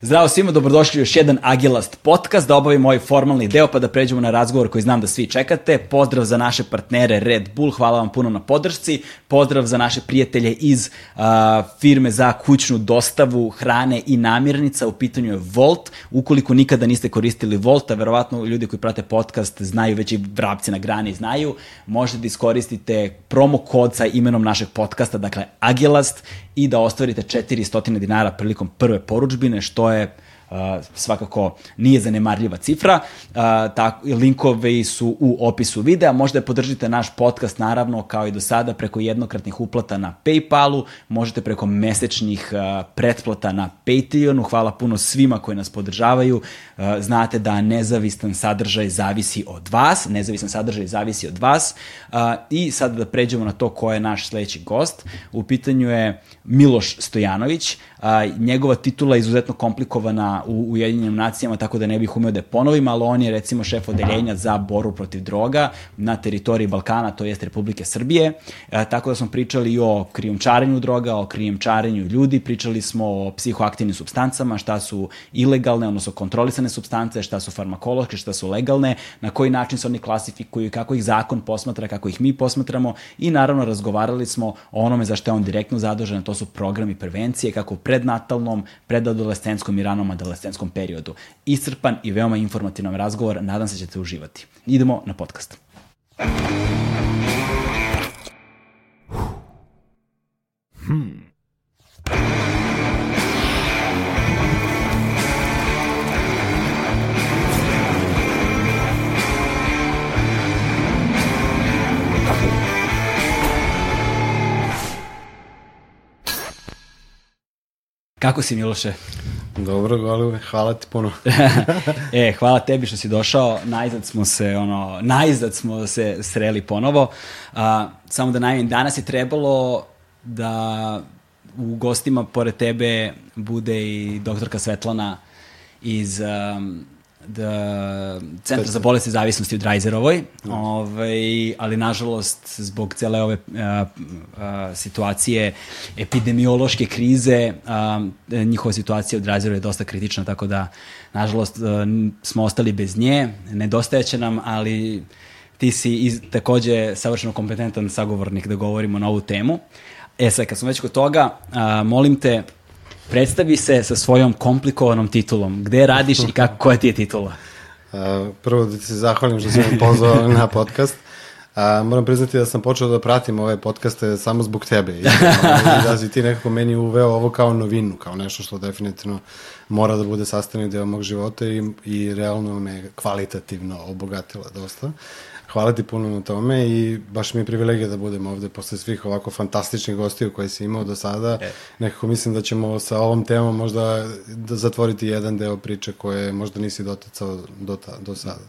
Zdravo svima, dobrodošli u još jedan Agilast podcast, da obavimo ovaj formalni deo pa da pređemo na razgovor koji znam da svi čekate. Pozdrav za naše partnere Red Bull, hvala vam puno na podršci. Pozdrav za naše prijatelje iz uh, firme za kućnu dostavu hrane i namirnica, u pitanju je Volt. Ukoliko nikada niste koristili Volt, a verovatno ljudi koji prate podcast znaju, već i vrapci na grani znaju, možete da iskoristite promo kod sa imenom našeg podcasta, dakle Agilast, i da ostvarite 400 dinara prilikom prve poručbine, što je Uh, svakako nije zanemarljiva cifra. Uh, tako, linkovi su u opisu videa. Možete podržite naš podcast naravno kao i do sada preko jednokratnih uplata na Paypalu, možete preko mesečnih uh, pretplata na Patreonu. Hvala puno svima koji nas podržavaju. Uh, znate da nezavistan sadržaj zavisi od vas, nezavistan sadržaj zavisi od vas. Uh, I sada da pređemo na to ko je naš sledeći gost. U pitanju je Miloš Stojanović. A, njegova titula je izuzetno komplikovana u Ujedinjenim nacijama, tako da ne bih umeo da je ponovim, ali on je recimo šef odeljenja za boru protiv droga na teritoriji Balkana, to jest Republike Srbije. A, tako da smo pričali i o krijumčarenju droga, o krijumčarenju ljudi, pričali smo o psihoaktivnim substancama, šta su ilegalne, odnosno kontrolisane substance, šta su farmakološke, šta su legalne, na koji način se oni klasifikuju, kako ih zakon posmatra, kako ih mi posmatramo i naravno razgovarali smo o onome za što je on direktno zadužen, to su programi prevencije, kako prednatalnom, predadolescenskom i ranom adolescenskom periodu. Iscrpan i veoma informativan razgovor, nadam se da ćete uživati. Idemo na podcast. Hmm. Kako si Miloše? Dobro, Golube, hvala ti puno. e, hvala tebi što si došao. Najzad smo se, ono, najzad smo se sreli ponovo. A, samo da najavim, danas je trebalo da u gostima pored tebe bude i doktorka Svetlana iz um, da, Centra za bolesti zavisnosti u Drajzerovoj, ovaj, ali nažalost zbog cele ove a, a, situacije epidemiološke krize a, njihova situacija u Drajzerovoj je dosta kritična, tako da nažalost a, smo ostali bez nje, nedostajeće nam, ali ti si iz, takođe savršeno kompetentan sagovornik da govorimo na ovu temu. E sad, kad smo već kod toga, a, molim te, Predstavi se sa svojom komplikovanom titulom. Gde radiš i kako, koja ti je titula? Prvo da ti se zahvalim što si me pozvao na podcast. A, moram priznati da sam počeo da pratim ove podcaste samo zbog tebe i, i da si ti nekako meni uveo ovo kao novinu, kao nešto što definitivno mora da bude sastavni deo mog života i, i realno me kvalitativno obogatila dosta. Hvala ti puno na tome i baš mi je privilegija da budem ovde posle svih ovako fantastičnih gostiju koje si imao do sada. E. Nekako mislim da ćemo sa ovom temom možda da zatvoriti jedan deo priče koje možda nisi doticao do, ta, do sada.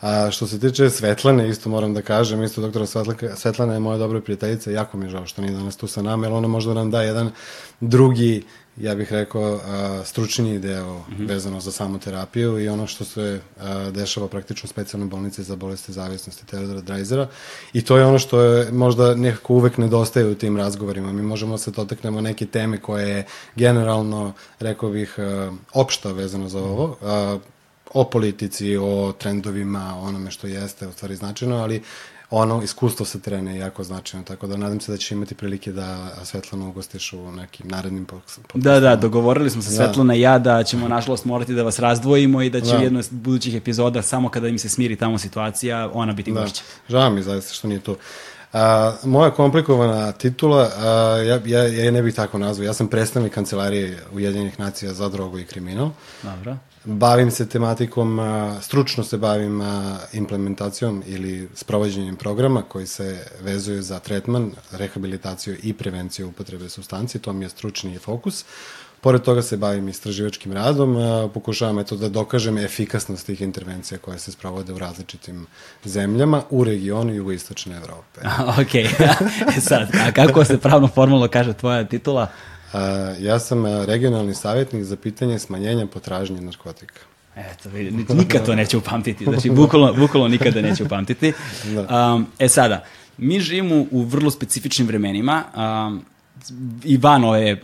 A što se tiče Svetlane, isto moram da kažem, isto doktora Svetlana, Svetlana je moja dobra prijateljica, jako mi je žao što nije danas tu sa nama, jer ona možda nam da jedan drugi ja bih rekao, a, stručniji deo mm -hmm. vezano za samu terapiju i ono što se a, dešava praktično u specijalnoj bolnici za bolesti zavisnosti Teodora Drajzera. I to je ono što je možda nekako uvek nedostaje u tim razgovorima. Mi možemo da se dotaknemo neke teme koje je generalno, rekao bih, a, opšta vezano za ovo. A, o politici, o trendovima, onome što jeste u stvari značajno, ali ono iskustvo sa terena je jako značajno, tako da nadam se da ćeš imati prilike da Svetlanu ugostiš u nekim narednim podcastima. Da, da, dogovorili smo se da. Svetlana i ja da ćemo nažalost morati da vas razdvojimo i da će da. jedno od budućih epizoda samo kada im se smiri tamo situacija, ona biti da. gošća. Žao mi zaista što nije tu. A, moja komplikovana titula, a, ja, ja, ja ne bih tako nazvao, ja sam predstavnik kancelarije Ujedinjenih nacija za drogu i kriminal. Dobro. Bavim se tematikom, stručno se bavim implementacijom ili sprovođenjem programa koji se vezuju za tretman, rehabilitaciju i prevenciju upotrebe substanci, to mi je stručni fokus. Pored toga se bavim istraživačkim radom, pokušavam eto da dokažem efikasnost tih intervencija koje se sprovode u različitim zemljama u regionu jugoistočne Evrope. ok, sad, a kako se pravno formalno kaže tvoja titula? Ja sam regionalni savjetnik za pitanje smanjenja potražnje narkotika. Eto, nikad to neće upamtiti. Znači, bukvalno, bukvalno nikada neće upamtiti. Um, e sada, mi živimo u vrlo specifičnim vremenima. Um, i van ove uh,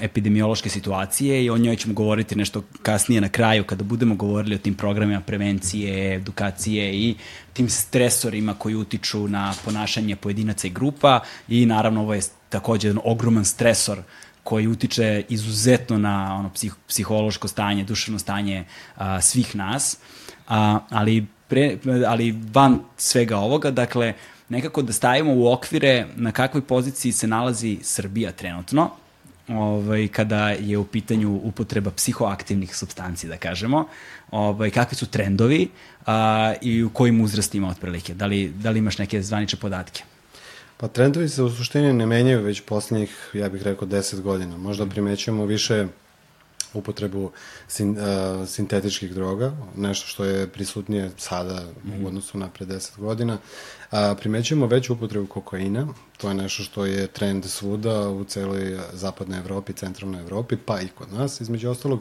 epidemiološke situacije i o njoj ćemo govoriti nešto kasnije na kraju kada budemo govorili o tim programima prevencije, edukacije i tim stresorima koji utiču na ponašanje pojedinaca i grupa i naravno ovo je takođe jedan ogroman stresor koji utiče izuzetno na ono psih, psihološko stanje, duševno stanje a, svih nas, a, ali, pre, ali van svega ovoga, dakle, nekako da stavimo u okvire na kakvoj poziciji se nalazi Srbija trenutno, ovaj, kada je u pitanju upotreba psihoaktivnih substanci, da kažemo, ovaj, kakvi su trendovi a, i u kojim uzrastima otprilike. Da li, da li imaš neke zvaniče podatke? Pa trendovi se u suštini ne menjaju već poslednjih, ja bih rekao, 10 godina. Možda primećujemo više upotrebu sin, uh, sintetičkih droga, nešto što je prisutnije sada mm -hmm. u odnosu na pre 10 godina. A, primećujemo veću upotrebu kokaina, to je nešto što je trend svuda u celoj zapadnoj Evropi, centralnoj Evropi, pa i kod nas, između ostalog.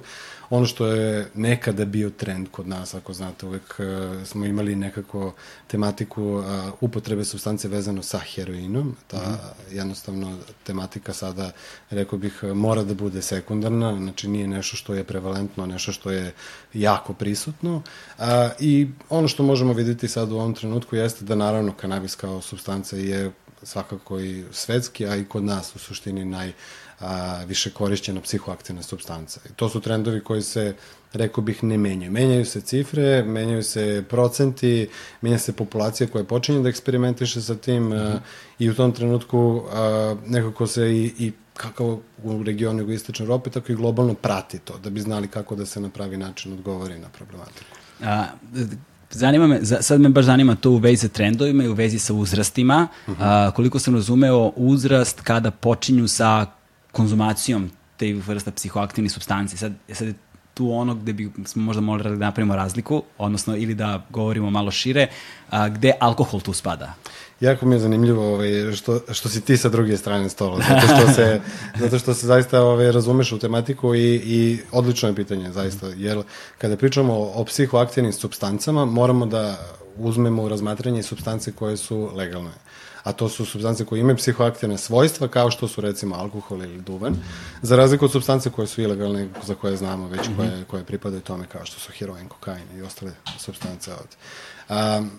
Ono što je nekada bio trend kod nas, ako znate, uvek uh, smo imali nekako tematiku uh, upotrebe substance vezano sa heroinom. Ta mm -hmm. jednostavno tematika sada, rekao bih, mora da bude sekundarna, znači nije nešto što je prevalentno, nešto što je jako prisutno. Uh, I ono što možemo videti sad u ovom trenutku jeste da naravno kanabis kao substanca je svakako i svetski, a i kod nas u suštini naj a, više korišćena psihoaktivna substanca. I to su trendovi koji se, rekao bih, ne menjaju. Menjaju se cifre, menjaju se procenti, menja se populacija koja počinje da eksperimentiše sa tim mm -hmm. a, i u tom trenutku a, nekako se i, i kako u regionu jugoistočne Evrope, tako i globalno prati to, da bi znali kako da se na pravi način odgovori na problematiku. A, Zanima me, sad me baš zanima to u vezi sa trendovima i u vezi sa uzrastima. Uh -huh. a, koliko sam razumeo, uzrast kada počinju sa konzumacijom te vrsta psihoaktivnih substanci. Sad, sad je tu ono gde bi smo možda morali da napravimo razliku, odnosno ili da govorimo malo šire, a, gde alkohol tu spada? Jako mi je zanimljivo ovaj, što, što si ti sa druge strane stola, zato što se, zato što se zaista ovaj, razumeš u tematiku i, i odlično je pitanje, zaista, jer kada pričamo o, o psihoaktivnim substancama, moramo da uzmemo u razmatranje substance koje su legalne a to su substance koje imaju psihoaktivne svojstva, kao što su recimo alkohol ili duvan, za razliku od substance koje su ilegalne, za koje znamo već, koje, koje pripadaju tome, kao što su heroin, kokain i ostale substance od. Um,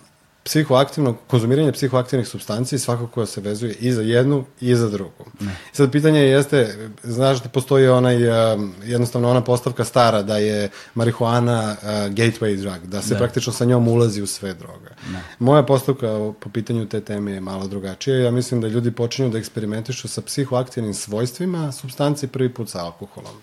psihoaktivno, konzumiranje psihoaktivnih substanci svakako se vezuje i za jednu i za drugu. Ne. Sad pitanje jeste, znaš da postoji onaj, jednostavno ona postavka stara da je marihuana uh, gateway drug, da se da. praktično sa njom ulazi u sve droga. Ne. Moja postavka po pitanju te teme je malo drugačija. Ja mislim da ljudi počinju da eksperimentišu sa psihoaktivnim svojstvima substanci prvi put sa alkoholom.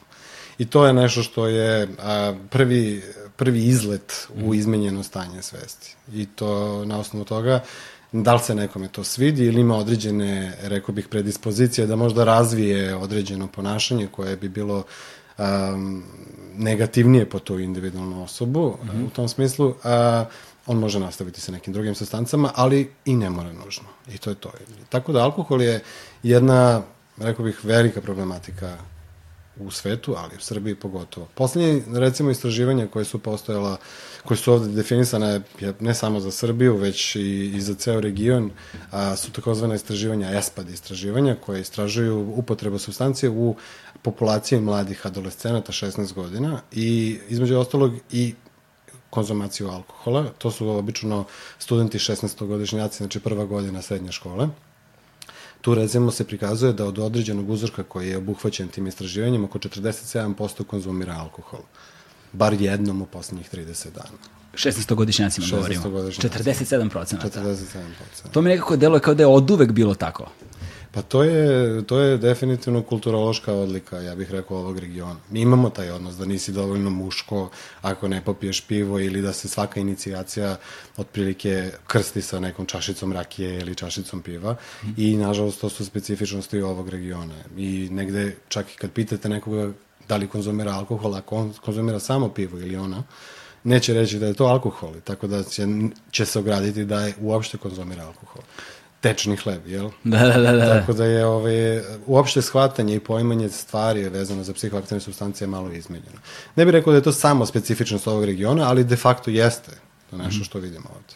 I to je nešto što je a, prvi prvi izlet u mhm. izmenjeno stanje svesti. I to na osnovu toga da li se nekome to svidi ili ima određene, rekao bih, predispozicije da možda razvije određeno ponašanje koje bi bilo um, negativnije po tu individualnu osobu mm -hmm. u tom smislu, uh, on može nastaviti sa nekim drugim sastancama, ali i ne mora nužno. I to je to. Tako da alkohol je jedna, rekao bih, velika problematika u svetu, ali u Srbiji pogotovo. Poslednje, recimo, istraživanja koje su postojala, koje su ovde definisane ne samo za Srbiju, već i, i za ceo region, a, su takozvane istraživanja ESPAD istraživanja, koje istražuju upotrebu substancije u populaciji mladih adolescenata 16 godina i između ostalog i konzumaciju alkohola. To su obično studenti 16-godišnjaci, znači prva godina srednje škole. Tu recimo se prikazuje da od određenog uzorka koji je obuhvaćen tim istraživanjem oko 47% konzumira alkohol. Bar jednom u poslednjih 30 dana. 16-godišnjacima govorimo. 47%. 47%. To mi nekako deluje kao da je od uvek bilo tako. Pa to je, to je definitivno kulturološka odlika, ja bih rekao, ovog regiona. Mi imamo taj odnos da nisi dovoljno muško ako ne popiješ pivo ili da se svaka inicijacija otprilike krsti sa nekom čašicom rakije ili čašicom piva mm. i nažalost to su specifičnosti ovog regiona. I negde čak i kad pitate nekoga da li konzumira alkohol, ako konzumira samo pivo ili ona, neće reći da je to alkohol, tako da će, će se ograditi da je uopšte konzumira alkohol tečni hleb, jel? Da, da, da. da. Tako da je ove, ovaj, uopšte shvatanje i poimanje stvari je vezano za psihoaktivne substancije malo izmenjeno. Ne bih rekao da je to samo specifičnost ovog regiona, ali de facto jeste to nešto mm. što vidimo ovde.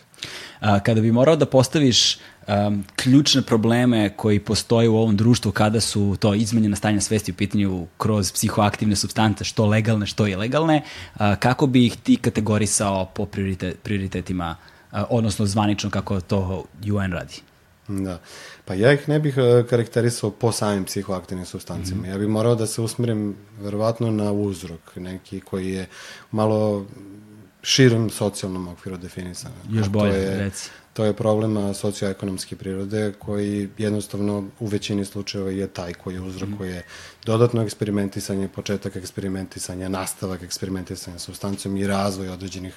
A, kada bi morao da postaviš um, ključne probleme koji postoje u ovom društvu kada su to izmenjena stanja svesti u pitanju kroz psihoaktivne substance, što legalne, što ilegalne, a, kako bi ih ti kategorisao po prioritet, prioritetima, a, odnosno zvanično kako to UN radi? Da. Pa ja ih ne bih uh, karakterisao po samim psihoaktivnim substancima. Mm -hmm. Ja bih morao da se usmerim verovatno na uzrok, neki koji je malo širom socijalnom okviru definisan. Još bolje, to je, reci. To je problem socioekonomske prirode koji jednostavno u većini slučajeva je taj koji uzrokuje mm. dodatno eksperimentisanje, početak eksperimentisanja, nastavak eksperimentisanja substancom i razvoj određenih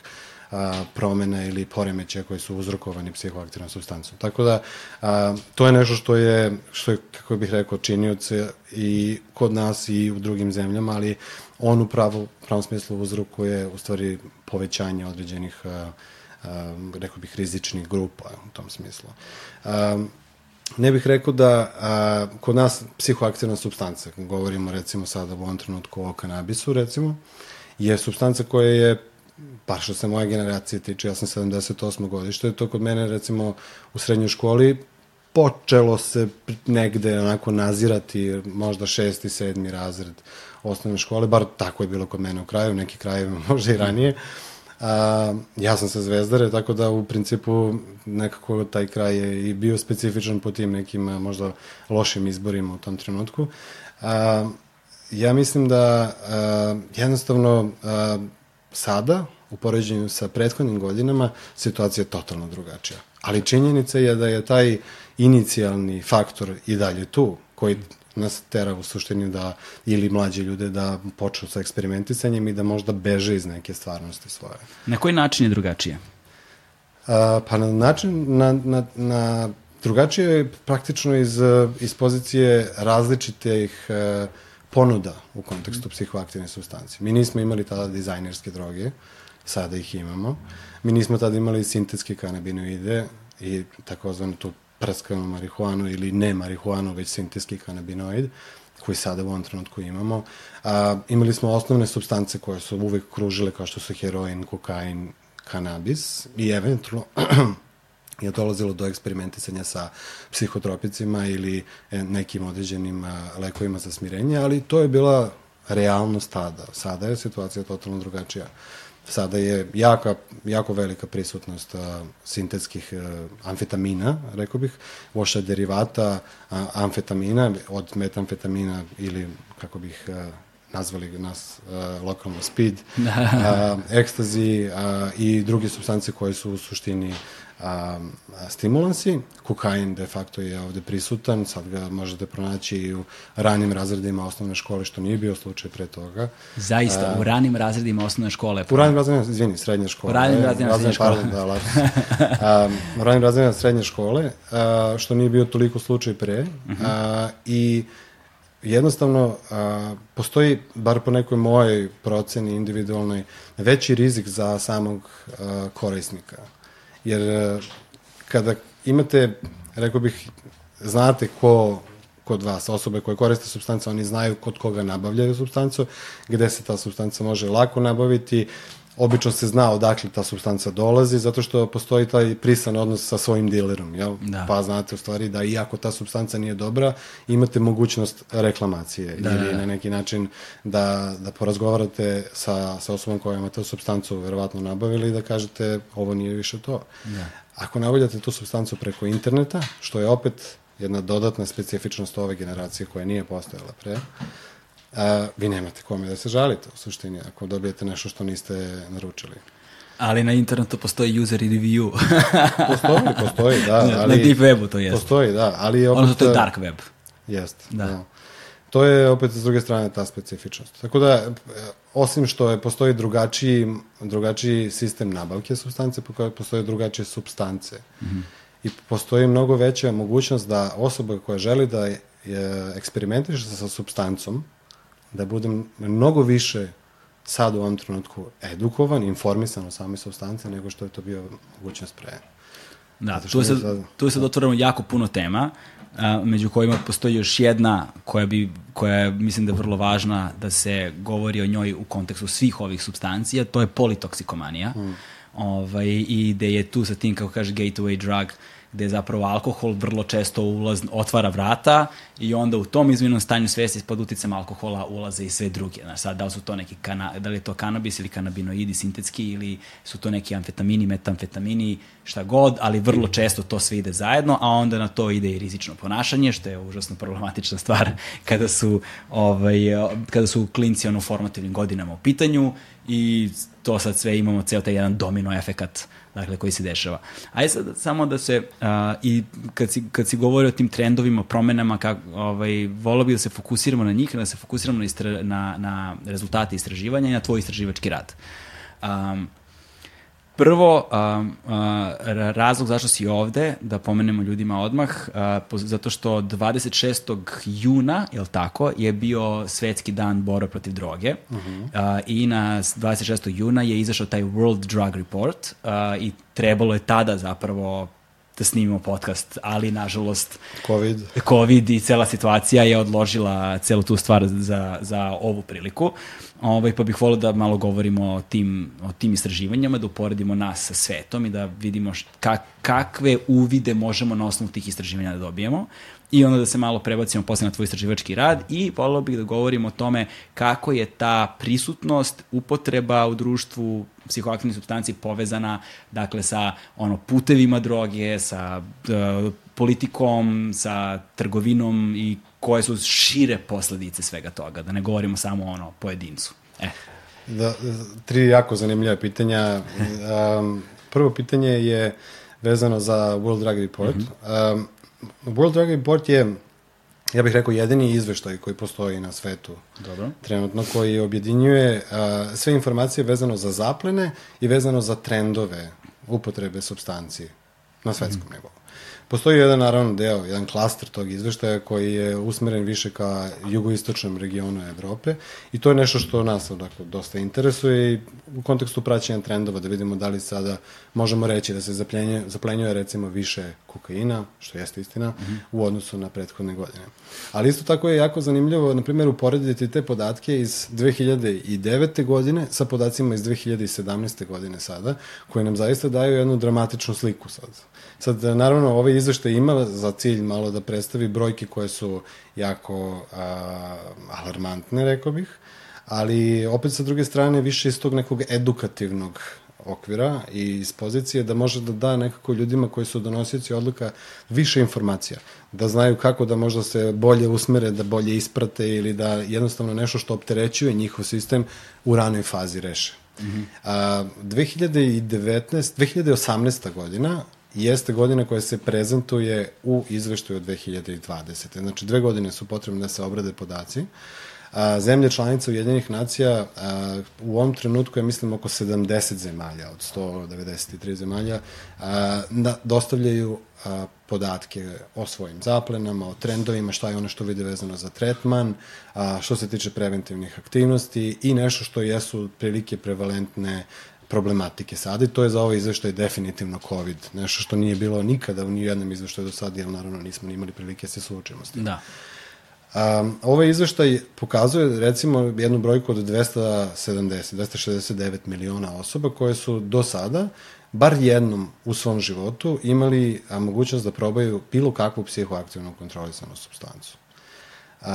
a, promena ili poremećaja koji su uzrokovani psihoaktivnom substancom. Tako da a, to je nešto što je, što je, kako bih rekao, činioce i kod nas i u drugim zemljama, ali on u pravu, pravom smislu uzrokuje u stvari povećanje određenih a, a, rekao bih rizičnih grupa u tom smislu. A, ne bih rekao da a, kod nas psihoaktivna substanca, govorimo recimo sada u ovom trenutku o kanabisu recimo, je substanca koja je bar što se moje generacije tiče, ja sam 78. godište, to kod mene recimo u srednjoj školi počelo se negde onako nazirati možda šesti, sedmi razred osnovne škole, bar tako je bilo kod mene u kraju, neki krajevima možda i ranije. A, ja sam sa Zvezdare, tako da u principu nekako taj kraj je i bio specifičan po tim nekim možda lošim izborima u tom trenutku. A, ja mislim da a, jednostavno a, sada, u poređenju sa prethodnim godinama, situacija je totalno drugačija. Ali činjenica je da je taj inicijalni faktor i dalje tu, koji nas tera u suštini da, ili mlađi ljude da počnu sa eksperimentisanjem i da možda beže iz neke stvarnosti svoje. Na koji način je drugačije? A, pa na način, na, na, na drugačije je praktično iz, iz pozicije različitih e, ponuda u kontekstu psihoaktivne substancije. Mi nismo imali tada dizajnerske droge, sada ih imamo. Mi nismo tada imali sintetske kanabinoide i takozvanu tu prskanu marihuanu ili ne marihuanu, već sintetski kanabinoid koji sada u ovom trenutku imamo. A, imali smo osnovne substance koje su uvek kružile kao što su heroin, kokain, kanabis i eventualno je dolazilo do eksperimentisanja sa psihotropicima ili e, nekim određenim lekovima za smirenje, ali to je bila realnost tada. Sada je situacija totalno drugačija. Sada je jaka, jako velika prisutnost a, sintetskih a, amfetamina, rekao bih, voša derivata a, amfetamina, od metamfetamina ili, kako bih a, nazvali nas a, lokalno speed, a, ekstazi a, i druge substance koje su u suštini a, stimulansi. Kokain de facto je ovde prisutan, sad ga možete pronaći i u ranim razredima osnovne škole, što nije bio slučaj pre toga. Zaista, a, u ranim razredima osnovne škole. U ranim razredima, izvini, srednje škole. U ranim razredima srednje škole. Pardon, da, a, u ranim razredima srednje škole, a, što nije bio toliko slučaj pre. Uh -huh. a, I jednostavno a, postoji, bar po nekoj mojoj proceni individualnoj, veći rizik za samog a, korisnika. Jer e, kada imate, rekao bih, znate ko kod vas, osobe koje koriste substance, oni znaju kod koga nabavljaju substancu, gde se ta substanca može lako nabaviti, obično se zna odakle ta substanca dolazi, zato što postoji taj prisan odnos sa svojim dilerom, jel? Da. Pa znate u stvari da iako ta substanca nije dobra, imate mogućnost reklamacije da, ili da, da. na neki način da, da porazgovarate sa, sa osobom koja ima tu substancu verovatno nabavili i da kažete ovo nije više to. Da. Ako nabavljate tu substancu preko interneta, što je opet jedna dodatna specifičnost ove generacije koja nije postojala pre, a, vi nemate kome da se žalite u suštini ako dobijete nešto što niste naručili. Ali na internetu postoji user review. postoji, postoji, da. Ali, na deep webu to jeste. Postoji, da. Ali opet, Odnosno to je dark web. Jeste, da. da. To je opet s druge strane ta specifičnost. Tako da, osim što je, postoji drugačiji, drugačiji sistem nabavke substance, postoje drugačije substance. Mm -hmm. I postoji mnogo veća mogućnost da osoba koja želi da je, eksperimentiše sa substancom, da budem mnogo više sad u ovom trenutku edukovan, informisan o same substance nego što je to bio mogućnost pre. Da, tu se, sad... tu se otvoramo jako puno tema, a, među kojima postoji još jedna koja, bi, koja je, mislim da je vrlo važna da se govori o njoj u kontekstu svih ovih substancija, to je politoksikomanija. Hmm. ovaj, i gde je tu sa tim, kako kaže, gateway drug, gde zapravo alkohol vrlo često ulaz, otvara vrata i onda u tom izvinom stanju svesti pod uticam alkohola ulaze i sve druge. Znaš, sad, da li su to neki kana, da li je to kanabis ili kanabinoidi sintetski ili su to neki amfetamini, metamfetamini, šta god, ali vrlo često to sve ide zajedno, a onda na to ide i rizično ponašanje, što je užasno problematična stvar kada su, ovaj, kada su klinci ono formativnim godinama u pitanju i to sad sve imamo ceo taj jedan domino efekat dakle, koji se dešava. Ajde sad samo da se, uh, i kad si, kad si govori o tim trendovima, promenama, kak, ovaj, volao bih da se fokusiramo na njih, da se fokusiramo na, istra, na, na rezultate istraživanja i na tvoj istraživački rad. Um, Prvo, a, a, razlog zašto si ovde, da pomenemo ljudima odmah, a, zato što 26. juna, je tako, je bio svetski dan borbe protiv droge uh -huh. a, i na 26. juna je izašao taj World Drug Report a, i trebalo je tada zapravo da snimimo podcast, ali nažalost COVID. COVID i cela situacija je odložila celu tu stvar za, za ovu priliku. Ovaj, pa bih volio da malo govorimo o tim, o tim istraživanjama, da uporedimo nas sa svetom i da vidimo št, kak, kakve uvide možemo na osnovu tih istraživanja da dobijemo i onda da se malo prebacimo posle na tvoj istraživački rad i volio bih da govorimo o tome kako je ta prisutnost, upotreba u društvu psihoaktivnih substanci povezana dakle sa ono putevima droge, sa uh, politikom, sa trgovinom i koje su šire posledice svega toga, da ne govorimo samo ono pojedincu. E. Da, tri jako zanimljiva pitanja. Um, prvo pitanje je vezano za World Drug Report. Mm -hmm. um, World Drug Report je ja bih rekao jedini izveštaj koji postoji na svetu Dobro. trenutno koji objedinjuje uh, sve informacije vezano za zaplene i vezano za trendove upotrebe substancije na svetskom mm. nivou. Postoji jedan, naravno, deo, jedan klaster tog izveštaja koji je usmeren više ka jugoistočnom regionu Evrope i to je nešto što nas dakle, dosta interesuje i u kontekstu praćenja trendova da vidimo da li sada možemo reći da se zaplenjuje, zaplenjuje recimo više kokaina, što jeste istina, mm -hmm. u odnosu na prethodne godine. Ali isto tako je jako zanimljivo, na primjer, uporediti te podatke iz 2009. godine sa podacima iz 2017. godine sada, koje nam zaista daju jednu dramatičnu sliku sad. Sad, naravno, ovaj izveštaj ima za cilj malo da predstavi brojke koje su jako a, alarmantne, rekao bih, ali opet sa druge strane više iz tog nekog edukativnog okvira i iz pozicije da može da da nekako ljudima koji su donosioci odluka više informacija, da znaju kako da možda se bolje usmere, da bolje isprate ili da jednostavno nešto što opterećuje njihov sistem u ranoj fazi reše. Mm -hmm. A, 2019, 2018. godina jeste godina koja se prezentuje u izveštaju od 2020. Znači, dve godine su potrebne da se obrade podaci. A, zemlje članice Ujedinjenih nacija a, u ovom trenutku je mislim oko 70 zemalja od 193 zemalja a, da, dostavljaju a, podatke o svojim zaplenama, o trendovima, šta je ono što vide vezano za tretman, a, što se tiče preventivnih aktivnosti i nešto što jesu prilike prevalentne problematike sada i to je za ovaj izveštaj definitivno COVID, nešto što nije bilo nikada u nijednom izveštaju do sada, jer naravno nismo ni imali prilike da se suočimo s tim. Da. Um, ovaj izveštaj pokazuje recimo jednu brojku od 270, 269 miliona osoba koje su do sada bar jednom u svom životu imali a, mogućnost da probaju bilo kakvu psihoaktivnu kontrolisanu substancu. Uh,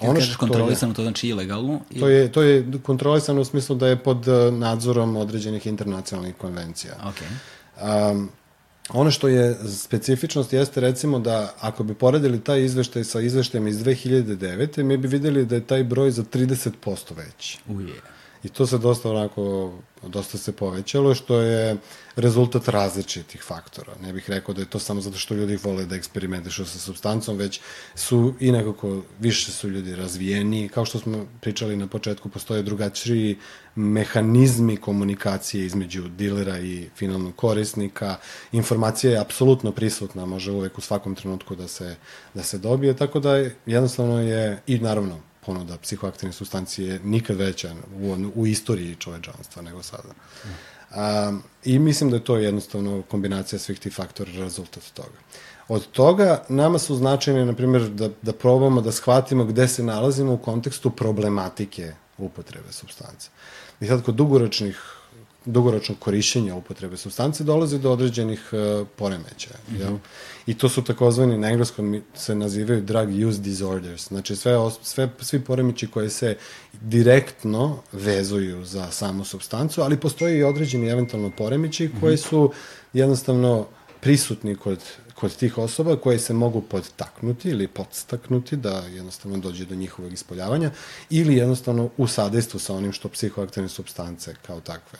Ono kažeš što kontrolisano, je, to znači ilegalno? To je, to je kontrolisano u smislu da je pod uh, nadzorom određenih internacionalnih konvencija. Okay. Um, ono što je specifičnost jeste recimo da ako bi poredili taj izveštaj sa izveštajem iz 2009. mi bi videli da je taj broj za 30% veći. Uje. I to se dosta onako, dosta se povećalo, što je rezultat različitih faktora. Ne bih rekao da je to samo zato što ljudi vole da eksperimentišu sa substancom, već su i nekako više su ljudi razvijeni. Kao što smo pričali na početku, postoje drugačiji mehanizmi komunikacije između dilera i finalnog korisnika. Informacija je apsolutno prisutna, može uvek u svakom trenutku da se, da se dobije, tako da je, jednostavno je, i naravno, ponuda psihoaktivne substancije nikad veća u, u istoriji čovečanstva nego sada. Um, I mislim da je to jednostavno kombinacija svih tih faktora rezultat toga. Od toga nama su značajne, na primjer, da, da probamo da shvatimo gde se nalazimo u kontekstu problematike upotrebe substance. I sad kod dugoročnih dugoročnog korišćenja upotrebe substance dolazi do određenih uh, poremećaja. Mm -hmm. jel? I to su takozvani, na engleskom se nazivaju drug use disorders. Znači sve, sve, svi poremeći koji se direktno vezuju za samu substancu, ali postoji i određeni eventualno poremeći koji mhm. su jednostavno prisutni kod, kod tih osoba koje se mogu podtaknuti ili podstaknuti da jednostavno dođe do njihovog ispoljavanja ili jednostavno u sadejstvu sa onim što psihoaktivne substance kao takve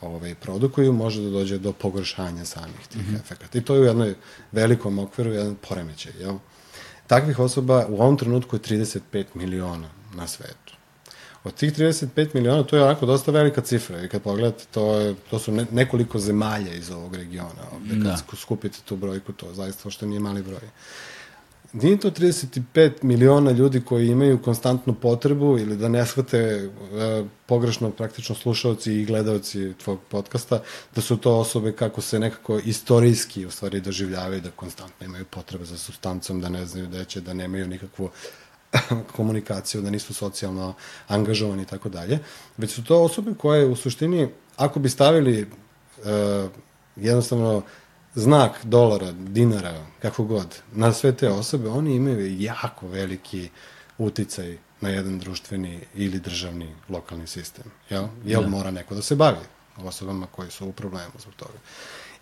ovaj, produkuju, može da dođe do pogoršanja samih tih mm -hmm. efekata. I to je u jednoj velikom okviru jedan poremećaj. Jel? Takvih osoba u ovom trenutku je 35 miliona na svetu. Od tih 35 miliona, to je onako dosta velika cifra. I kad pogledate, to, je, to su ne, nekoliko zemalja iz ovog regiona. Ovde, kad da. skupite tu brojku, to zaista što nije mali broj. Nije to 35 miliona ljudi koji imaju konstantnu potrebu ili da ne shvate uh, pogrešno praktično slušalci i gledalci tvog podcasta, da su to osobe kako se nekako istorijski u stvari doživljavaju, da konstantno imaju potrebe za substancom, da ne znaju da će, da nemaju nikakvu komunikaciju, da nisu socijalno angažovani i tako dalje, već su to osobe koje u suštini, ako bi stavili uh, jednostavno znak dolara, dinara, kako god, na sve te osobe, oni imaju jako veliki uticaj na jedan društveni ili državni lokalni sistem. Jel? Jel da. mora neko da se bavi osobama koji su u problemu zbog toga.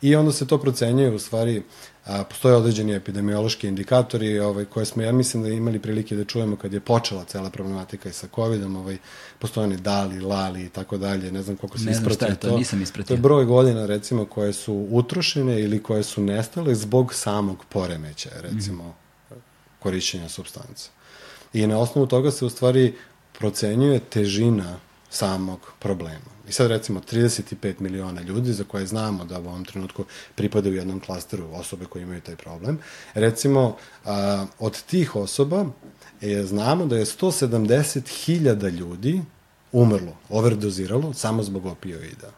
I onda se to procenjuje, u stvari, a, postoje određeni epidemiološki indikatori ovaj, koje smo, ja mislim da imali prilike da čujemo kad je počela cela problematika i sa COVID-om, ovaj, postoje oni dali, lali i tako dalje, ne znam koliko se ispratio to. to. Nisam ispratio. To je broj godina, recimo, koje su utrošene ili koje su nestale zbog samog poremeća, recimo, mm. korišćenja substanca. I na osnovu toga se u stvari procenjuje težina samog problema. I sad recimo 35 miliona ljudi za koje znamo da u ovom trenutku pripadaju jednom klasteru osobe koje imaju taj problem. Recimo, a, od tih osoba je, znamo da je 170.000 ljudi umrlo, overdoziralo samo zbog opioida.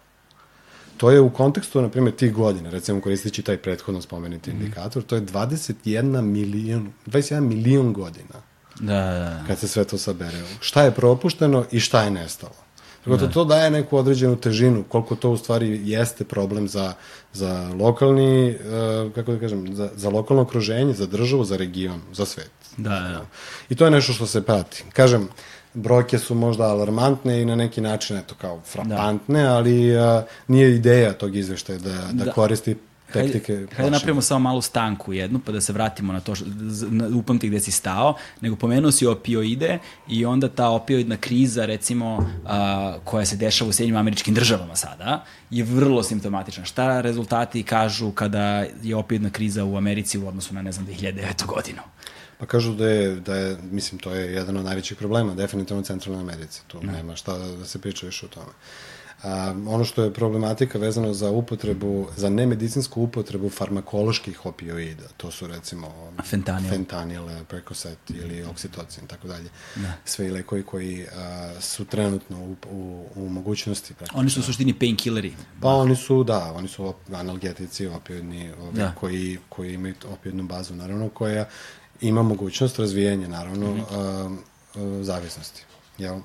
To je u kontekstu, na primjer, tih godina, recimo koristići taj prethodno spomenuti mm. indikator, to je 21 milion, 21 milion godina. Da, da, da. Kad se sve to sabere. Šta je propušteno i šta je nestalo. Tako da to daje neku određenu težinu, koliko to u stvari jeste problem za, za lokalni, uh, kako da kažem, za, za lokalno okruženje, za državu, za region, za svet. Da, da. I to je nešto što se prati. Kažem, brojke su možda alarmantne i na neki način, eto, kao frapantne, da. ali uh, nije ideja tog izveštaja da, da, da. koristi tektike. Hajde, hajde napravimo samo malu stanku jednu, pa da se vratimo na to, što, na, upamti gde si stao, nego pomenuo si opioide i onda ta opioidna kriza, recimo, a, koja se dešava u Sjednjim američkim državama sada, je vrlo simptomatična. Šta rezultati kažu kada je opioidna kriza u Americi u odnosu na, ne znam, 2009. godinu? Pa kažu da je, da je, mislim, to je jedan od najvećih problema, definitivno u Centralnoj Americi. Tu ne. nema šta da, da se priča još o tome. A, ono što je problematika vezano za upotrebu, za nemedicinsku upotrebu farmakoloških opioida, to su recimo Fentanil. fentanil, Percocet ili oksitocin, tako dalje. Da. Sve i lekovi koji a, su trenutno u, u, u mogućnosti. Oni su u suštini painkilleri. Pa oni su, da, oni su analgetici, opioidni, ovi, da. koji, koji imaju opioidnu bazu, naravno, koja ima mogućnost razvijenja, naravno, mm -hmm. a, a, zavisnosti. Jel?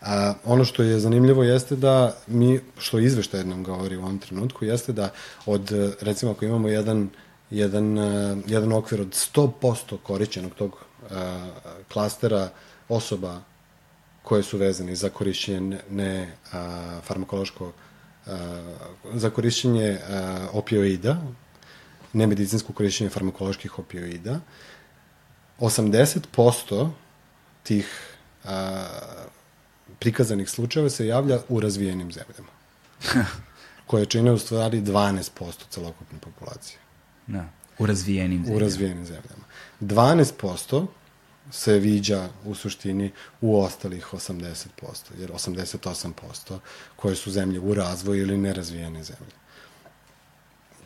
A, ono što je zanimljivo jeste da mi, što izveštaj nam govori u ovom trenutku, jeste da od, recimo ako imamo jedan, jedan, jedan okvir od 100% korišćenog tog a, klastera osoba koje su vezane za korišćenje ne a, farmakološko a, za korišćenje a, opioida, nemedicinsko korišćenje farmakoloških opioida, 80% tih a, prikazanih slučajeva se javlja u razvijenim zemljama. koje čine u stvari 12% celokupne populacije. Da, u razvijenim zemljama. U razvijenim zemljama. 12% se viđa u suštini u ostalih 80%, jer 88% koje su zemlje u razvoju ili nerazvijene zemlje.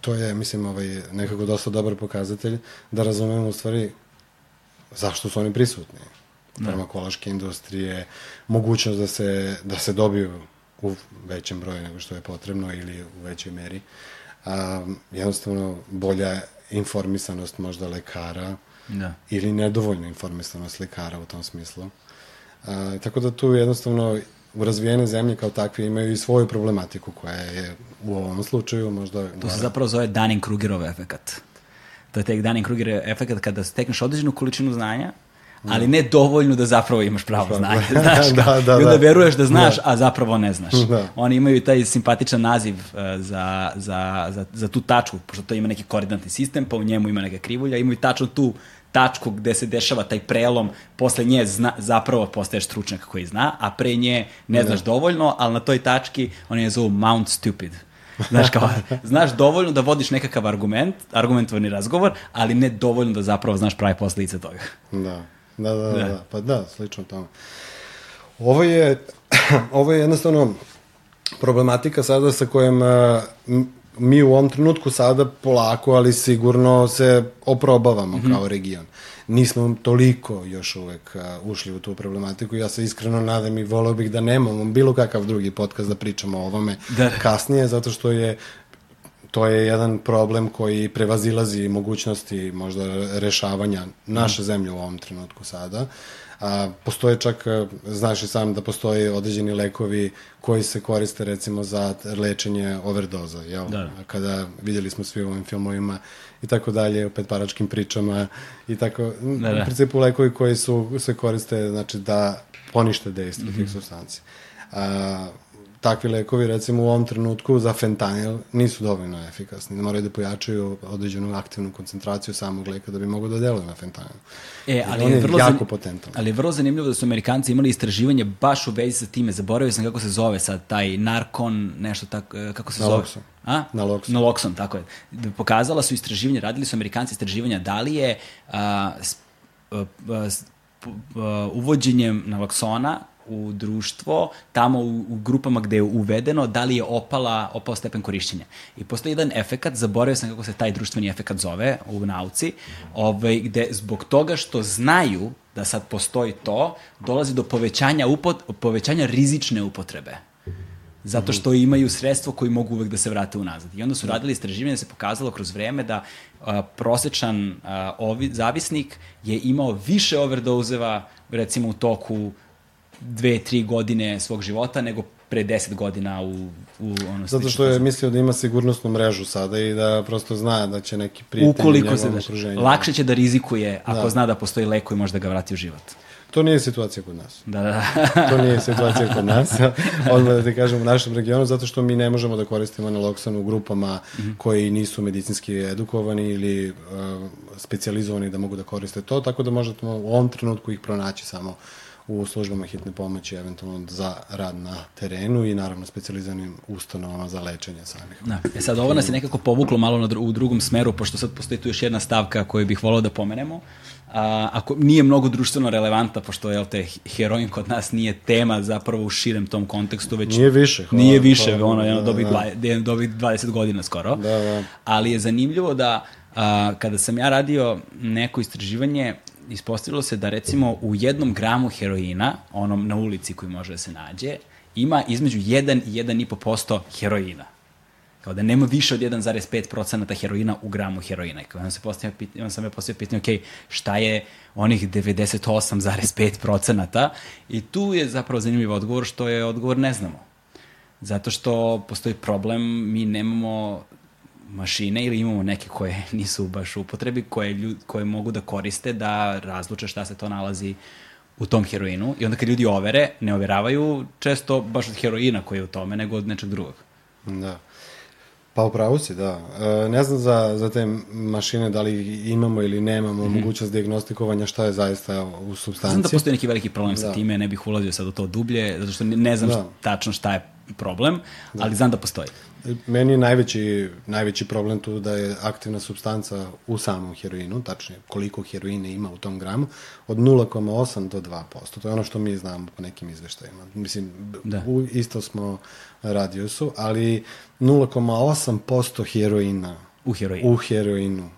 To je, mislim, ovaj, nekako dosta dobar pokazatelj da razumemo u stvari zašto su oni prisutni farmakološke industrije, mogućnost da se, da se dobiju u većem broju nego što je potrebno ili u većoj meri. A, jednostavno, bolja informisanost možda lekara da. ili nedovoljna informisanost lekara u tom smislu. A, tako da tu jednostavno u razvijene zemlje kao takve imaju i svoju problematiku koja je u ovom slučaju možda... To se zapravo zove Dunning-Krugerov efekat. To je tek Dunning-Krugerov efekat kada stekneš određenu količinu znanja, ali ne dovoljno da zapravo imaš pravo znanje, znaš, Da, kao, da, i onda da. veruješ da znaš, Da. a zapravo ne znaš. Da. Oni imaju taj simpatičan naziv e, za, za, za, za tu tačku, pošto to ima neki koordinatni sistem, pa u njemu ima neka krivulja, imaju tačno tu tačku gde se dešava taj prelom, posle nje zna, zapravo postaješ stručnjak koji zna, a pre nje ne znaš dovoljno, ali na toj tački oni je zovu Mount Stupid. Znaš, kao, znaš dovoljno da vodiš nekakav argument, argumentovani razgovor, ali ne dovoljno da zapravo znaš prave posledice toga. Da, da, da, da, Da. pa da, slično tome. Ovo je, ovo je jednostavno problematika sada sa kojom m- mi u ovom trenutku sada polako, ali sigurno se oprobavamo mm -hmm. kao region. Nismo toliko još uvek a, ušli u tu problematiku. Ja se iskreno nadam i voleo bih da nemamo bilo kakav drugi podcast da pričamo o ovome Da. kasnije, zato što je to je jedan problem koji prevazilazi mogućnosti možda rešavanja naše zemlje u ovom trenutku sada. A, postoje čak, a, znaš i sam da postoje određeni lekovi koji se koriste recimo za lečenje overdoza, jel? Da. Kada vidjeli smo svi u ovim filmovima i tako dalje, o petparačkim pričama i tako, Da, da. u principu lekovi koji su, se koriste znači da ponište dejstvo mm -hmm. tih substanci. A, takvi lekovi, recimo u ovom trenutku za fentanil nisu dovoljno efikasni. Moraju da pojačaju određenu aktivnu koncentraciju samog leka da bi mogo da deluje na fentanil. E, ali on je je vrlo jako zan- potentan. Ali je vrlo zanimljivo da su Amerikanci imali istraživanje baš u vezi sa time. Zaboravio sam kako se zove sad taj narkon, nešto tako, e, kako se Naloxon. zove? A? Naloxon. Naloxon, tako je. Da Pokazala su istraživanje, radili su Amerikanci istraživanja da li je a, s, a, a, s- p- a, uvođenjem naloksona u društvo, tamo u, u grupama gde je uvedeno, da li je opala, opao stepen korišćenja. I postoji jedan efekat, zaboravio sam kako se taj društveni efekat zove u nauci, ovaj, gde zbog toga što znaju da sad postoji to, dolazi do povećanja, upot, povećanja rizične upotrebe. Zato što imaju sredstvo koji mogu uvek da se vrate unazad. I onda su radili istraživanje da se pokazalo kroz vreme da a, prosečan a, ovi, zavisnik je imao više overdozeva recimo u toku dve, tri godine svog života nego pre deset godina u, u ono Zato što je mislio da ima sigurnosnu mrežu sada i da prosto zna da će neki prijatelj Ukoliko se daš, okruženju. lakše će da rizikuje ako Da. zna da postoji lek koji može da ga vrati u život. To nije situacija kod nas. Da, da, to nije situacija kod nas, odmah da ti kažem u našem regionu, zato što mi ne možemo da koristimo naloksan u grupama koji nisu medicinski edukovani ili uh, specijalizovani da mogu da koriste to, tako da možete u ovom trenutku ih pronaći samo u službama hitne pomoći, eventualno za rad na terenu i naravno specijalizovanim ustanovama za lečenje samih. Da. E sad, ovo nas je nekako povuklo malo na dru u drugom smeru, pošto sad postoji tu još jedna stavka koju bih volao da pomenemo. A, ako nije mnogo društveno relevantna, pošto je te heroin kod nas nije tema zapravo u širem tom kontekstu, već Nije više, hvala- nije više, hvala- ono, jedno da, dobi, da. dva, dobi 20 godina skoro. Da, da. Ali je zanimljivo da a, kada sam ja radio neko istraživanje, ispostavilo se da recimo u jednom gramu heroina, onom na ulici koji može da se nađe, ima između 1 i 1,5% heroina. Kao da nema više od 1,5% heroina u gramu heroina. Kao onda, se postavio, onda sam me postavio pitanje, ok, šta je onih 98,5% i tu je zapravo zanimljiv odgovor što je odgovor ne znamo. Zato što postoji problem, mi nemamo mašine ili imamo neke koje nisu baš u upotrebi, koje, ljud, koje mogu da koriste da razluče šta se to nalazi u tom heroinu i onda kad ljudi overe, ne overavaju često baš od heroina koji je u tome, nego od nečeg drugog. Da. Pa upravo si, da. E, ne znam za, za te mašine da li imamo ili nemamo mm -hmm. mogućnost diagnostikovanja šta je zaista u substanciji. Znam da postoji neki veliki problem sa Da. time, ne bih ulazio sad u to dublje, zato što ne- znam Da. šta, tačno šta je problem, ali znam da postoji. Meni je najveći, najveći problem tu da je aktivna substanca u samom heroinu, tačnije koliko heroine ima u tom gramu, od 0,8 do 2%. To je ono što mi znamo po nekim izveštajima. Mislim, Da. u, isto smo radijusu, ali 0,8% heroina U heroinu. u heroinu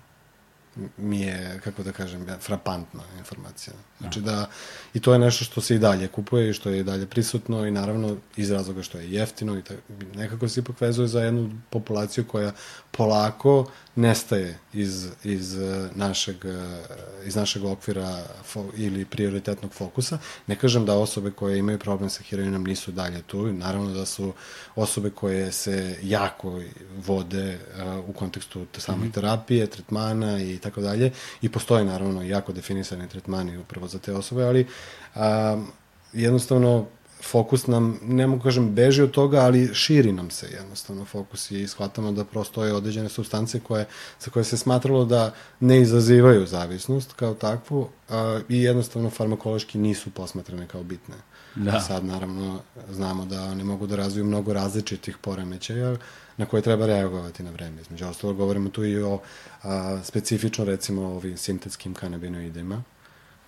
mi je, kako da kažem, frapantna informacija. Znači da, i to je nešto što se i dalje kupuje i što je i dalje prisutno i naravno iz razloga što je jeftino i tako, nekako se ipak vezuje za jednu populaciju koja polako nestaje iz, iz eh, našeg, eh, iz našeg okvira fo, ili prioritetnog fokusa. Ne kažem da osobe koje imaju problem sa heroinom nisu dalje tu, naravno da su osobe koje se jako vode uh, u kontekstu same mm -hmm. terapije, tretmana i tako dalje i postoje naravno jako definisani tretmani upravo za te osobe, ali um, jednostavno fokus nam, ne mogu kažem, beži od toga, ali širi nam se jednostavno fokus i shvatamo da prostoje određene substance koje, za koje se smatralo da ne izazivaju zavisnost kao takvu a, i jednostavno farmakološki nisu posmatrane kao bitne. Da. Sad, naravno, znamo da one mogu da razviju mnogo različitih poremećaja na koje treba reagovati na vreme. Između ostalo, govorimo tu i o a, specifično, recimo, ovim sintetskim kanabinoidima,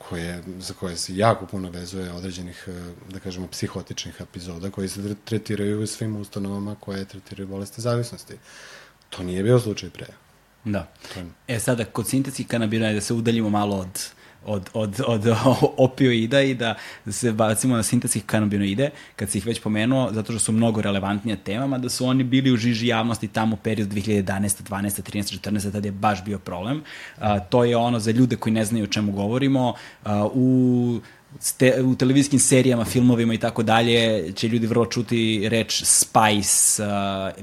koje, za koje se jako puno vezuje određenih, e, da kažemo, psihotičnih epizoda koji se tretiraju u svim ustanovama koje tretiraju bolesti zavisnosti. To nije bio slučaj pre. Da. E sada, kod sintetskih kanabinoida da se udaljimo malo od od, od, od opioida i da se bacimo na sintetskih kanabinoide, kad se ih već pomenuo, zato što su mnogo relevantnija temama, da su oni bili u žiži javnosti tamo u periodu 2011. 12. 13. 14. tada je baš bio problem. A, to je ono za ljude koji ne znaju o čemu govorimo. A, u ste, u televizijskim serijama, filmovima i tako dalje će ljudi vrlo čuti reč Spice, uh,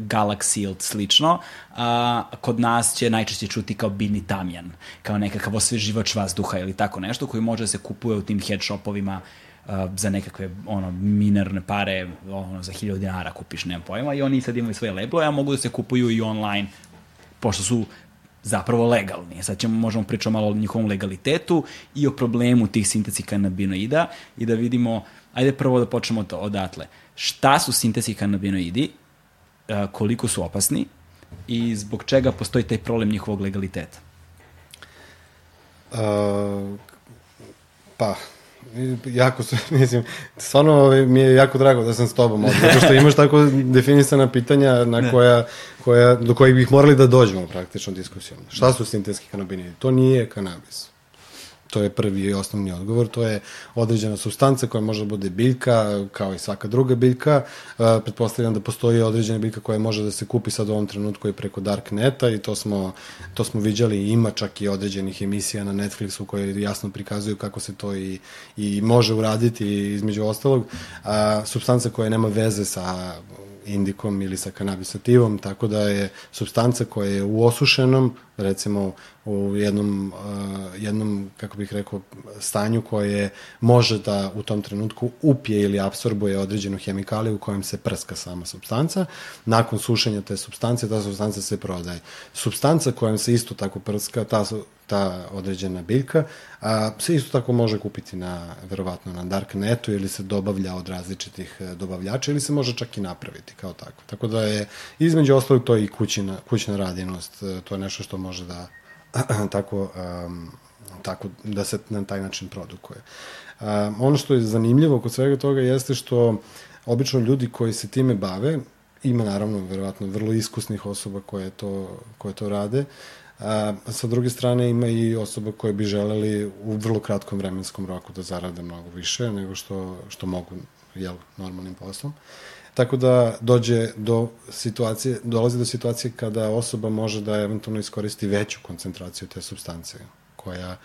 Galaxy ili slično. A uh, kod nas će najčešće čuti kao biljni tamjan, kao nekakav osveživač vazduha ili tako nešto koji može da se kupuje u tim head shopovima uh, za nekakve ono minerne pare, ono za 1000 dinara kupiš, nemam pojma, i oni sad imaju svoje leblove, a mogu da se kupuju i online pošto su zapravo legalni. Sad ćemo, možemo pričati malo o njihovom legalitetu i o problemu tih sintetskih kanabinoida i da vidimo, ajde prvo da počnemo to odatle. Šta su sintetski kanabinoidi, koliko su opasni i zbog čega postoji taj problem njihovog legaliteta? Uh, pa, jako su, mislim, stvarno ovaj, mi je jako drago da sam s tobom ovdje, zato što imaš tako definisana pitanja na koja, koja, do kojih bih morali da dođemo praktično diskusijom. Šta su sintetski kanabinoidi? To nije kanabis. To je prvi i osnovni odgovor. To je određena substanca koja može da bude biljka, kao i svaka druga biljka. Uh, pretpostavljam da postoji određena biljka koja može da se kupi sad u ovom trenutku i preko Darkneta i to smo, to smo viđali. Ima čak i određenih emisija na Netflixu koje jasno prikazuju kako se to i, i može uraditi između ostalog. Uh, substanca koja nema veze sa indikom ili sa kanabisativom, tako da je substanca koja je u osušenom, recimo u jednom, uh, jednom, kako bih rekao, stanju koje može da u tom trenutku upije ili absorbuje određenu hemikaliju u kojem se prska sama substanca. Nakon sušenja te substance, ta substanca se prodaje. Substanca kojom se isto tako prska, ta, ta određena biljka, a, se isto tako može kupiti na, verovatno, na Darknetu ili se dobavlja od različitih e, dobavljača ili se može čak i napraviti kao tako. Tako da je, između ostalog, to i kućina, kućna radinost, e, to je nešto što može da tako, um, tako da se na taj način produkuje. Um, ono što je zanimljivo kod svega toga jeste što obično ljudi koji se time bave, ima naravno verovatno vrlo iskusnih osoba koje to, koje to rade, A, sa druge strane ima i osoba koje bi želeli u vrlo kratkom vremenskom roku da zarade mnogo više nego što, što mogu jel, normalnim poslom. Tako da dođe do situacije, dolazi do situacije kada osoba može da eventualno iskoristi veću koncentraciju te substance koja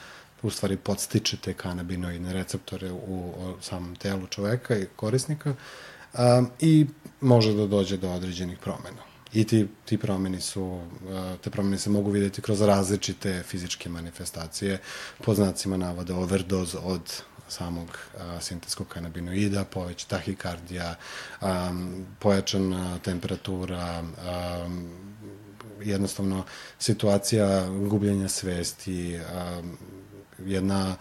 u stvari podstiče te kanabinoidne receptore u, u samom telu čoveka i korisnika a, i može da dođe do određenih promena. I ti, ti promeni su, te promene se mogu videti kroz različite fizičke manifestacije, po znacima navode overdose od samog a, sintetskog kanabinoida, poveć tahikardija, a, pojačana temperatura, a, jednostavno situacija gubljenja svesti, a, jedna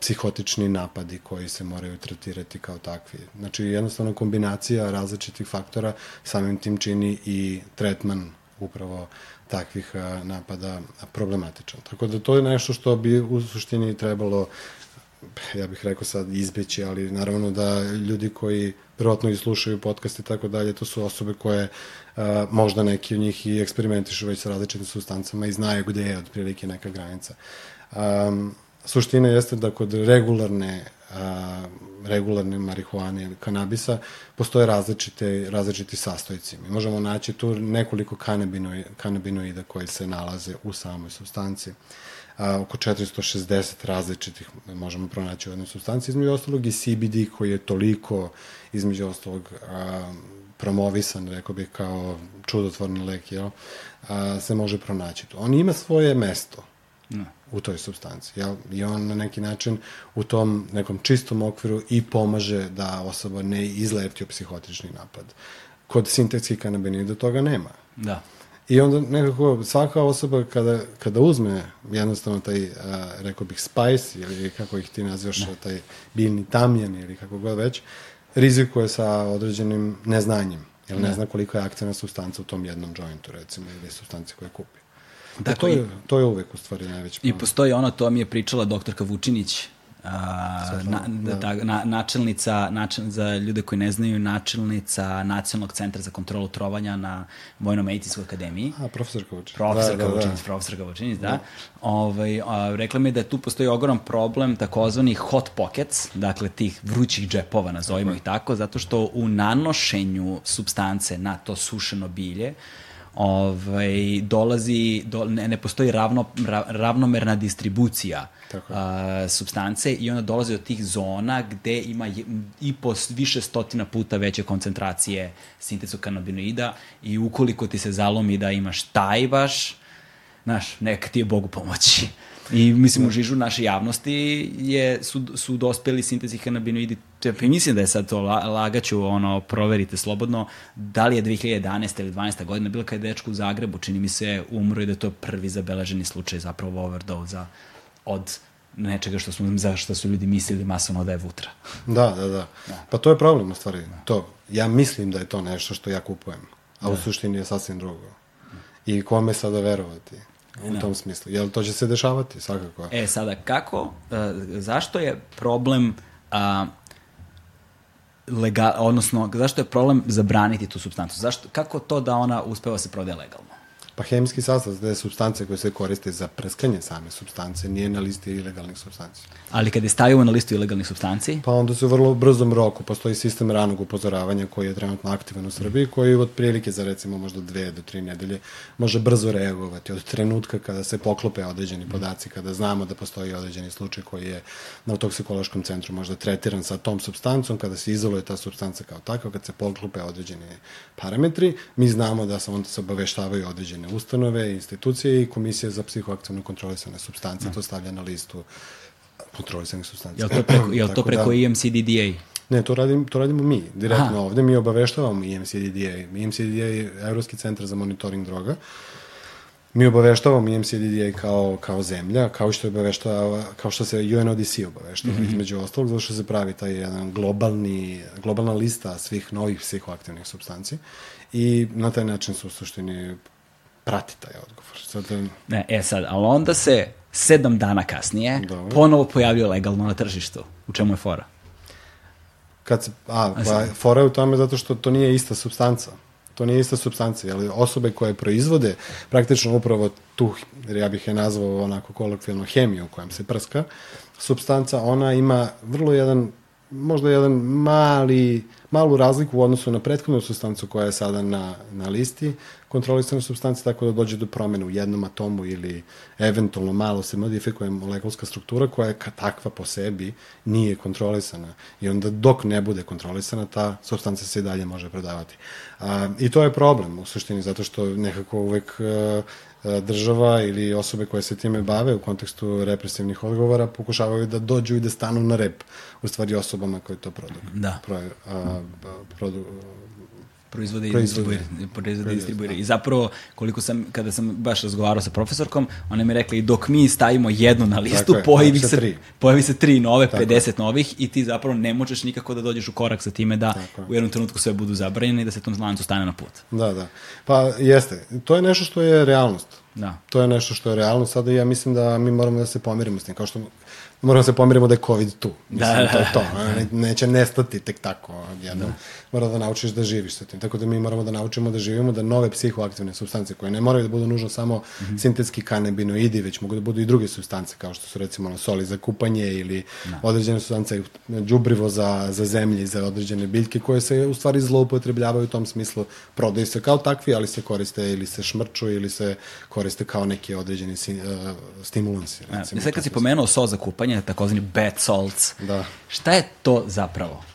psihotični napadi koji se moraju tretirati kao takvi. Znači, jednostavno kombinacija različitih faktora samim tim čini i tretman upravo takvih napada problematičan. Tako da to je nešto što bi u suštini trebalo ja bih rekao sad izbeći, ali naravno da ljudi koji verovatno i slušaju podcast i tako dalje, to su osobe koje uh, možda neki od njih i eksperimentišu već sa različitim sustancama i znaju gde je otprilike neka granica. Um, suština jeste da kod regularne a, regularne marihuane ili kanabisa, postoje različite, različiti sastojci. Mi možemo naći tu nekoliko kanabinoida, kanabinoida koji se nalaze u samoj substanci. A, oko 460 različitih možemo pronaći u jednoj substanci, između ostalog i CBD koji je toliko, između ostalog, a, promovisan, rekao bih, kao čudotvorni lek, jel, a, se može pronaći tu. On ima svoje mesto, Ne u toj substanci. Jel? I on na neki način u tom nekom čistom okviru i pomaže da osoba ne izleti u psihotični napad. Kod sintetskih kanabinoida toga nema. Da. I onda nekako svaka osoba kada, kada uzme jednostavno taj, a, rekao bih, spice ili kako ih ti nazivaš, da. taj biljni tamjan ili kako god već, rizikuje sa određenim neznanjem. Jer ne, ne zna koliko je aktivna substanca u tom jednom jointu, recimo, ili substanci koje kupi. Dakle, to, je, to je uvek u stvari najveći problem. I postoji ono, to mi je pričala doktorka Vučinić, a, na, da. da. na, načelnica, načel, za ljude koji ne znaju, načelnica Nacionalnog centra za kontrolu trovanja na Vojno-medicinskoj akademiji. A, profesorka Vučinić. Profesorka da, da, Vučinić, da. profesorka Vučinić, da. da. Ovaj, a, rekla mi da tu postoji ogroman problem takozvani hot pockets, dakle tih vrućih džepova, nazovimo ih tako, zato što u nanošenju substance na to sušeno bilje, ovaj, dolazi, do, ne, ne postoji ravno, ra, ravnomerna distribucija a, substance i onda dolazi do tih zona gde ima je, i po više stotina puta veće koncentracije sintetskog kanabinoida i ukoliko ti se zalomi da imaš taj baš, znaš, neka ti je Bogu pomoći. I mislim, u žižu naše javnosti je, su, su dospeli sintezi kanabinoidi. I mislim da je sad to, lagaću, ono, proverite slobodno, da li je 2011. ili 12. godina bila kada je dečko u Zagrebu, čini mi se, umro i da je to prvi zabeleženi slučaj zapravo overdose od nečega što smo, za što su ljudi mislili masovno da je vutra. Da, da, da, da. Pa to je problem u stvari. To, ja mislim da je to nešto što ja kupujem, a da. u suštini je sasvim drugo. I kome sada verovati? U no. tom smislu. Jel to će se dešavati, svakako. E, sada, kako, uh, zašto je problem uh, legal, odnosno, zašto je problem zabraniti tu substancu? Zašto, kako to da ona uspeva se prodaje legalno? Pa hemijski sastav, da je substance koje se koriste za prskanje same substance, nije na listi ilegalnih substanci. Ali kada je stavimo na listu ilegalnih substanci? Pa onda se u vrlo brzom roku postoji sistem ranog upozoravanja koji je trenutno aktivan u Srbiji, koji od prilike za recimo možda dve do tri nedelje može brzo reagovati od trenutka kada se poklope određeni podaci, kada znamo da postoji određeni slučaj koji je na toksikološkom centru možda tretiran sa tom substancom, kada se izoluje ta substanca kao takva, kad se poklope određeni parametri, mi znamo da se onda se obaveštavaju određeni zdravstvene ustanove, institucije i Komisija za psihoaktivno kontrolisane substance, mm. to stavlja na listu kontrolisanih substanci. Je li to preko, je li to preko da, EMCDDA? Ne, to, radim, to radimo mi, direktno Aha. ovde. Mi obaveštavamo EMCDDA. EMCDDA je Evropski centar za monitoring droga. Mi obaveštavamo EMCDDA kao, kao zemlja, kao što, obaveštava, kao što se UNODC obaveštava, mm -hmm. između ostalog, zato što se pravi taj jedan globalni, globalna lista svih novih psihoaktivnih substanci i na taj način se u suštini prati taj odgovor. Sad, ne, e sad, ali onda se sedam dana kasnije Dobre. ponovo pojavio legalno na tržištu. U čemu je fora? Kad se, a, pa, fora je u tome zato što to nije ista substanca. To nije ista substanca, ali osobe koje proizvode praktično upravo tu, ja bih je nazvao onako kolokvijalno hemiju u kojem se prska, substanca, ona ima vrlo jedan možda jedan mali, malu razliku u odnosu na prethodnu substancu koja je sada na, na listi kontrolisane substance, tako da dođe do promene u jednom atomu ili eventualno malo se modifikuje molekulska struktura koja je takva po sebi nije kontrolisana. I onda dok ne bude kontrolisana, ta substanca se i dalje može prodavati. A, I to je problem u suštini, zato što nekako uvek a, država ili osobe koje se time bave u kontekstu represivnih odgovora pokušavaju da dođu i da stanu na rep u stvari osobama koje to produ, da. pro, a, produ, proizvode i distribuiraju. Proizvode i distribuiraju. I zapravo, koliko sam, kada sam baš razgovarao sa profesorkom, ona mi je rekla i dok mi stavimo jednu na listu, Tako pojavi, se, tri. pojavi se tri nove, Tako 50 novih i ti zapravo ne možeš nikako da dođeš u korak sa time da Tako u jednom trenutku sve budu zabranjene i da se tom lancu stane na put. Da, da. Pa jeste. To je nešto što je realnost. Da. To je nešto što je realno. Sada ja mislim da mi moramo da se pomirimo s tim. Kao što moramo se pomirimo da je COVID tu. Mislim, Da, da, to je to. Ne, neće nestati tek tako jednom. Da. Mora da naučiš da živiš sa tim. Tako da mi moramo da naučimo da živimo, da nove psihoaktivne substance koje ne moraju da budu nužno samo mm -hmm. sintetski kanabinoidi, već mogu da budu i druge substance, kao što su recimo na soli za kupanje ili da. određene substance, đubrivo za, za zemlje, za određene biljke koje se u stvari zloupotrebljavaju u tom smislu. Prodaju se kao takvi, ali se koriste ili se šmrču ili se koriste kao neki određeni uh, stimulansi. Recimo, ja, sad kad si pomenuo so za kupanje, takozvani bad salts, da. šta je to zapravo?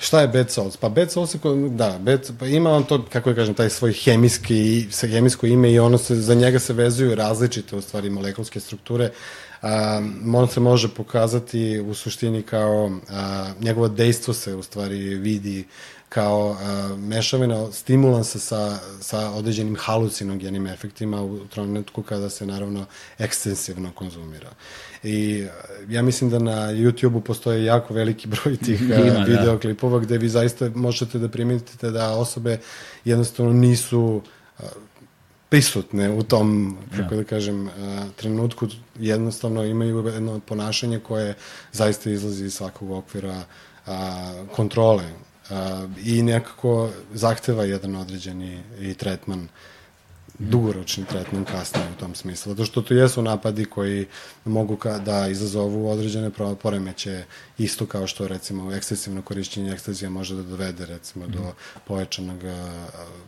Šta je bad salts? Pa bad salts, da, bad, pa ima on to, kako ja kažem, taj svoj hemijski, hemijsko ime i ono se, za njega se vezuju različite, u stvari, molekulske strukture. Um, on se može pokazati u suštini kao, a, njegovo dejstvo se u stvari vidi kao a, mešavina stimulansa sa, sa određenim halucinogenim efektima u trenutku kada se naravno ekstensivno konzumira. I ja mislim da na YouTube-u postoje jako veliki broj tih Ima, da. videoklipova da. gde vi zaista možete da primetite da osobe jednostavno nisu prisutne u tom, kako da, da kažem, trenutku, jednostavno imaju jedno ponašanje koje zaista izlazi iz svakog okvira kontrole i nekako zahteva jedan određeni i tretman dugoročni tretman kasnije u tom smislu. Zato što to jesu napadi koji mogu ka, da izazovu određene poremeće isto kao što recimo ekscesivno korišćenje ekstazija može da dovede recimo do mhm. pojačanog,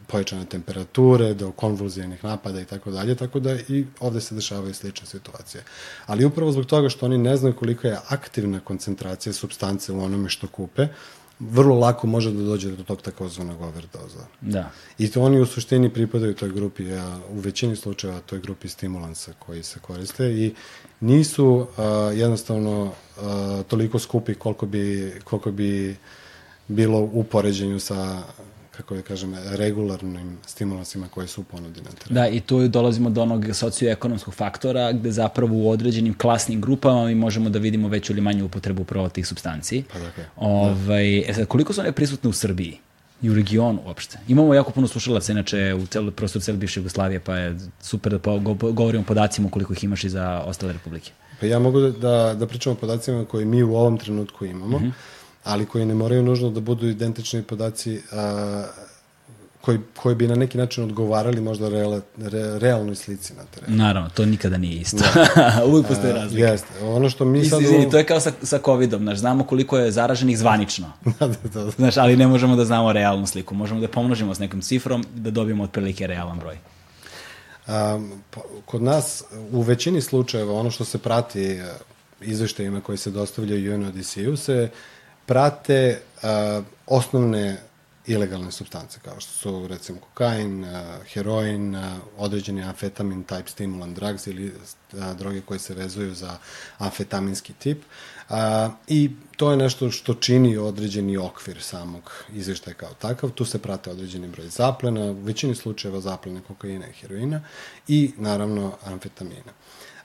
pojačane temperature, do konvulzijenih napada i tako dalje, tako da i ovde se dešavaju slične situacije. Ali upravo zbog toga što oni ne znaju koliko je aktivna koncentracija substance u onome što kupe, vrlo lako može da dođe do tog takozvanog overdoza. Da. I to oni u suštini pripadaju toj grupi, a u većini slučajeva toj grupi stimulansa koji se koriste i nisu a, jednostavno a, toliko skupi koliko bi, koliko bi bilo u poređenju sa kako da kažem, regularnim stimulansima koje su ponudi na terenu. Da, i tu dolazimo do onog socioekonomskog faktora gde zapravo u određenim klasnim grupama mi možemo da vidimo veću ili manju upotrebu upravo tih substanci. Pa dakle. Ovaj, da. e sad, koliko su one prisutne u Srbiji? i u regionu uopšte. Imamo jako puno slušalaca, inače u celu, prostoru cele bivše Jugoslavije, pa je super da po, go, govorimo o podacima koliko ih imaš i za ostale republike. Pa ja mogu da, da, da pričam o podacima koje mi u ovom trenutku imamo. Mm -hmm ali koji ne moraju nužno da budu identični podaci a, koji, koji bi na neki način odgovarali možda reala, re, realnoj slici na terenu. Naravno, to nikada nije isto. Da. Uvijek postoje razlike. Jeste. Ono što mi sad... Izvini, to je kao sa, sa COVID-om, znaš, znamo koliko je zaraženih zvanično. da, da, da. Znaš, ali ne možemo da znamo realnu sliku. Možemo da pomnožimo s nekom cifrom da dobijemo otprilike realan broj. Um, kod nas, u većini slučajeva, ono što se prati e, izveštajima koji se dostavljaju UNODC-u se prate uh, osnovne ilegalne substance, kao što su recimo kokain, uh, heroin, uh, određeni amfetamin type stimulant drugs ili droge koje se vezuju za amfetaminski tip. Uh, I to je nešto što čini određeni okvir samog izveštaja kao takav. Tu se prate određeni broj zaplena, u većini slučajeva zaplene kokaina i heroina i naravno amfetamina.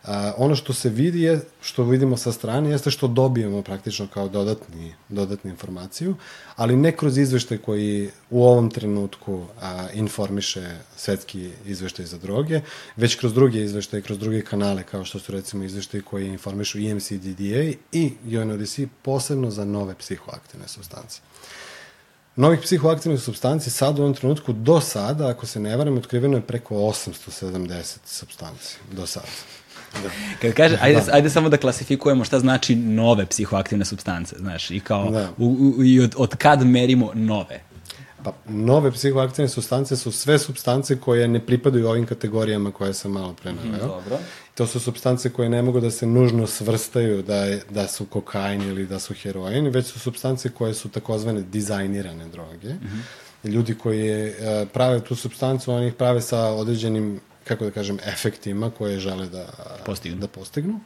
A, ono što se vidi je, što vidimo sa strane, jeste što dobijemo praktično kao dodatni, dodatnu informaciju, ali ne kroz izveštaj koji u ovom trenutku a, informiše svetski izveštaj za droge, već kroz druge izveštaje, kroz druge kanale, kao što su recimo izveštaji koji informišu EMCDDA i UNODC posebno za nove psihoaktivne substance. Novih psihoaktivnih substanci sad u ovom trenutku do sada, ako se ne varam, otkriveno je preko 870 substanci do sada. Da. Kad kaže, ajde, da. ajde samo da klasifikujemo šta znači nove psihoaktivne substance, znaš, i kao, da. u, u, i od, od kad merimo nove? Pa, nove psihoaktivne substance su sve substance koje ne pripadaju ovim kategorijama koje sam malo pre naveo. Mhm, dobro. To su substance koje ne mogu da se nužno svrstaju da, je, da su kokain ili da su heroin, već su substance koje su takozvane dizajnirane droge. Mm -hmm. Ljudi koji je, prave tu substancu, oni ih prave sa određenim kako da kažem, efektima koje žele da postignu. Da postignu.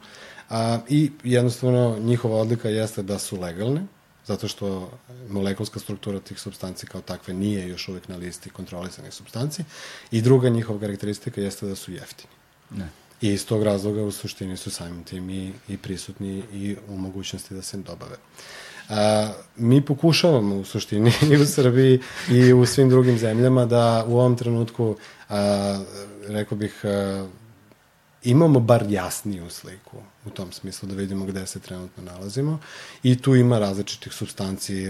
A, I jednostavno njihova odlika jeste da su legalne, zato što molekulska struktura tih substanci kao takve nije još uvek na listi kontrolisanih substanci. I druga njihova karakteristika jeste da su jeftini. Ne. I iz tog razloga u suštini su samim tim i, i prisutni i u mogućnosti da se dobave. A, mi pokušavamo u suštini i u Srbiji i u svim drugim zemljama da u ovom trenutku a, rekao bih, imamo bar jasniju sliku u tom smislu da vidimo gde se trenutno nalazimo i tu ima različitih substanci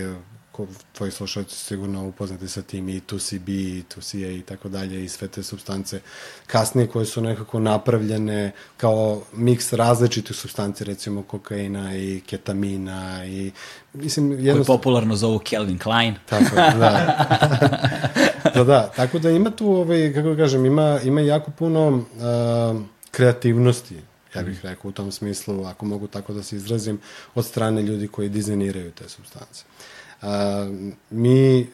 ko, tvoji slušalci sigurno upoznati sa tim i 2CB, i 2CA i tako dalje i sve te substance kasnije koje su nekako napravljene kao miks različitih substanci, recimo kokaina i ketamina i mislim jednostavno... Koji popularno zovu Kelvin Klein. Tako, da. da, da, tako da ima tu, ovaj, kako kažem, ima, ima jako puno uh, kreativnosti ja bih rekao u tom smislu, ako mogu tako da se izrazim, od strane ljudi koji dizajniraju te substance. A, mi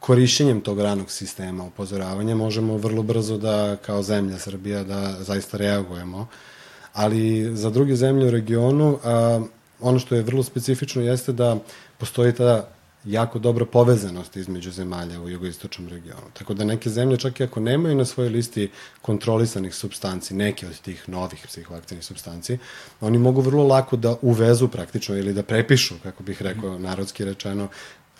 korišćenjem tog ranog sistema upozoravanja možemo vrlo brzo da, kao zemlja Srbija, da zaista reagujemo. Ali za druge zemlje u regionu, a, ono što je vrlo specifično jeste da postoji ta jako dobra povezanost između zemalja u jugoistočnom regionu. Tako da neke zemlje, čak i ako nemaju na svojoj listi kontrolisanih substanci, neke od tih novih psihoaktivnih substanci, oni mogu vrlo lako da uvezu praktično ili da prepišu, kako bih rekao narodski rečeno,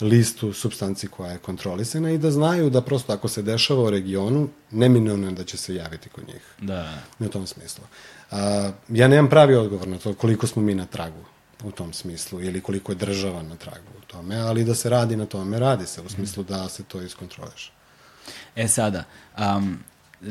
listu substanci koja je kontrolisana i da znaju da prosto ako se dešava u regionu, neminovno je da će se javiti kod njih. Da. U tom smislu. A, ja nemam pravi odgovor na to koliko smo mi na tragu u tom smislu ili koliko je država na tragu u tome, ali da se radi na tome, radi se u smislu da se to iskontroliše. E sada, um,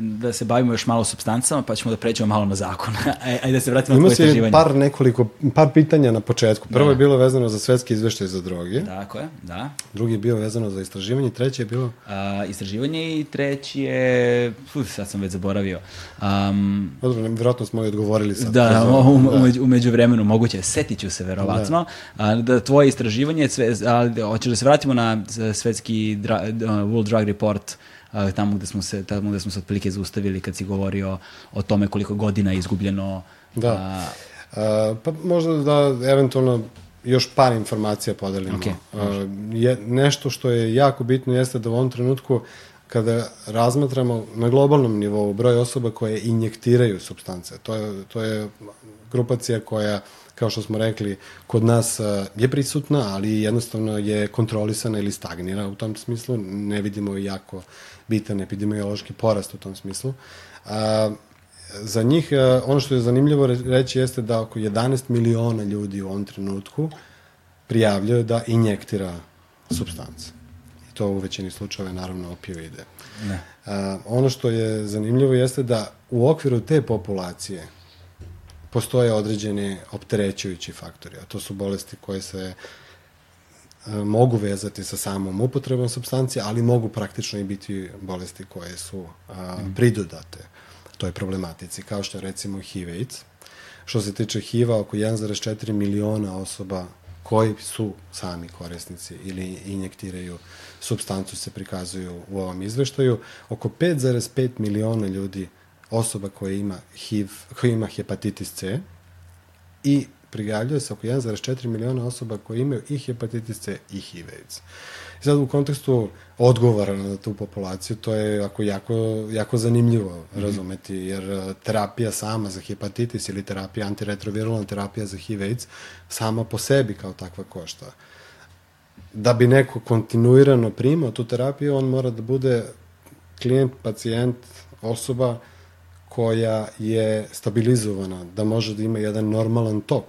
da se bavimo još malo substancama, pa ćemo da pređemo malo na zakon. Ajde da se vratimo na tvoje istraživanje. Ima par nekoliko, par pitanja na početku. Prvo da. je bilo vezano za svetski izveštaj za droge. Tako je, da. Drugi je bio vezano za istraživanje, treći je bilo... A, istraživanje i treći je... Uf, sad sam već zaboravio. Um, Dobro, vjerojatno smo i odgovorili sad. Da, da, u, da. umeđu vremenu moguće, setit ću se verovatno. Da. A, da tvoje istraživanje, sve, ali hoćeš da se vratimo na svetski dra, World Drug Report tamo gde smo se tamo gde smo se otprilike zaustavili kad si govorio o tome koliko godina je izgubljeno. Da. A, a, pa možda da eventualno još par informacija podelimo. Okay, a, je, nešto što je jako bitno jeste da u ovom trenutku kada razmatramo na globalnom nivou broj osoba koje injektiraju substance, to je, to je grupacija koja kao što smo rekli, kod nas je prisutna, ali jednostavno je kontrolisana ili stagnira u tom smislu. Ne vidimo jako bitan epidemiološki porast u tom smislu. A, za njih, a, ono što je zanimljivo reći jeste da oko 11 miliona ljudi u ovom trenutku prijavljaju da injektira substance. I to u većini slučajeva naravno opioide. Ne. A, ono što je zanimljivo jeste da u okviru te populacije postoje određeni opterećujući faktori, a to su bolesti koje se E, mogu vezati sa samom upotrebom substancije, ali mogu praktično i biti bolesti koje su a, mhm. pridodate toj problematici, kao što je recimo HIV AIDS. Što se tiče HIV-a, oko 1,4 miliona osoba koji su sami korisnici ili injektiraju substancu se prikazuju u ovom izveštaju. Oko 5,5 miliona ljudi osoba koja ima HIV, koja ima hepatitis C i prijavljuje se oko 1,4 miliona osoba koji imaju i hepatitis C i HIV AIDS. I sad u kontekstu odgovora na tu populaciju, to je jako, jako, jako zanimljivo -hmm. razumeti, jer e, terapija sama za hepatitis ili terapija, antiretrovirulna terapija za HIV AIDS, sama po sebi kao takva košta. Da bi neko kontinuirano primao tu terapiju, on mora da bude klijent, pacijent, osoba koja je stabilizovana, da može da ima jedan normalan tok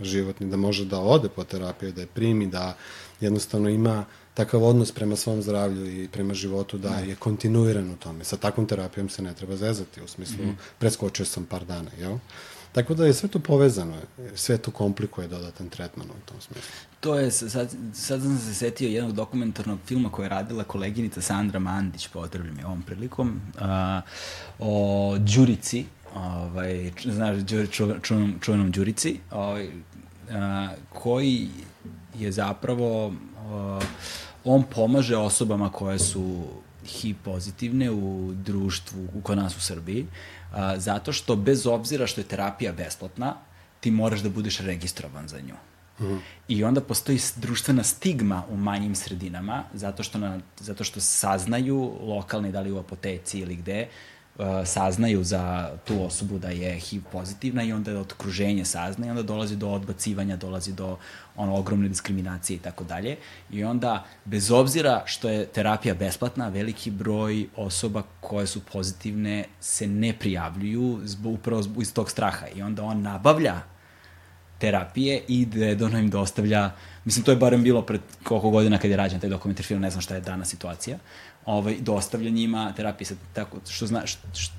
životni, da može da ode po terapiju, da je primi, da jednostavno ima takav odnos prema svom zdravlju i prema životu da je kontinuiran u tome. Sa takvom terapijom se ne treba zezati, u smislu mm. preskočio sam par dana, jel? Tako da je sve to povezano, sve to komplikuje dodatan tretman u tom smislu. To je, sad, sad sam se setio jednog dokumentarnog filma koje je radila koleginica Sandra Mandić, potrebljam je ovom prilikom, a, o Đurici, ovaj, znaš, Đuri, čuvenom, čuvenom Đurici, ovaj, a, koji je zapravo, a, on pomaže osobama koje su HIV pozitivne u društvu, u kod nas u Srbiji, a, zato što bez obzira što je terapija besplatna, ti moraš da budeš registrovan za nju. I onda postoji društvena stigma u manjim sredinama, zato što, na, zato što saznaju lokalni, da li u apoteci ili gde, saznaju za tu osobu da je HIV pozitivna i onda okruženje sazna i onda dolazi do odbacivanja, dolazi do ono ogromne diskriminacije i tako dalje. I onda, bez obzira što je terapija besplatna, veliki broj osoba koje su pozitivne se ne prijavljuju zbog, upravo iz tog straha. I onda on nabavlja terapije i redovno im dostavlja, mislim to je barem bilo pred koliko godina kad je rađen taj dokumentar film, ne znam šta je dana situacija, ovaj, dostavlja njima terapije. Sad, tako, što zna, što, što,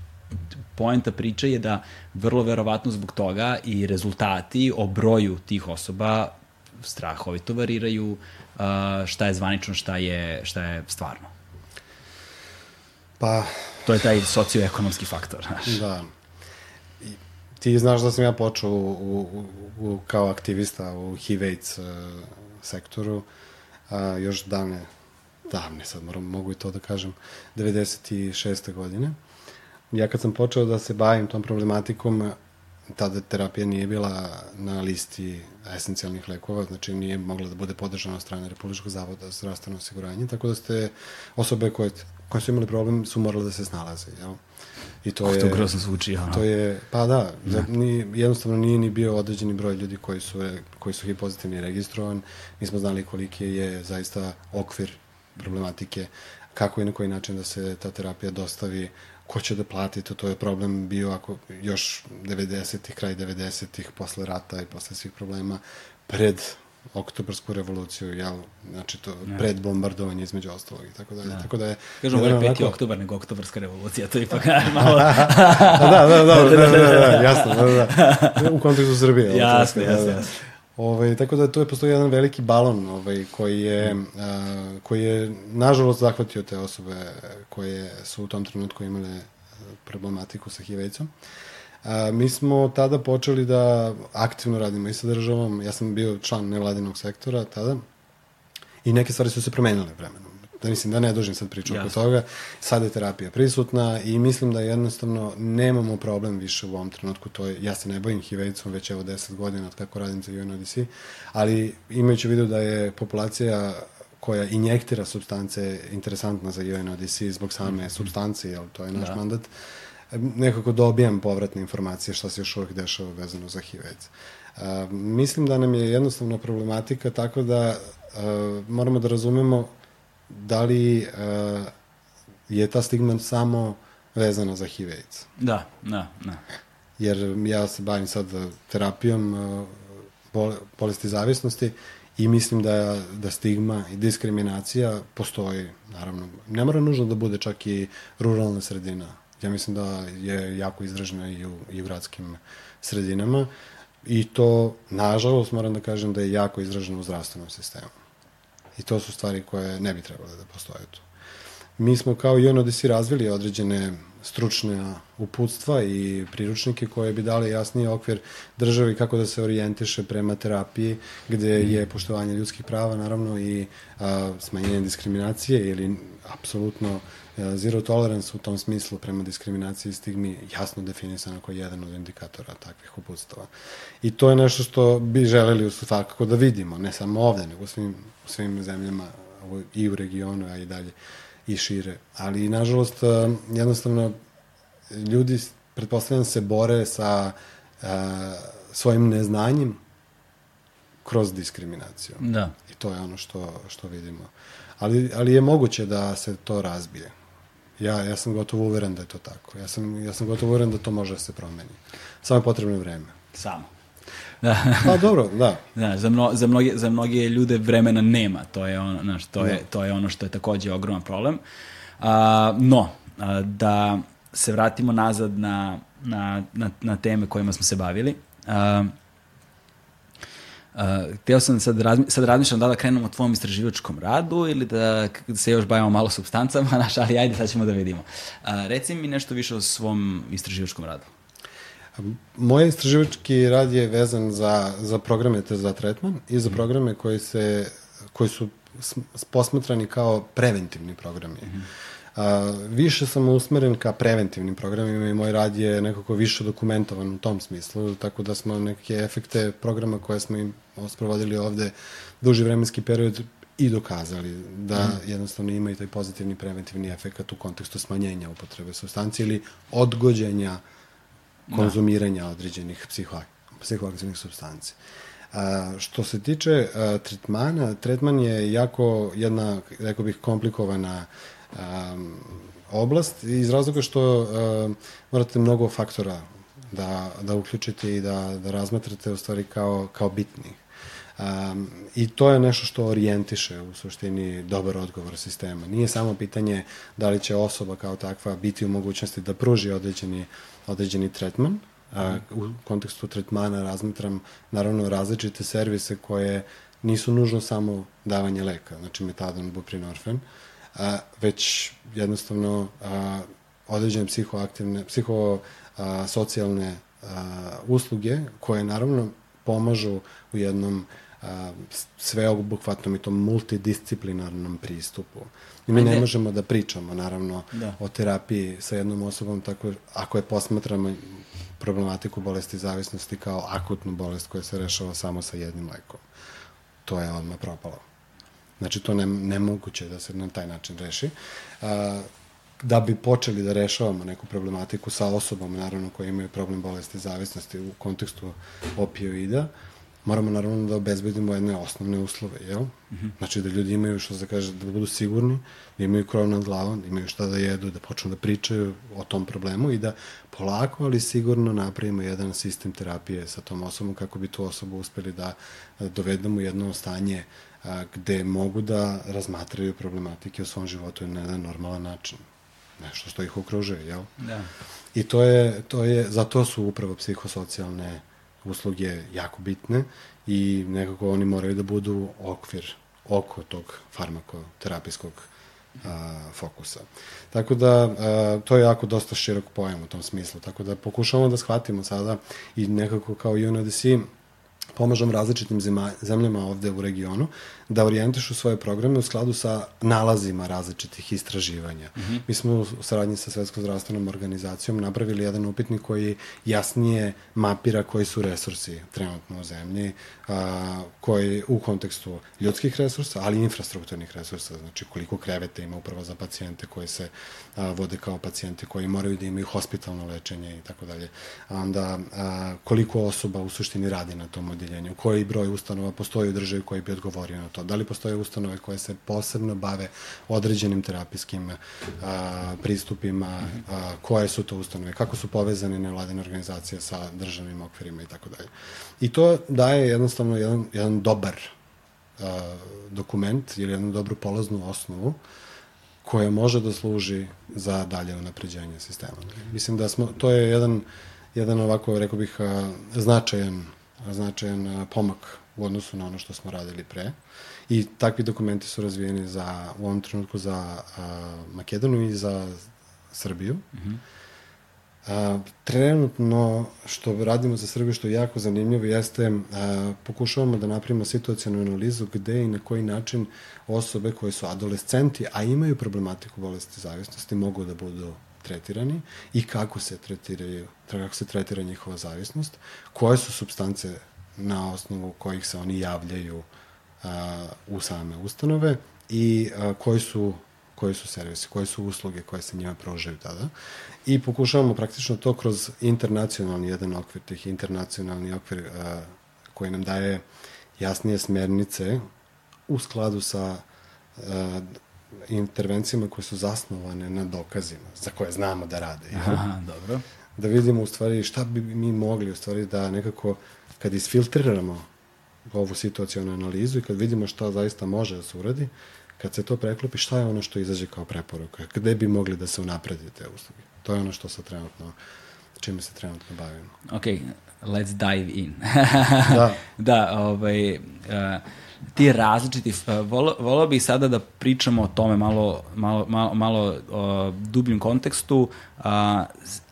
poenta priče je da vrlo verovatno zbog toga i rezultati o broju tih osoba strahovito variraju uh, šta je zvanično, šta je, šta je stvarno. Pa... To je taj socioekonomski faktor, znaš. Da. I, ti znaš da sam ja počeo u, u, u, kao aktivista u HIV-AIDS uh, sektoru, uh, još davne, davne sad moram, mogu i to da kažem, 96. godine. Ja kad sam počeo da se bavim tom problematikom, tada terapija nije bila na listi esencijalnih lekova, znači nije mogla da bude podržana od strane Republičkog zavoda za zdravstveno osiguranje, tako da ste osobe koje, koje su imali problem su morale da se snalaze, jel? I to oh, je... To grozno zvuči, ono. To je, pa da, da. Ni, jednostavno nije ni bio određeni broj ljudi koji su, koji su HIV pozitivni registrovan. Nismo znali koliki je zaista okvir problematike, kako i na koji način da se ta terapija dostavi ko će da plati to, to je problem bio ako još 90-ih, kraj 90-ih, posle rata i posle svih problema, pred oktobarsku revoluciju, jel, znači to ja. pred bombardovanje između ostalog i tako dalje. Da. Tako da je Kažu gore 5. Onako... oktobar nego oktobarska revolucija, to je ipak malo. Da, da, da, da, da, da, da, da, jasno, da, da. da. U kontekstu Srbije. Jasno, da, jasno, jasno. Ovaj, tako da tu je postoji jedan veliki balon ovaj, koji, je, a, koji je nažalost zahvatio te osobe koje su u tom trenutku imale problematiku sa HIV-icom. A, mi smo tada počeli da aktivno radimo i sa državom, ja sam bio član nevladinog sektora tada i neke stvari su se promenile vremenom da mislim da ne dužim sad priču oko toga, sada je terapija prisutna i mislim da jednostavno nemamo problem više u ovom trenutku, to je, ja se ne bojim HIV-icom već evo 10 godina od kako radim za UNODC, ali imajući vidu da je populacija koja injektira substance interesantna za UNODC zbog same mm -hmm. substance, jel to je naš da. mandat, nekako dobijam povratne informacije šta se još uvek dešava vezano za HIV AIDS. Uh, mislim da nam je jednostavno problematika tako da uh, moramo da razumemo da li uh, je ta stigma samo vezana za HIV AIDS? Da, da, da. Jer ja se bavim sad terapijom uh, bolesti zavisnosti i mislim da, da stigma i diskriminacija postoji, naravno. Ne mora nužno da bude čak i ruralna sredina. Ja mislim da je jako izražena i u, i u gradskim sredinama i to, nažalost, moram da kažem da je jako izraženo u zdravstvenom sistemu. I to su stvari koje ne bi trebale da postoje tu. Mi smo kao i ono da si razvili određene stručne uputstva i priručnike koje bi dali jasniji okvir državi kako da se orijentiše prema terapiji gde je poštovanje ljudskih prava naravno i a, smanjenje diskriminacije ili apsolutno zero tolerance u tom smislu prema diskriminaciji i stigmi jasno definisano kao jedan od indikatora takvih uputstava. I to je nešto što bi želeli u svakako da vidimo, ne samo ovde, nego u svim, svim zemljama i u regionu, a i dalje i šire. Ali, nažalost, jednostavno, ljudi, pretpostavljam, se bore sa a, svojim neznanjem kroz diskriminaciju. Da. I to je ono što, što vidimo. Ali, ali je moguće da se to razbije. Ja, ja sam gotovo uveren da je to tako. Ja sam, ja sam gotovo uveren da to može da se promeni. Samo je potrebno vreme. Samo. Da. pa dobro, da. da za, mno, za, mnoge, za mnoge ljude vremena nema. To je ono, znaš, to, je, da. to je ono što je takođe ogroman problem. A, no, a, da se vratimo nazad na, na, na, na teme kojima smo se bavili. A, Uh, hteo sam sad, razmi, sad razmišljam da da krenemo o tvom istraživačkom radu ili da se još bavimo malo substancama, naš, ali ajde sad ćemo da vidimo. Uh, reci mi nešto više o svom istraživačkom radu. Moj istraživački rad je vezan za, za programe te za tretman i za mhm. programe koji, se, koji su posmatrani kao preventivni programi. Mm -hmm. A, više sam usmeren ka preventivnim programima i moj rad je nekako više dokumentovan u tom smislu, tako da smo neke efekte programa koje smo im sprovodili ovde duži vremenski period i dokazali da mm. jednostavno imaju taj pozitivni preventivni efekt u kontekstu smanjenja upotrebe substancije ili odgođenja konzumiranja da. određenih psiho, psihoaktivnih substanci. A, što se tiče a, tretmana, tretman je jako jedna, rekao bih, komplikovana a, oblast iz razloga što a, morate mnogo faktora da, da uključite i da, da razmatrate u stvari kao, kao bitnih. Um, I to je nešto što orijentiše u suštini dobar odgovor sistema. Nije samo pitanje da li će osoba kao takva biti u mogućnosti da pruži određeni, određeni tretman, a, u kontekstu tretmana razmatram naravno različite servise koje nisu nužno samo davanje leka, znači metadon, buprenorfen, a, već jednostavno a, određene psihoaktivne, psihosocijalne usluge koje naravno pomažu u jednom a, sveobuhvatnom i tom multidisciplinarnom pristupu. I mi ne možemo da pričamo, naravno, da. o terapiji sa jednom osobom, tako, ako je posmatramo problematiku bolesti zavisnosti kao akutnu bolest koja se rešava samo sa jednim lekom. To je odmah propalo. Znači, to ne, nemoguće da se na taj način reši. A, da bi počeli da rešavamo neku problematiku sa osobom, naravno, koji imaju problem bolesti zavisnosti u kontekstu opioida, moramo naravno da obezbedimo jedne osnovne uslove, jel? Mm -hmm. Znači da ljudi imaju, što se kaže, da budu sigurni, da imaju krov nad glavom, da imaju šta da jedu, da počnu da pričaju o tom problemu i da polako, ali sigurno napravimo jedan sistem terapije sa tom osobom kako bi tu osobu uspeli da, da dovedemo jedno stanje a, gde mogu da razmatraju problematike u svom životu na jedan normalan način. Nešto što ih okružuje, jel? Da. I to je, to je, zato su upravo psihosocijalne usluge jako bitne i nekako oni moraju da budu okvir oko tog farmakoterapijskog a, fokusa. Tako da, a, to je jako dosta širok pojam u tom smislu, tako da pokušavamo da shvatimo sada i nekako kao UNODC pomažem različitim zemljama ovde u regionu da orijentišu svoje programe u skladu sa nalazima različitih istraživanja. Mm -hmm. Mi smo u saradnji sa Svetskom zdravstvenom organizacijom napravili jedan upitnik koji jasnije mapira koji su resursi trenutno u zemlji, a, koji u kontekstu ljudskih resursa, ali i infrastrukturnih resursa, znači koliko kreveta ima upravo za pacijente koji se a, vode kao pacijenti koji moraju da imaju hospitalno lečenje i tako dalje. Onda a, koliko osoba u suštini radi na tom odeljenju, koji broj ustanova postoji u državi koji bi odgovorio na to. Da li postoje ustanove koje se posebno bave određenim terapijskim a, pristupima, a, koje su to ustanove, kako su povezane nevladine organizacije sa državnim okvirima i tako dalje. I to daje jednostavno jedan, jedan dobar a, dokument ili jednu dobru polaznu osnovu koja može da služi za dalje unapređenje sistema. Mislim da smo, to je jedan, jedan ovako, rekao bih, značajan, značajan pomak u odnosu na ono što smo radili pre. I takvi dokumenti su razvijeni za, u ovom trenutku za a, Makedoniju i za Srbiju. Mm -hmm. A, trenutno što radimo za Srbiju, što je jako zanimljivo, jeste a, pokušavamo da napravimo situacijanu analizu gde i na koji način osobe koje su adolescenti, a imaju problematiku bolesti zavisnosti, mogu da budu tretirani i kako se tretiraju, kako se tretira njihova zavisnost, koje su substance na osnovu kojih se oni javljaju a, u same ustanove i a, koji su koji su servisi, koje su usluge koje se njima pružaju tada. I pokušavamo praktično to kroz internacionalni jedan okvir, tih internacionalni okvir a, koji nam daje jasnije smernice u skladu sa a, intervencijama koje su zasnovane na dokazima, za koje znamo da rade. Aha, dobro. Da vidimo u stvari šta bi mi mogli u stvari da nekako kad isfiltriramo ovu situacijonu analizu i kad vidimo šta zaista može da se uradi, kad se to preklopi, šta je ono što izađe kao preporuka? Gde bi mogli da se unapredi te usluge? To je ono što se trenutno, čime se trenutno bavimo. Ok, let's dive in. da. da, ovaj, uh, ti različiti, volao volo bih sada da pričamo o tome malo, malo, malo, malo uh, dubljem kontekstu, uh,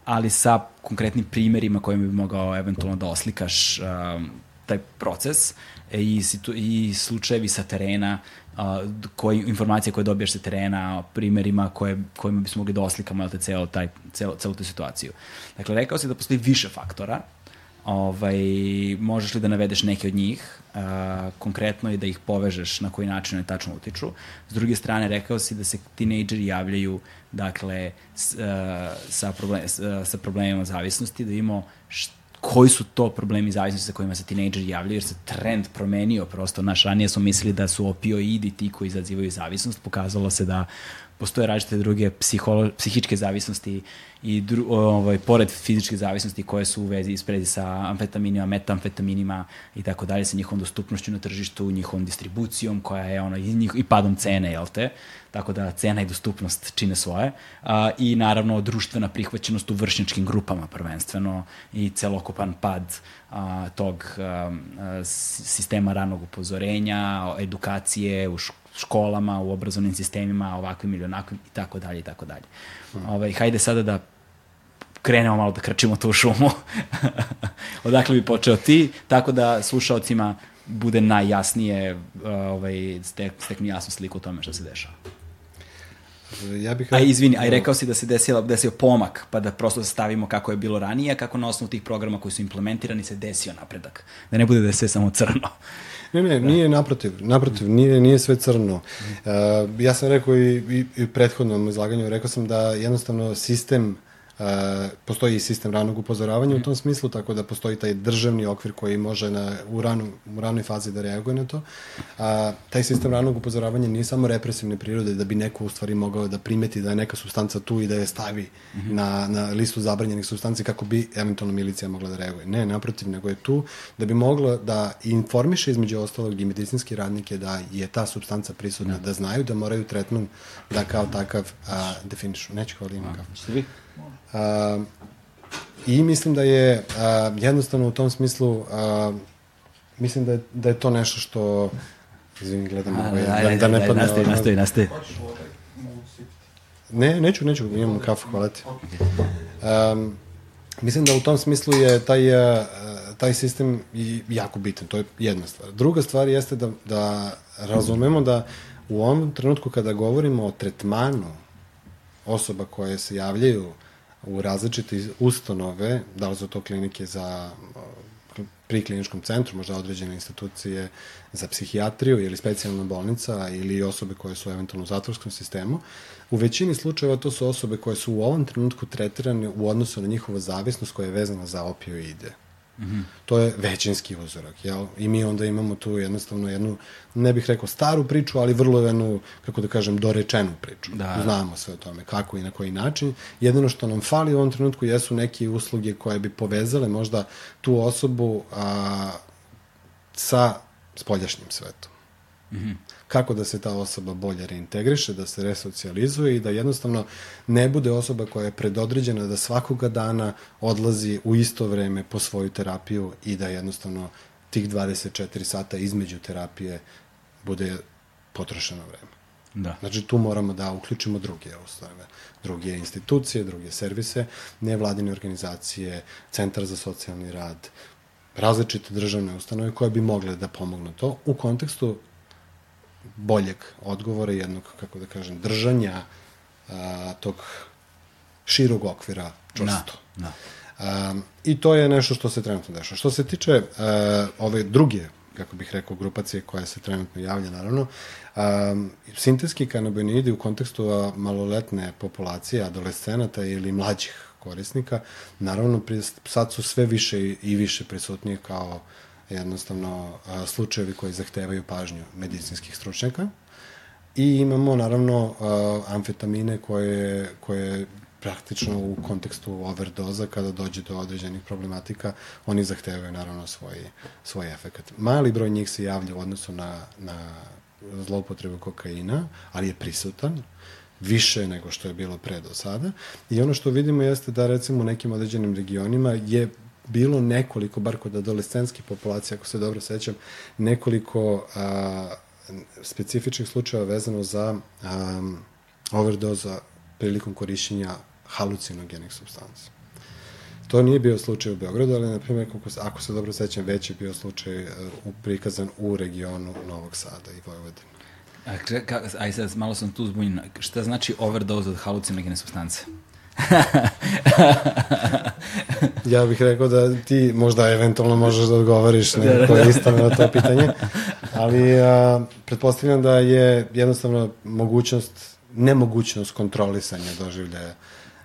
ali sa konkretnim primerima kojima bi mogao eventualno da oslikaš um, taj proces i, situ, i slučajevi sa terena, a, koji, informacije koje dobijaš sa terena, primerima koje, kojima bismo mogli da oslikamo te celo taj, celo, celu tu situaciju. Dakle, rekao si da postoji više faktora Ovaj, možeš li da navedeš neke od njih, uh, konkretno i da ih povežeš na koji način ne tačno utiču. S druge strane, rekao si da se tinejdžeri javljaju dakle, s, uh, sa, problem, s, uh, sa problemima zavisnosti, da imamo koji su to problemi zavisnosti sa kojima se tinejdžeri javljaju, jer se trend promenio prosto. Naš ranije smo mislili da su opioidi ti koji izazivaju zavisnost, pokazalo se da postoje različite druge psiholo, psihičke zavisnosti i dru, ovaj, pored fizičke zavisnosti koje su u vezi ispredi sa amfetaminima, metamfetaminima i tako dalje, sa njihovom dostupnošću na tržištu, njihovom distribucijom koja je ono, i, njih, i padom cene, jel te? Tako da cena i dostupnost čine svoje. A, I naravno društvena prihvaćenost u vršnjačkim grupama prvenstveno i celokupan pad a, tog a, sistema ranog upozorenja, edukacije u školu školama, u obrazovnim sistemima, ovakvim ili onakvim i tako dalje i tako dalje. Ovaj, hajde sada da krenemo malo da krčimo tu šumu. Odakle bi počeo ti, tako da slušalcima bude najjasnije, ovaj, stek, stekni jasnu sliku o tome šta se dešava. Ja bih... A izvini, a i rekao si da se desila, desio pomak, pa da prosto stavimo kako je bilo ranije, kako na osnovu tih programa koji su implementirani se desio napredak. Da ne bude da je sve samo crno. Ne, ne, nije naprotiv, naprotiv, nije, nije sve crno. Uh, ja sam rekao i, i, i u prethodnom izlaganju, rekao sam da jednostavno sistem Uh, postoji i sistem ranog upozoravanja u tom smislu, tako da postoji taj državni okvir koji može na, u, ranu, u ranoj fazi da reaguje na to. A, taj sistem ranog upozoravanja nije samo represivne prirode da bi neko u stvari mogao da primeti da je neka substanca tu i da je stavi mm -hmm. na, na listu zabranjenih substanci kako bi eventualno milicija mogla da reaguje. Ne, naprotiv, nego je tu da bi mogla da informiše između ostalog i medicinski radnike da je ta substanca prisutna, mm. da znaju da moraju tretman da kao takav a, definišu. Neću hvala ima kao. Ste vi? A, I mislim da je a, jednostavno u tom smislu a, mislim da je, da je to nešto što izvini, gledam A, ja, ajde, da, da ne padne nastavi, nastavi, nastavi. Ne, neću, neću, imam kafu, hvala ti. Um, mislim da u tom smislu je taj, uh, taj sistem jako bitan, to je jedna stvar. Druga stvar jeste da, da razumemo da u ovom trenutku kada govorimo o tretmanu osoba koje se javljaju u različite ustanove, da li su to klinike za pri kliničkom centru, možda određene institucije za psihijatriju ili specijalna bolnica ili osobe koje su eventualno u zatvorskom sistemu, u većini slučajeva to su osobe koje su u ovom trenutku tretirane u odnosu na njihovu zavisnost koja je vezana za opioide. Mm -hmm. To je većinski uzorak, jel? I mi onda imamo tu jednostavno jednu, ne bih rekao staru priču, ali vrlo jednu, kako da kažem, dorečenu priču. Da. Znamo sve o tome, kako i na koji način. Jedino što nam fali u ovom trenutku jesu neke usluge koje bi povezale možda tu osobu a, sa spoljašnjim svetom. Mm -hmm. Kako da se ta osoba bolje reintegriše, da se resocijalizuje i da jednostavno ne bude osoba koja je predodređena da svakoga dana odlazi u isto vreme po svoju terapiju i da jednostavno tih 24 sata između terapije bude potrošeno vreme. Da. Znači tu moramo da uključimo druge ustanove, druge institucije, druge servise, nevladine organizacije, centar za socijalni rad, različite državne ustanove koje bi mogle da pomognu to u kontekstu boljeg odgovora, jednog, kako da kažem, držanja a, tog širog okvira čvrsto. Da, da. Um, I to je nešto što se trenutno dešava. Što se tiče uh, ove druge, kako bih rekao, grupacije koja se trenutno javlja, naravno, um, sintetski kanabinoidi u kontekstu maloletne populacije, adolescenata ili mlađih korisnika, naravno, sad su sve više i, i više prisutnije kao jednostavno slučajevi koji zahtevaju pažnju medicinskih stručnjaka. I imamo, naravno, amfetamine koje, koje praktično u kontekstu overdoza, kada dođe do određenih problematika, oni zahtevaju naravno svoj, svoj efekt. Mali broj njih se javlja u odnosu na, na zloupotrebu kokaina, ali je prisutan više nego što je bilo pre do sada. I ono što vidimo jeste da recimo u nekim određenim regionima je bilo nekoliko, bar kod adolescenske populacije, ako se dobro sećam, nekoliko a, specifičnih slučajeva vezano za a, overdoza prilikom korišćenja halucinogenih substanci. To nije bio slučaj u Beogradu, ali, na primjer, ako, ako se dobro sećam, već je bio slučaj uh, prikazan u regionu Novog Sada i Vojvodine. A, ka, aj sad, malo sam tu zbunjen. Šta znači overdose od halucinogene substance? ja bih rekao da ti možda eventualno možeš da odgovoriš nekako isto na to pitanje, ali a, pretpostavljam da je jednostavno mogućnost, nemogućnost kontrolisanja doživljaja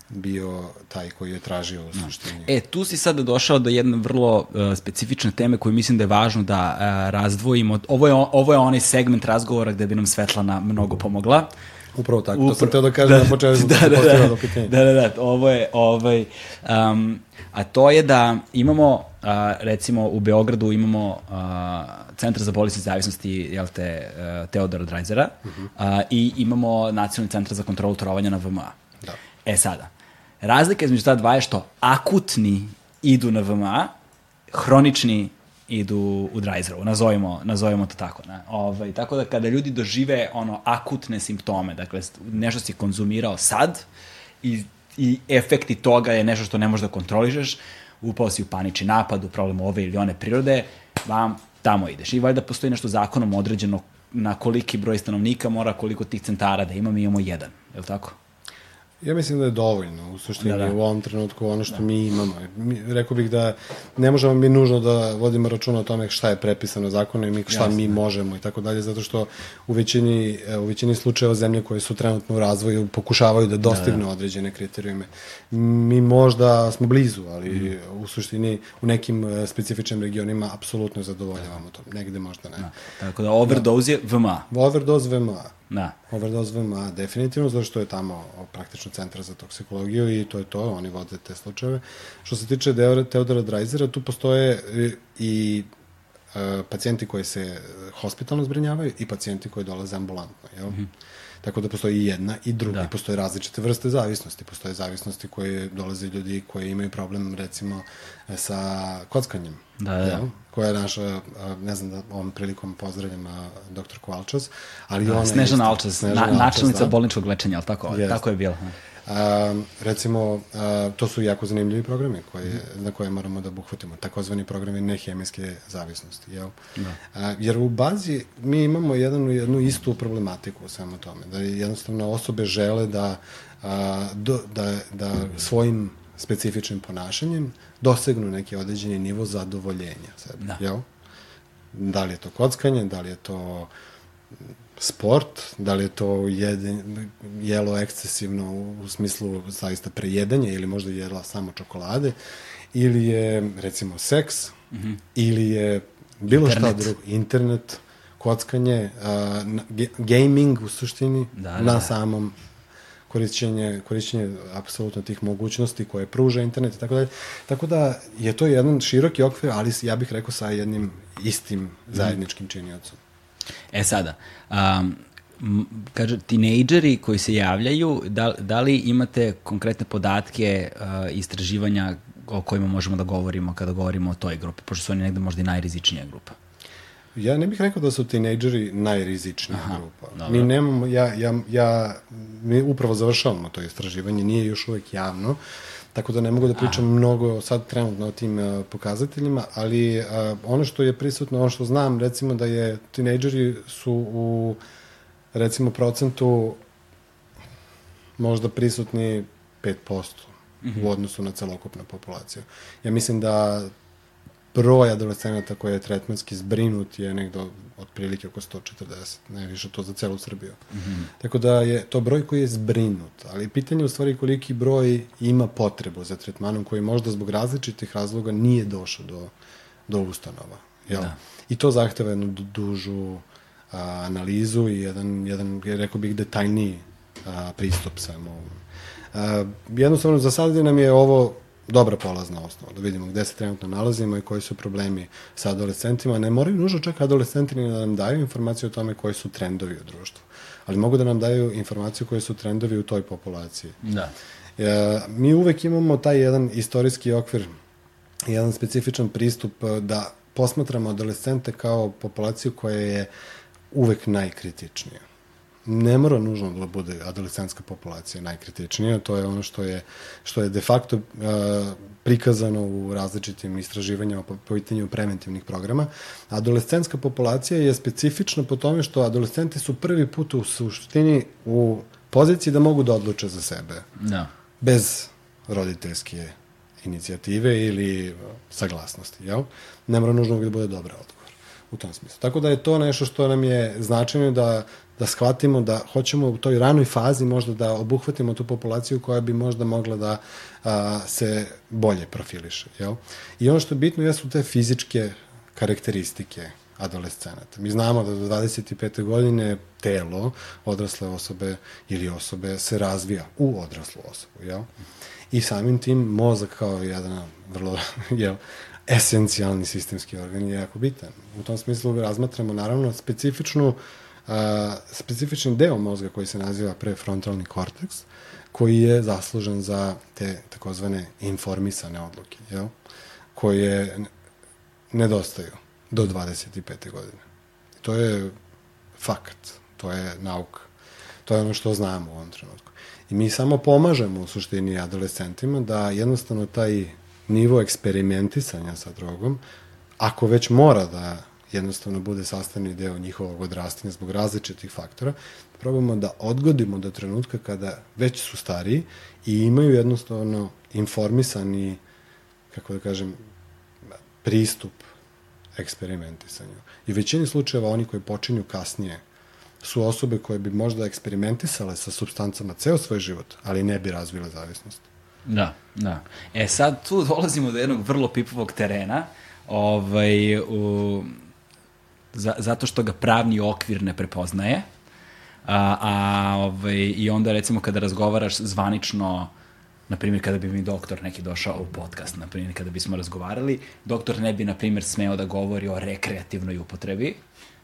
bio taj koji je tražio u suštini. E, tu si sada došao do jedne vrlo uh, specifične teme koju mislim da je važno da uh, razdvojimo. Ovo je, ovo je onaj segment razgovora gde bi nam Svetlana mnogo pomogla. Upravo tako, Upro... to sam teo da kažem da, na početku da, da, da, da, da, da, da, ovo je, ovaj, um, a to je da imamo, uh, recimo u Beogradu imamo uh, Centar za bolesti zavisnosti, jel te, uh, Teodora Drajzera, uh -huh. uh, i imamo Nacionalni centar za kontrolu trovanja na VMA. Da. E sada, razlika između ta dva je što akutni idu na VMA, hronični idu u Drajzerovu, nazovimo, nazovimo to tako. Ne? Ovaj, tako da kada ljudi dožive ono akutne simptome, dakle nešto si konzumirao sad i, i efekti toga je nešto što ne možeš da kontrolišeš, upao si u panični napad, u problem ove ili one prirode, vam tamo ideš. I valjda postoji nešto zakonom određeno na koliki broj stanovnika mora koliko tih centara da ima, mi imamo jedan, je li tako? Ja mislim da je dovoljno, u suštini, da, da. u ovom trenutku ono što da. mi imamo. Mi, rekao bih da ne možemo mi nužno da vodimo računa o tome šta je prepisano zakonom i mi, šta Jasne. mi možemo i tako dalje, zato što u većini, e, u većini slučajeva zemlje koje su trenutno u razvoju pokušavaju da dostignu da, da. određene kriterijume. Mi možda smo blizu, ali mm. u suštini u nekim e, specifičnim regionima apsolutno zadovoljavamo to. Negde možda ne. Da. Tako da overdose je VMA. Overdose VMA. Da. Overdose VMA, definitivno, zato što je tamo praktično centar za toksikologiju i to je to, oni vode te slučajeve. Što se tiče Teodora Drajzera, tu postoje i e, pacijenti koji se hospitalno zbrinjavaju i pacijenti koji dolaze ambulantno, jel? Mm -hmm. Tako da postoji i jedna i druga. Da. Postoje različite vrste zavisnosti. Postoje zavisnosti koje dolaze ljudi koji imaju problem, recimo, sa kockanjem. Da, da. Jel? koja je naša, ne znam da ovom prilikom pozdravljam dr. Kovalčas, ali da, ona Snežana Alčas, na, načelnica da. bolničkog lečenja, ali tako, tako je bilo. A, recimo, a, to su jako zanimljivi programi koje, mm. na koje moramo da buhvatimo, takozvani programi nehemijske zavisnosti. Jel? Da. A, jer u bazi mi imamo jednu, jednu istu problematiku u svemu tome, da jednostavno osobe žele da, a, do, da, da svojim specifičnim ponašanjem dosegnu neki određeni nivo zadovoljenja sebe. Da. Jel? Da li je to kockanje, da li je to sport, da li je to jeden, jelo ekscesivno u smislu zaista prejedanja ili možda jela samo čokolade, ili je recimo seks, mm -hmm. ili je bilo internet. šta drugo, internet, kockanje, uh, gaming u suštini da, da, na da. samom korišćenje, korišćenje apsolutno tih mogućnosti koje pruža internet i tako dalje. Tako da je to jedan široki okvir, ali ja bih rekao sa jednim istim zajedničkim činiocom. E sada, um, kaže, tinejdžeri koji se javljaju, da, da li imate konkretne podatke uh, istraživanja o kojima možemo da govorimo kada govorimo o toj grupi, pošto su oni negde možda i najrizičnija grupa? Ja ne bih rekao da su tinejdžeri najrizičnija Aha, grupa. Dobro. Mi nemamo, ja, ja, ja, mi upravo završavamo to istraživanje, nije još uvek javno, tako da ne mogu da pričam Aha. mnogo sad trenutno o tim uh, pokazateljima, ali uh, ono što je prisutno, ono što znam, recimo da je tinejdžeri su u recimo procentu možda prisutni 5% mm -hmm. u odnosu na celokupnu populaciju. Ja mislim da broj adolescenata koji je tretmanski zbrinut je nekdo otprilike oko 140, ne više to za celu Srbiju. Mm -hmm. Tako da je to broj koji je zbrinut, ali pitanje u stvari koliki broj ima potrebu za tretmanom koji možda zbog različitih razloga nije došao do, do ustanova. Jel? Da. I to zahteva jednu dužu a, analizu i jedan, jedan rekao bih, detaljniji a, pristup svemu. A, jednostavno, za sad nam je ovo dobra polazna osnova, da vidimo gde se trenutno nalazimo i koji su problemi sa adolescentima. Ne moraju nužno čak adolescenti da nam daju informaciju o tome koji su trendovi u društvu, ali mogu da nam daju informaciju koji su trendovi u toj populaciji. Da. E, mi uvek imamo taj jedan istorijski okvir, jedan specifičan pristup e, da posmatramo adolescente kao populaciju koja je uvek najkritičnija ne mora nužno da bude adolescentska populacija najkritičnija, to je ono što je, što je de facto uh, prikazano u različitim istraživanjima po, po pitanju preventivnih programa. Adolescentska populacija je specifična po tome što adolescenti su prvi put u suštini u poziciji da mogu da odluče za sebe. Da. Bez roditeljske inicijative ili saglasnosti, jel? Ne mora nužno da bude dobar odgovor u tom smislu. Tako da je to nešto što nam je značajno da, da shvatimo da hoćemo u toj ranoj fazi možda da obuhvatimo tu populaciju koja bi možda mogla da a, se bolje profiliše. Jel? I ono što je bitno jesu te fizičke karakteristike adolescenata. Mi znamo da do 25. godine telo odrasle osobe ili osobe se razvija u odraslu osobu, jel? I samim tim mozak kao jedan vrlo jel, esencijalni sistemski organ je jako bitan. U tom smislu razmatramo naravno specifičnu a, specifični deo mozga koji se naziva prefrontalni korteks, koji je zaslužen za te takozvane informisane odluke, jel? koje nedostaju do 25. godine. To je fakt, to je nauka. To je ono što znamo u ovom trenutku. I mi samo pomažemo u suštini adolescentima da jednostavno taj nivo eksperimentisanja sa drogom, ako već mora da jednostavno bude sastavni deo njihovog odrastanja zbog različitih faktora, probamo da odgodimo do trenutka kada već su stariji i imaju jednostavno informisani, kako da kažem, pristup eksperimentisanju. I u većini slučajeva oni koji počinju kasnije su osobe koje bi možda eksperimentisale sa substancama ceo svoj život, ali ne bi razvile zavisnost. Da, da. E sad tu dolazimo do jednog vrlo pipovog terena, ovaj, u, za, zato što ga pravni okvir ne prepoznaje, a, a ovaj, i onda recimo kada razgovaraš zvanično na primjer, kada bi mi doktor neki došao u podcast, na primjer, kada bismo razgovarali, doktor ne bi, na primjer, smeo da govori o rekreativnoj upotrebi,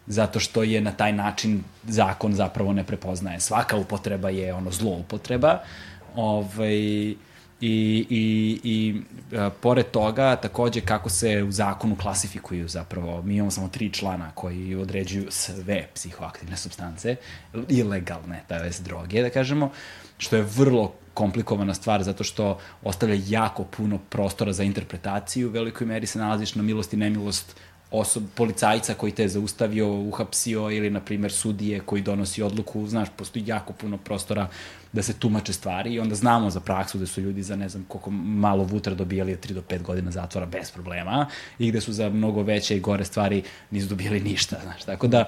zato što je na taj način zakon zapravo ne prepoznaje. Svaka upotreba je ono zlo upotreba. Ovaj, I, i, i a, pored toga, takođe kako se u zakonu klasifikuju zapravo, mi imamo samo tri člana koji određuju sve psihoaktivne substance, ilegalne, da je droge, da kažemo, što je vrlo komplikovana stvar zato što ostavlja jako puno prostora za interpretaciju, u velikoj meri se nalaziš na milost i nemilost osob, policajca koji te je zaustavio, uhapsio ili, na primer, sudije koji donosi odluku, znaš, postoji jako puno prostora da se tumače stvari i onda znamo za praksu da su ljudi za ne znam koliko malo vutra dobijali 3 do 5 godina zatvora bez problema i gde su za mnogo veće i gore stvari nisu dobijali ništa, znaš, tako da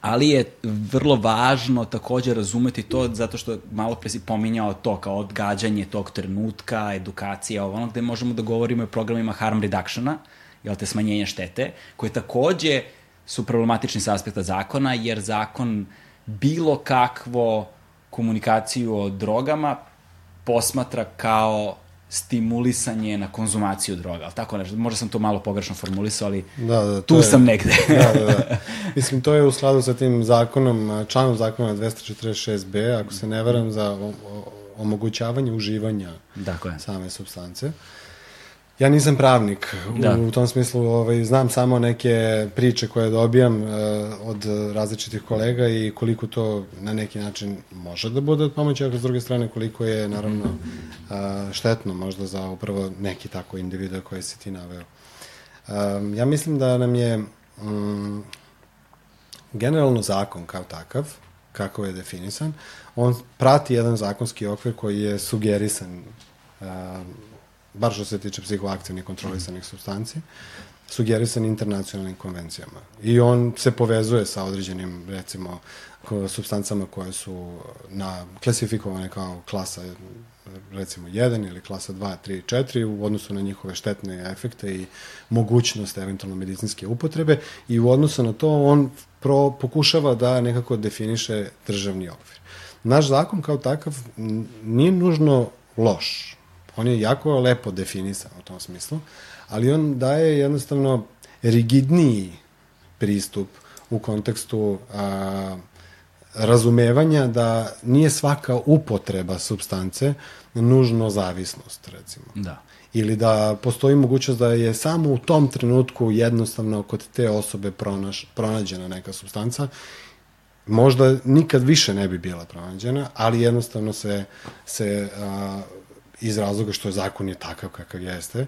ali je vrlo važno takođe razumeti to zato što malo pre si pominjao to kao odgađanje tog trenutka, edukacija, ovo ono gde možemo da govorimo o programima harm reductiona, jel te smanjenja štete, koje takođe su problematični sa aspekta zakona, jer zakon bilo kakvo komunikaciju o drogama posmatra kao stimulisanje na konzumaciju droga, ali tako nešto, možda sam to malo pogrešno formulisao, ali da, da, tu je, sam negde. da, da, da. Mislim, to je u skladu sa tim zakonom, članom zakona 246b, ako se ne varam, za omogućavanje uživanja dakle. same substance. Ja nisam pravnik, da. u, tom smislu ovaj, znam samo neke priče koje dobijam uh, od različitih kolega i koliko to na neki način može da bude od pomoći, a s druge strane koliko je naravno uh, štetno možda za upravo neki tako individu koje si ti naveo. Um, ja mislim da nam je um, generalno zakon kao takav, kako je definisan, on prati jedan zakonski okvir koji je sugerisan uh, bar što se tiče psihoaktivnih kontrolisanih substanci, sugerisan internacionalnim konvencijama. I on se povezuje sa određenim, recimo, substancama koje su na, klasifikovane kao klasa recimo 1 ili klasa 2, 3, 4 u odnosu na njihove štetne efekte i mogućnost eventualno medicinske upotrebe i u odnosu na to on pro, pokušava da nekako definiše državni okvir. Naš zakon kao takav nije nužno loš. On je jako lepo definisan u tom smislu, ali on daje jednostavno rigidniji pristup u kontekstu a, razumevanja da nije svaka upotreba substance nužno zavisnost, recimo. Da. Ili da postoji mogućnost da je samo u tom trenutku jednostavno kod te osobe pronaš, pronađena neka substanca možda nikad više ne bi bila pronađena, ali jednostavno se, se a, iz razloga što je zakon je takav kakav jeste,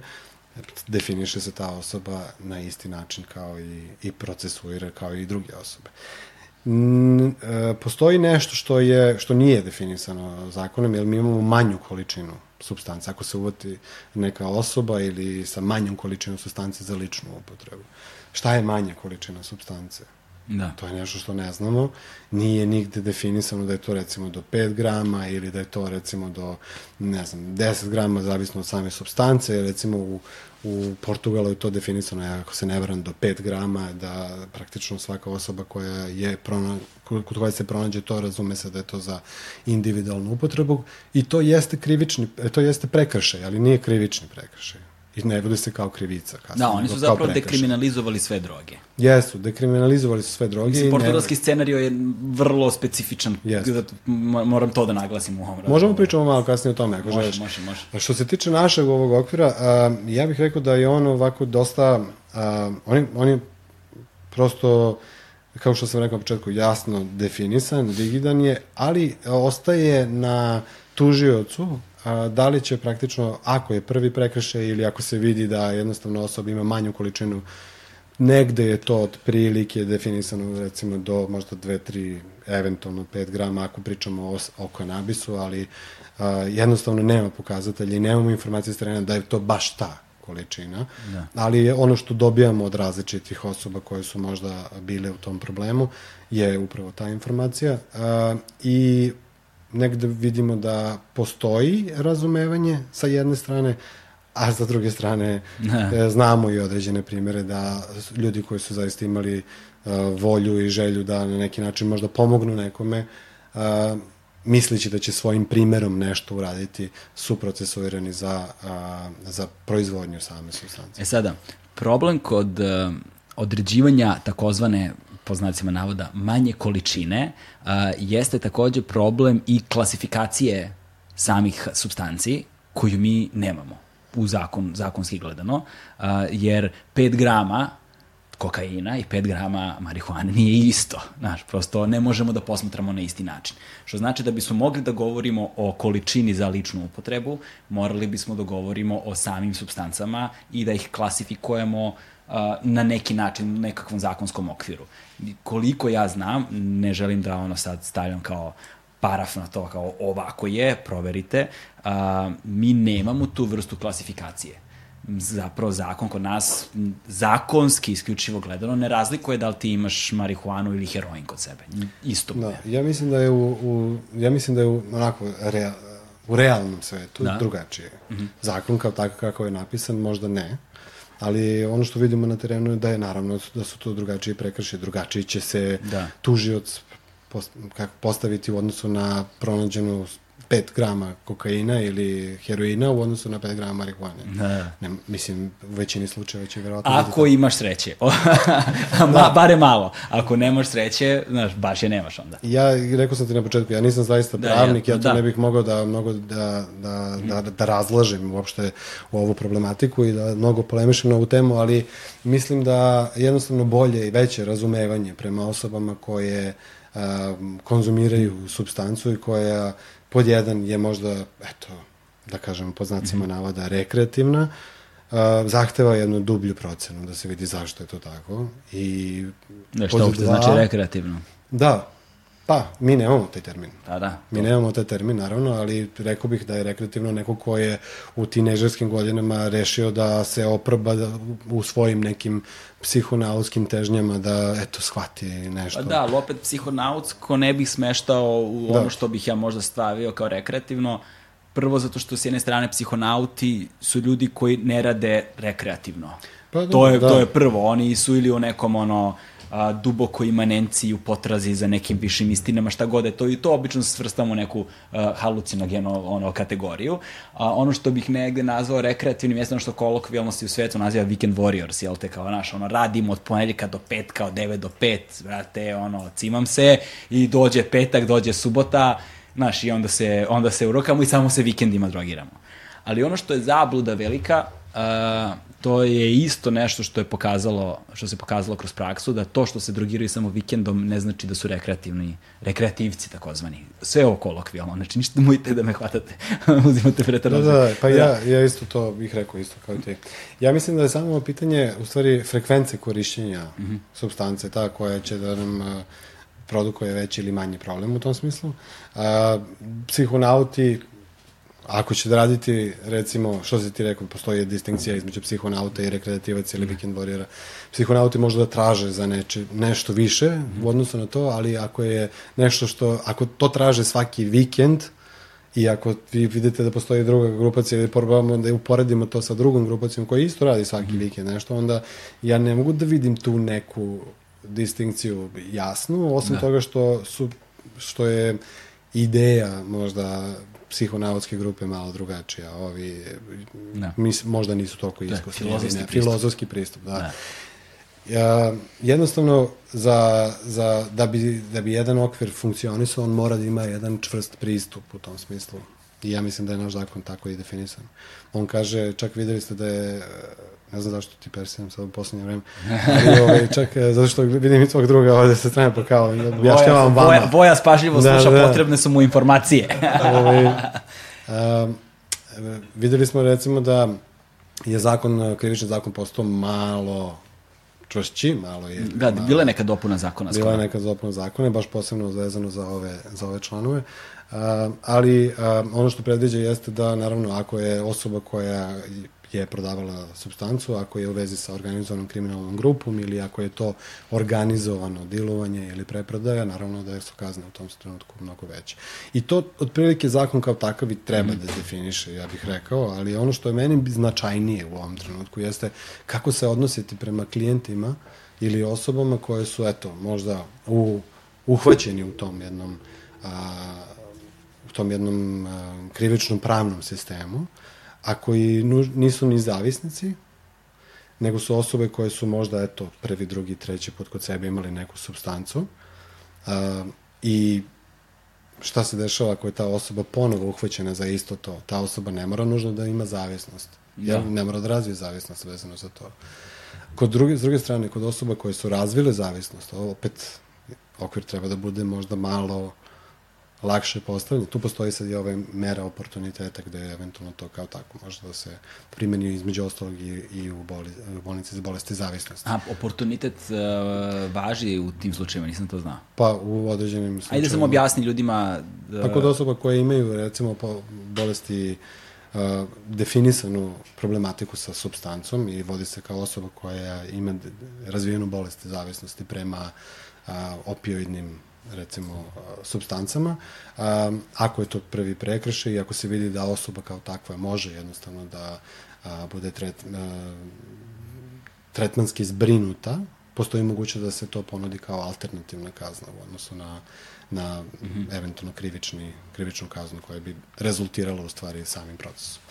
definiše se ta osoba na isti način kao i, i procesuira kao i druge osobe. N, e, postoji nešto što je što nije definisano zakonom, jer mi imamo manju količinu substance, ako se uvati neka osoba ili sa manjom količinom substance za ličnu upotrebu. Šta je manja količina substance? Da. To je nešto što ne znamo. Nije nigde definisano da je to recimo do 5 grama ili da je to recimo do, ne znam, 10 grama, zavisno od same substance. Recimo u, u Portugalu je to definisano, ako se ne varam, do 5 grama, da praktično svaka osoba koja je prona, kod koja se pronađe to, razume se da je to za individualnu upotrebu i to jeste krivični, to jeste prekršaj, ali nije krivični prekršaj i ne bude se kao krivica. Kasnije, Da, oni su zapravo dekriminalizovali sve droge. Jesu, dekriminalizovali su sve droge. Mislim, portugalski scenario je vrlo specifičan. Jeste. Zato mo- Moram to da naglasim u ovom. Možemo pričamo malo kasnije o tome, ako Može, želiš. može, može. Što se tiče našeg ovog okvira, a, ja bih rekao da je on ovako dosta, a, on, je, on je prosto, kao što sam rekao na početku, jasno definisan, rigidan je, ali ostaje na tužiocu a, da li će praktično, ako je prvi prekršaj ili ako se vidi da jednostavno osoba ima manju količinu negde je to od prilike definisano recimo do možda 2, 3, eventualno 5 grama ako pričamo o, o kanabisu, ali a, jednostavno nema pokazatelja i nemamo informacije s terena da je to baš ta količina, da. ali je ono što dobijamo od različitih osoba koje su možda bile u tom problemu je upravo ta informacija a, i negde vidimo da postoji razumevanje sa jedne strane, a sa druge strane e, znamo i određene primere da ljudi koji su zaista imali uh, volju i želju da na neki način možda pomognu nekome, uh, mislići da će svojim primerom nešto uraditi, su procesuirani za, uh, za proizvodnju same substance. E sada, problem kod uh, određivanja takozvane po znacima navoda manje količine uh, jeste takođe problem i klasifikacije samih substanci koju mi nemamo u zakon, zakonski gledano, uh, jer 5 grama kokaina i 5 grama marihuane nije isto. Znaš, prosto ne možemo da posmatramo na isti način. Što znači da bismo mogli da govorimo o količini za ličnu upotrebu, morali bismo da govorimo o samim substancama i da ih klasifikujemo na neki način, u nekakvom zakonskom okviru. Koliko ja znam, ne želim da ono sad stavljam kao paraf na to kao ovako je, proverite, a, mi nemamo tu vrstu klasifikacije. Zapravo zakon kod nas, zakonski isključivo gledano, ne razlikuje da li ti imaš marihuanu ili heroin kod sebe. Isto Da, ja mislim da je u, u ja mislim da je u onako real, u realnom svetu Da. drugačije. Mm -hmm. Zakon kao tako kako je napisan možda ne, ali ono što vidimo na terenu je da je naravno da su to drugačije prekršaje, drugačije će se Da. tužioc kako postaviti u odnosu na pronađenu 5 grama kokaina ili heroina u odnosu na 5 grama marihuane. Da. Ne, mislim, u većini slučajeva će verovatno biti Ako imaš sreće. Ma, bare malo. Ako nemaš sreće, znaš, baš je nemaš onda. Ja rekao sam ti na početku, ja nisam zaista Da, pravnik, ja- ja, to da. ne bih mogao da mnogo da, da, da, da razlažem uopšte u ovu problematiku i da mnogo polemišem na ovu temu, ali mislim da jednostavno bolje i veće razumevanje prema osobama koje a, konzumiraju substancu i koja pod jedan je možda, eto, da kažem pod znacima Mhm. navoda rekreativna, a, zahteva jednu dublju procenu da se vidi zašto je to tako i Da, što uopšte dva- znači rekreativno. Da, pa, mi nemamo taj termin. Pa da. Mi nemamo taj termin, naravno, ali rekao bih da je rekreativno neko ko je u tinežerskim godinama rešio da se oproba da, u svojim nekim psihonautskim težnjama da, eto, shvati nešto. Pa da, ali opet psihonautsko ne bih smeštao u Da. ono što bih ja možda stavio kao rekreativno. Prvo zato što s jedne strane psihonauti su ljudi koji ne rade rekreativno. Pa da, to, je, da. to je prvo. Oni su ili u nekom ono a, dubokoj imanenciji u potrazi za nekim višim istinama, šta god je to i to obično svrstamo u neku a, halucinogenu ono, kategoriju. A, ono što bih negde nazvao rekreativnim jeste ono što kolokvijalno se u svetu naziva weekend warriors, jel te, kao naš, ono, radimo od ponedjeljka do petka, od 9 do 5, brate, ono, cimam se i dođe petak, dođe subota, znaš, i onda se, onda se urokamo i samo se vikendima drogiramo. Ali ono što je zabluda velika, uh, to je isto nešto što je pokazalo, što se pokazalo kroz praksu, da to što se drogiraju samo vikendom ne znači da su rekreativni, rekreativci takozvani. Sve ovo kolokvijalno, znači ništa nemojte da me hvatate, uzimate Da, pretarano. da, da, pa ja, ja isto to bih rekao isto kao i ti. Ja mislim da je samo pitanje, u stvari, frekvence korišćenja mm -hmm. substance, ta koja će da nam uh, produkuje veći ili manji problem u tom smislu. A, psihonauti, ako će da raditi, recimo, što se ti rekao, postoji distinkcija između psihonauta i rekreativaca ili vikend warriora. Psihonauti možda da traže za neče, nešto više u odnosu na to, ali ako je nešto što, ako to traže svaki vikend, I ako vi vidite da postoji druga grupacija ili probamo da uporedimo to sa drugom grupacijom koja isto radi svaki mm. vikend nešto, onda ja ne mogu da vidim tu neku distinkciju jasnu, osim da. toga što su što je ideja možda psihonautske grupe malo drugačija. Ovi da. mis, možda nisu toliko iskusni. Da, filozofski, pristup. filozofski pristup. Da. da. Ja, jednostavno, za, za, da, bi, da bi jedan okvir funkcionisao, on mora da ima jedan čvrst pristup u tom smislu. I ja mislim da je naš zakon tako i definisan. On kaže, čak videli ste da je, ne znam zašto ti persiram sad u poslednje vreme, ali ovaj, čak zato što vidim i tvog druga ovde se strane pa kao, objašnjavam vama. Boja, boja spažljivo da, sluša, da, da. potrebne su mu informacije. ovaj, um, videli smo recimo da je zakon, krivični zakon postao malo čvršći, malo je... Da, malo, bila je neka dopuna zakona. Bila je neka dopuna zakona, baš posebno vezano za ove, za ove članove. Uh, ali uh, ono što predviđa jeste da, naravno, ako je osoba koja je prodavala substancu, ako je u vezi sa organizovanom kriminalnom grupom ili ako je to organizovano dilovanje ili preprodaja, naravno da su kazne u tom trenutku mnogo veće. I to otprilike zakon kao takav i treba mm. da definiše, ja bih rekao, ali ono što je meni značajnije u ovom trenutku jeste kako se odnositi prema klijentima ili osobama koje su, eto, možda u, uhvaćeni u tom jednom a, u tom jednom a, krivičnom pravnom sistemu, a koji nisu ni zavisnici, nego su osobe koje su možda, eto, prvi, drugi, treći put kod sebe imali neku substancu uh, i šta se dešava ako je ta osoba ponovo uhvaćena za isto to? Ta osoba ne mora nužno da ima zavisnost. Ja. Ne mora da razvije zavisnost vezano za to. Kod druge, s druge strane, kod osoba koje su razvile zavisnost, opet okvir treba da bude možda malo lakše postavljanje. Tu postoji sad i ove mera oportuniteta gde je eventualno to kao tako može da se primeni između ostalog i, i u, boli, u bolnici za bolesti zavisnosti. A, oportunitet uh, važi u tim slučajima, nisam to znao. Pa, u određenim slučajima. Ajde da sam objasni ljudima... Da... Pa kod osoba koje imaju, recimo, po bolesti uh, definisanu problematiku sa substancom i vodi se kao osoba koja ima razvijenu bolest zavisnosti prema uh, opioidnim recimo substancama, ako je to prvi prekršaj i ako se vidi da osoba kao takva može jednostavno da bude tret, tretmanski zbrinuta, postoji moguće da se to ponudi kao alternativna kazna u odnosu na, na mm -hmm. eventualno krivični, krivičnu kaznu koja bi rezultirala u stvari samim procesom.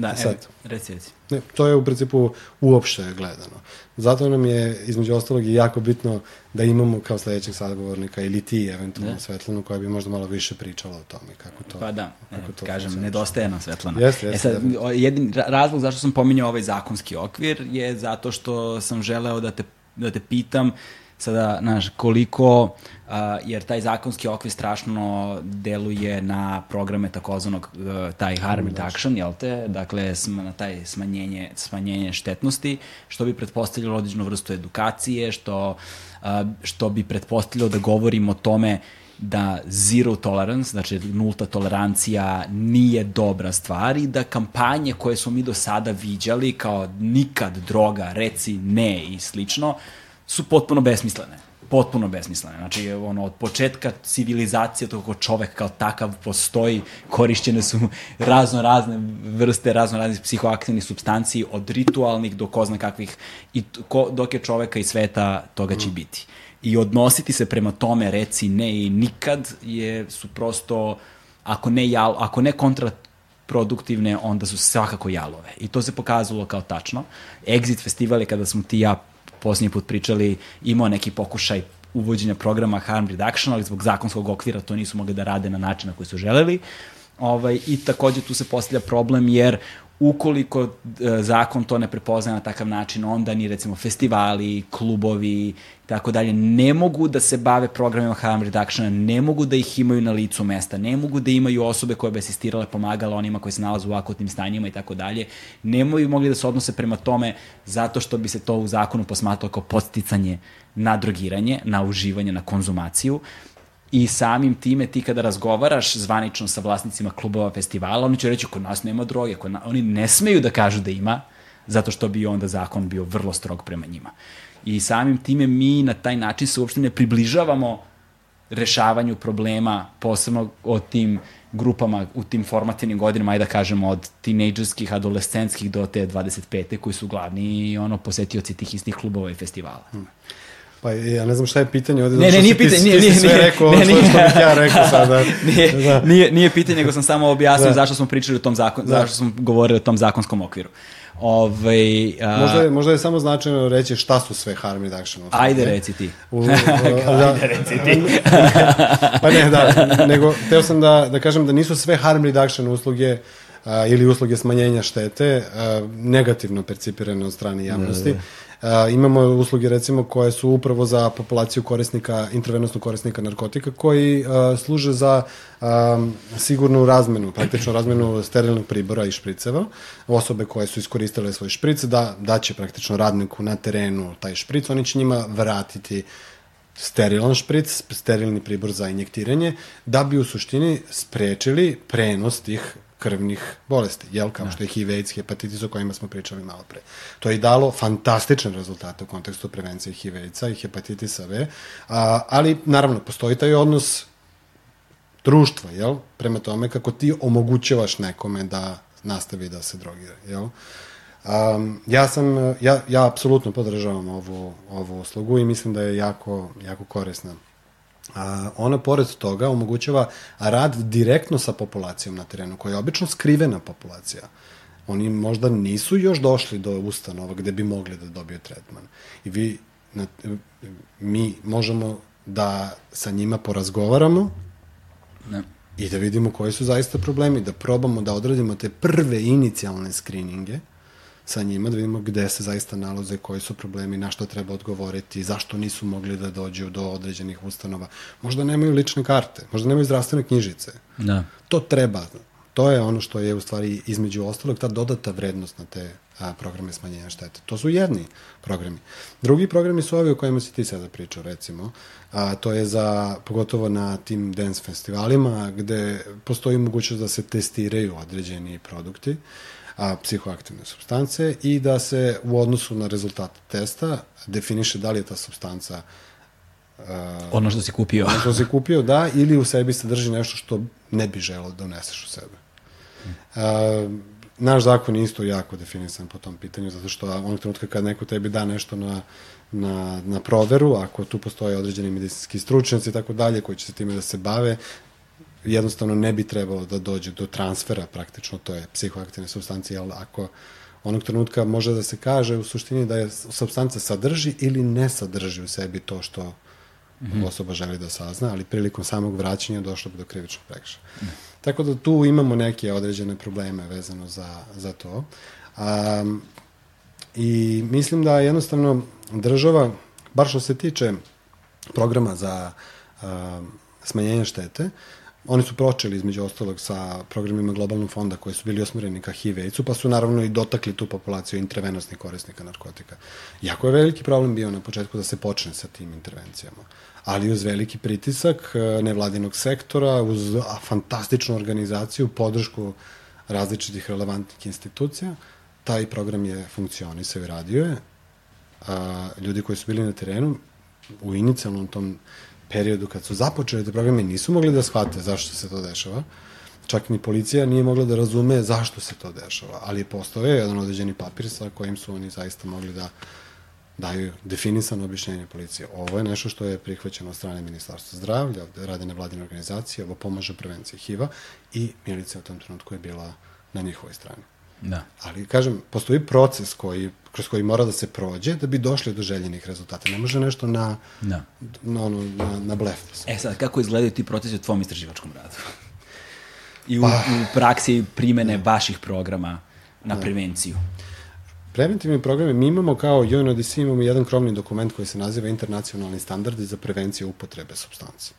Da, sad, evo, reci, reci. Ne, to je u principu uopšte gledano. Zato nam je, između ostalog, i jako bitno da imamo kao sledećeg sagovornika ili ti, eventualno, da. Svetlanu, koja bi možda malo više pričala o tome. Kako to, pa da, kako to kažem, nedostaje nam Svetlana. Jeste, jeste. E sad, jedin razlog zašto sam pominjao ovaj zakonski okvir je zato što sam želeo da te, da te pitam sada, znaš, koliko, uh, jer taj zakonski okvir strašno deluje na programe takozvanog, uh, taj harm reduction, jel te? Dakle, sm, na taj smanjenje, smanjenje štetnosti, što bi pretpostavljalo određenu vrstu edukacije, što, uh, što bi pretpostavljalo da govorimo o tome da zero tolerance, znači nulta tolerancija nije dobra stvar i da kampanje koje smo mi do sada viđali kao nikad droga, reci ne i slično, su potpuno besmislene potpuno besmislene. Znači, ono, od početka civilizacije, to kako čovek kao takav postoji, korišćene su razno razne vrste, razno raznih psihoaktivnih substanciji, od ritualnih do ko zna kakvih, i ko, dok je čoveka i sveta, toga će mm. biti. I odnositi se prema tome, reci ne i nikad, je, su prosto, ako ne, jal, ako ne kontra produktivne, onda su svakako jalove. I to se pokazalo kao tačno. Exit festival je kada smo ti ja posljednji put pričali, imao neki pokušaj uvođenja programa harm reduction, ali zbog zakonskog okvira to nisu mogli da rade na način na koji su želeli. Ovaj, I takođe tu se postavlja problem jer ukoliko e, zakon to ne prepoznaje na takav način, onda ni recimo festivali, klubovi i tako dalje ne mogu da se bave programima harm reductiona, ne mogu da ih imaju na licu mesta, ne mogu da imaju osobe koje bi asistirale, pomagale onima koji se nalaze u akutnim stanjima i tako dalje, ne mogu mogli da se odnose prema tome zato što bi se to u zakonu posmatralo kao posticanje na drogiranje, na uživanje, na konzumaciju i samim time ti kada razgovaraš zvanično sa vlasnicima klubova festivala, oni će reći kod nas nema droge, kod na... oni ne smeju da kažu da ima, zato što bi onda zakon bio vrlo strog prema njima. I samim time mi na taj način se uopšte ne približavamo rešavanju problema, posebno o tim grupama u tim formativnim godinama, ajde da kažemo od tinejdžerskih, adolescentskih do te 25. koji su glavni ono, posetioci tih istih klubova i festivala. Hmm. Pa ja ne znam šta je pitanje ovde. Ne, ne, nije pitanje, nije, nije, sve rekao, ne, nije, što bih ja rekao sada. nije, da. nije, nije pitanje, nego sam samo objasnio da. zašto smo pričali o tom zakon, da. zašto smo govorili o tom zakonskom okviru. Ove, a... možda, je, možda je samo značajno reći šta su sve harm reduction usluge. Ajde reci ti. U, u, da, Ajde reci ti. pa ne, da, nego teo sam da, da kažem da nisu sve harm reduction usluge a, ili usluge smanjenja štete a, negativno percipirane od strane javnosti. Da, da, da imamo usluge recimo koje su upravo za populaciju korisnika, intervenosnog korisnika narkotika koji služe za sigurnu razmenu, praktično razmenu sterilnog pribora i špriceva. Osobe koje su iskoristile svoj špric da daće praktično radniku na terenu taj špric, oni će njima vratiti sterilan špric, sterilni pribor za injektiranje, da bi u suštini sprečili prenos tih krvnih bolesti, jel, kao da. što je HIV, AIDS, hepatitis o kojima smo pričali malo pre. To je dalo fantastične rezultate u kontekstu prevencije HIV, AIDS-a i hepatitisa V, a, ali naravno postoji taj odnos društva, jel, prema tome kako ti omogućavaš nekome da nastavi da se drogira, jel. Um, ja sam, ja, ja apsolutno podržavam ovu, ovu uslugu i mislim da je jako, jako korisna a, ona pored toga omogućava rad direktno sa populacijom na terenu, koja je obično skrivena populacija. Oni možda nisu još došli do ustanova gde bi mogli da dobiju tretman. I vi, na, mi možemo da sa njima porazgovaramo ne. i da vidimo koji su zaista problemi, da probamo da odradimo te prve inicijalne skrininge, sa njima, da vidimo gde se zaista nalaze, koji su problemi, na što treba odgovoriti, zašto nisu mogli da dođu do određenih ustanova. Možda nemaju lične karte, možda nemaju zdravstvene knjižice. Da. To treba. To je ono što je u stvari između ostalog ta dodata vrednost na te a, programe smanjenja štete. To su jedni programi. Drugi programi su ovi o kojima si ti sada pričao, recimo. A, to je za, pogotovo na tim dance festivalima, gde postoji mogućnost da se testiraju određeni produkti a, psihoaktivne substance i da se u odnosu na rezultat testa definiše da li je ta substanca uh, ono što si kupio. Ono što si kupio, da, ili u sebi sadrži nešto što ne bi želao da uneseš u sebe. Uh, naš zakon je isto jako definisan po tom pitanju, zato što onog trenutka kad neko tebi da nešto na, na, na proveru, ako tu postoje određeni medicinski stručnjaci i tako dalje, koji će se time da se bave, jednostavno ne bi trebalo da dođe do transfera praktično, to je psihoaktivne substancije, ali ako onog trenutka može da se kaže u suštini da je substanca sadrži ili ne sadrži u sebi to što mm -hmm. osoba želi da sazna, ali prilikom samog vraćanja došlo bi do krivičnog prekršaja. Mm. Tako da tu imamo neke određene probleme vezano za, za to. Um, I mislim da jednostavno država, bar što se tiče programa za um, smanjenje štete, uh, Oni su pročeli između ostalog sa programima globalnog fonda koji su bili osmereni ka HIV AIDS-u, pa su naravno i dotakli tu populaciju intravenosnih korisnika narkotika. Jako je veliki problem bio na početku da se počne sa tim intervencijama. Ali uz veliki pritisak e, nevladinog sektora, uz fantastičnu organizaciju, podršku različitih relevantnih institucija, taj program je funkcionisao i radio je. A, ljudi koji su bili na terenu u inicijalnom tom periodu kad su započeli te programe nisu mogli da shvate zašto se to dešava. Čak ni policija nije mogla da razume zašto se to dešava, ali je postao jedan određeni papir sa kojim su oni zaista mogli da daju definisano objašnjenje policije. Ovo je nešto što je prihvaćeno od strane Ministarstva zdravlja, ovde rade nevladine organizacije, ovo pomaže prevenciji HIV-a i milicija u tom trenutku je bila na njihovoj strani. Da. Ali, kažem, postoji proces koji, kroz koji mora da se prođe da bi došli do željenih rezultata. Ne može nešto na, da. na, ono, na, na blef. E sad, kako izgledaju ti procesi u tvom istraživačkom radu? i u, Pa. u praksi primene vaših programa na prevenciju? Preventivni programi, mi imamo kao UNODC imamo jedan krovni dokument koji se naziva Internacionalni standardi za prevenciju upotrebe substanci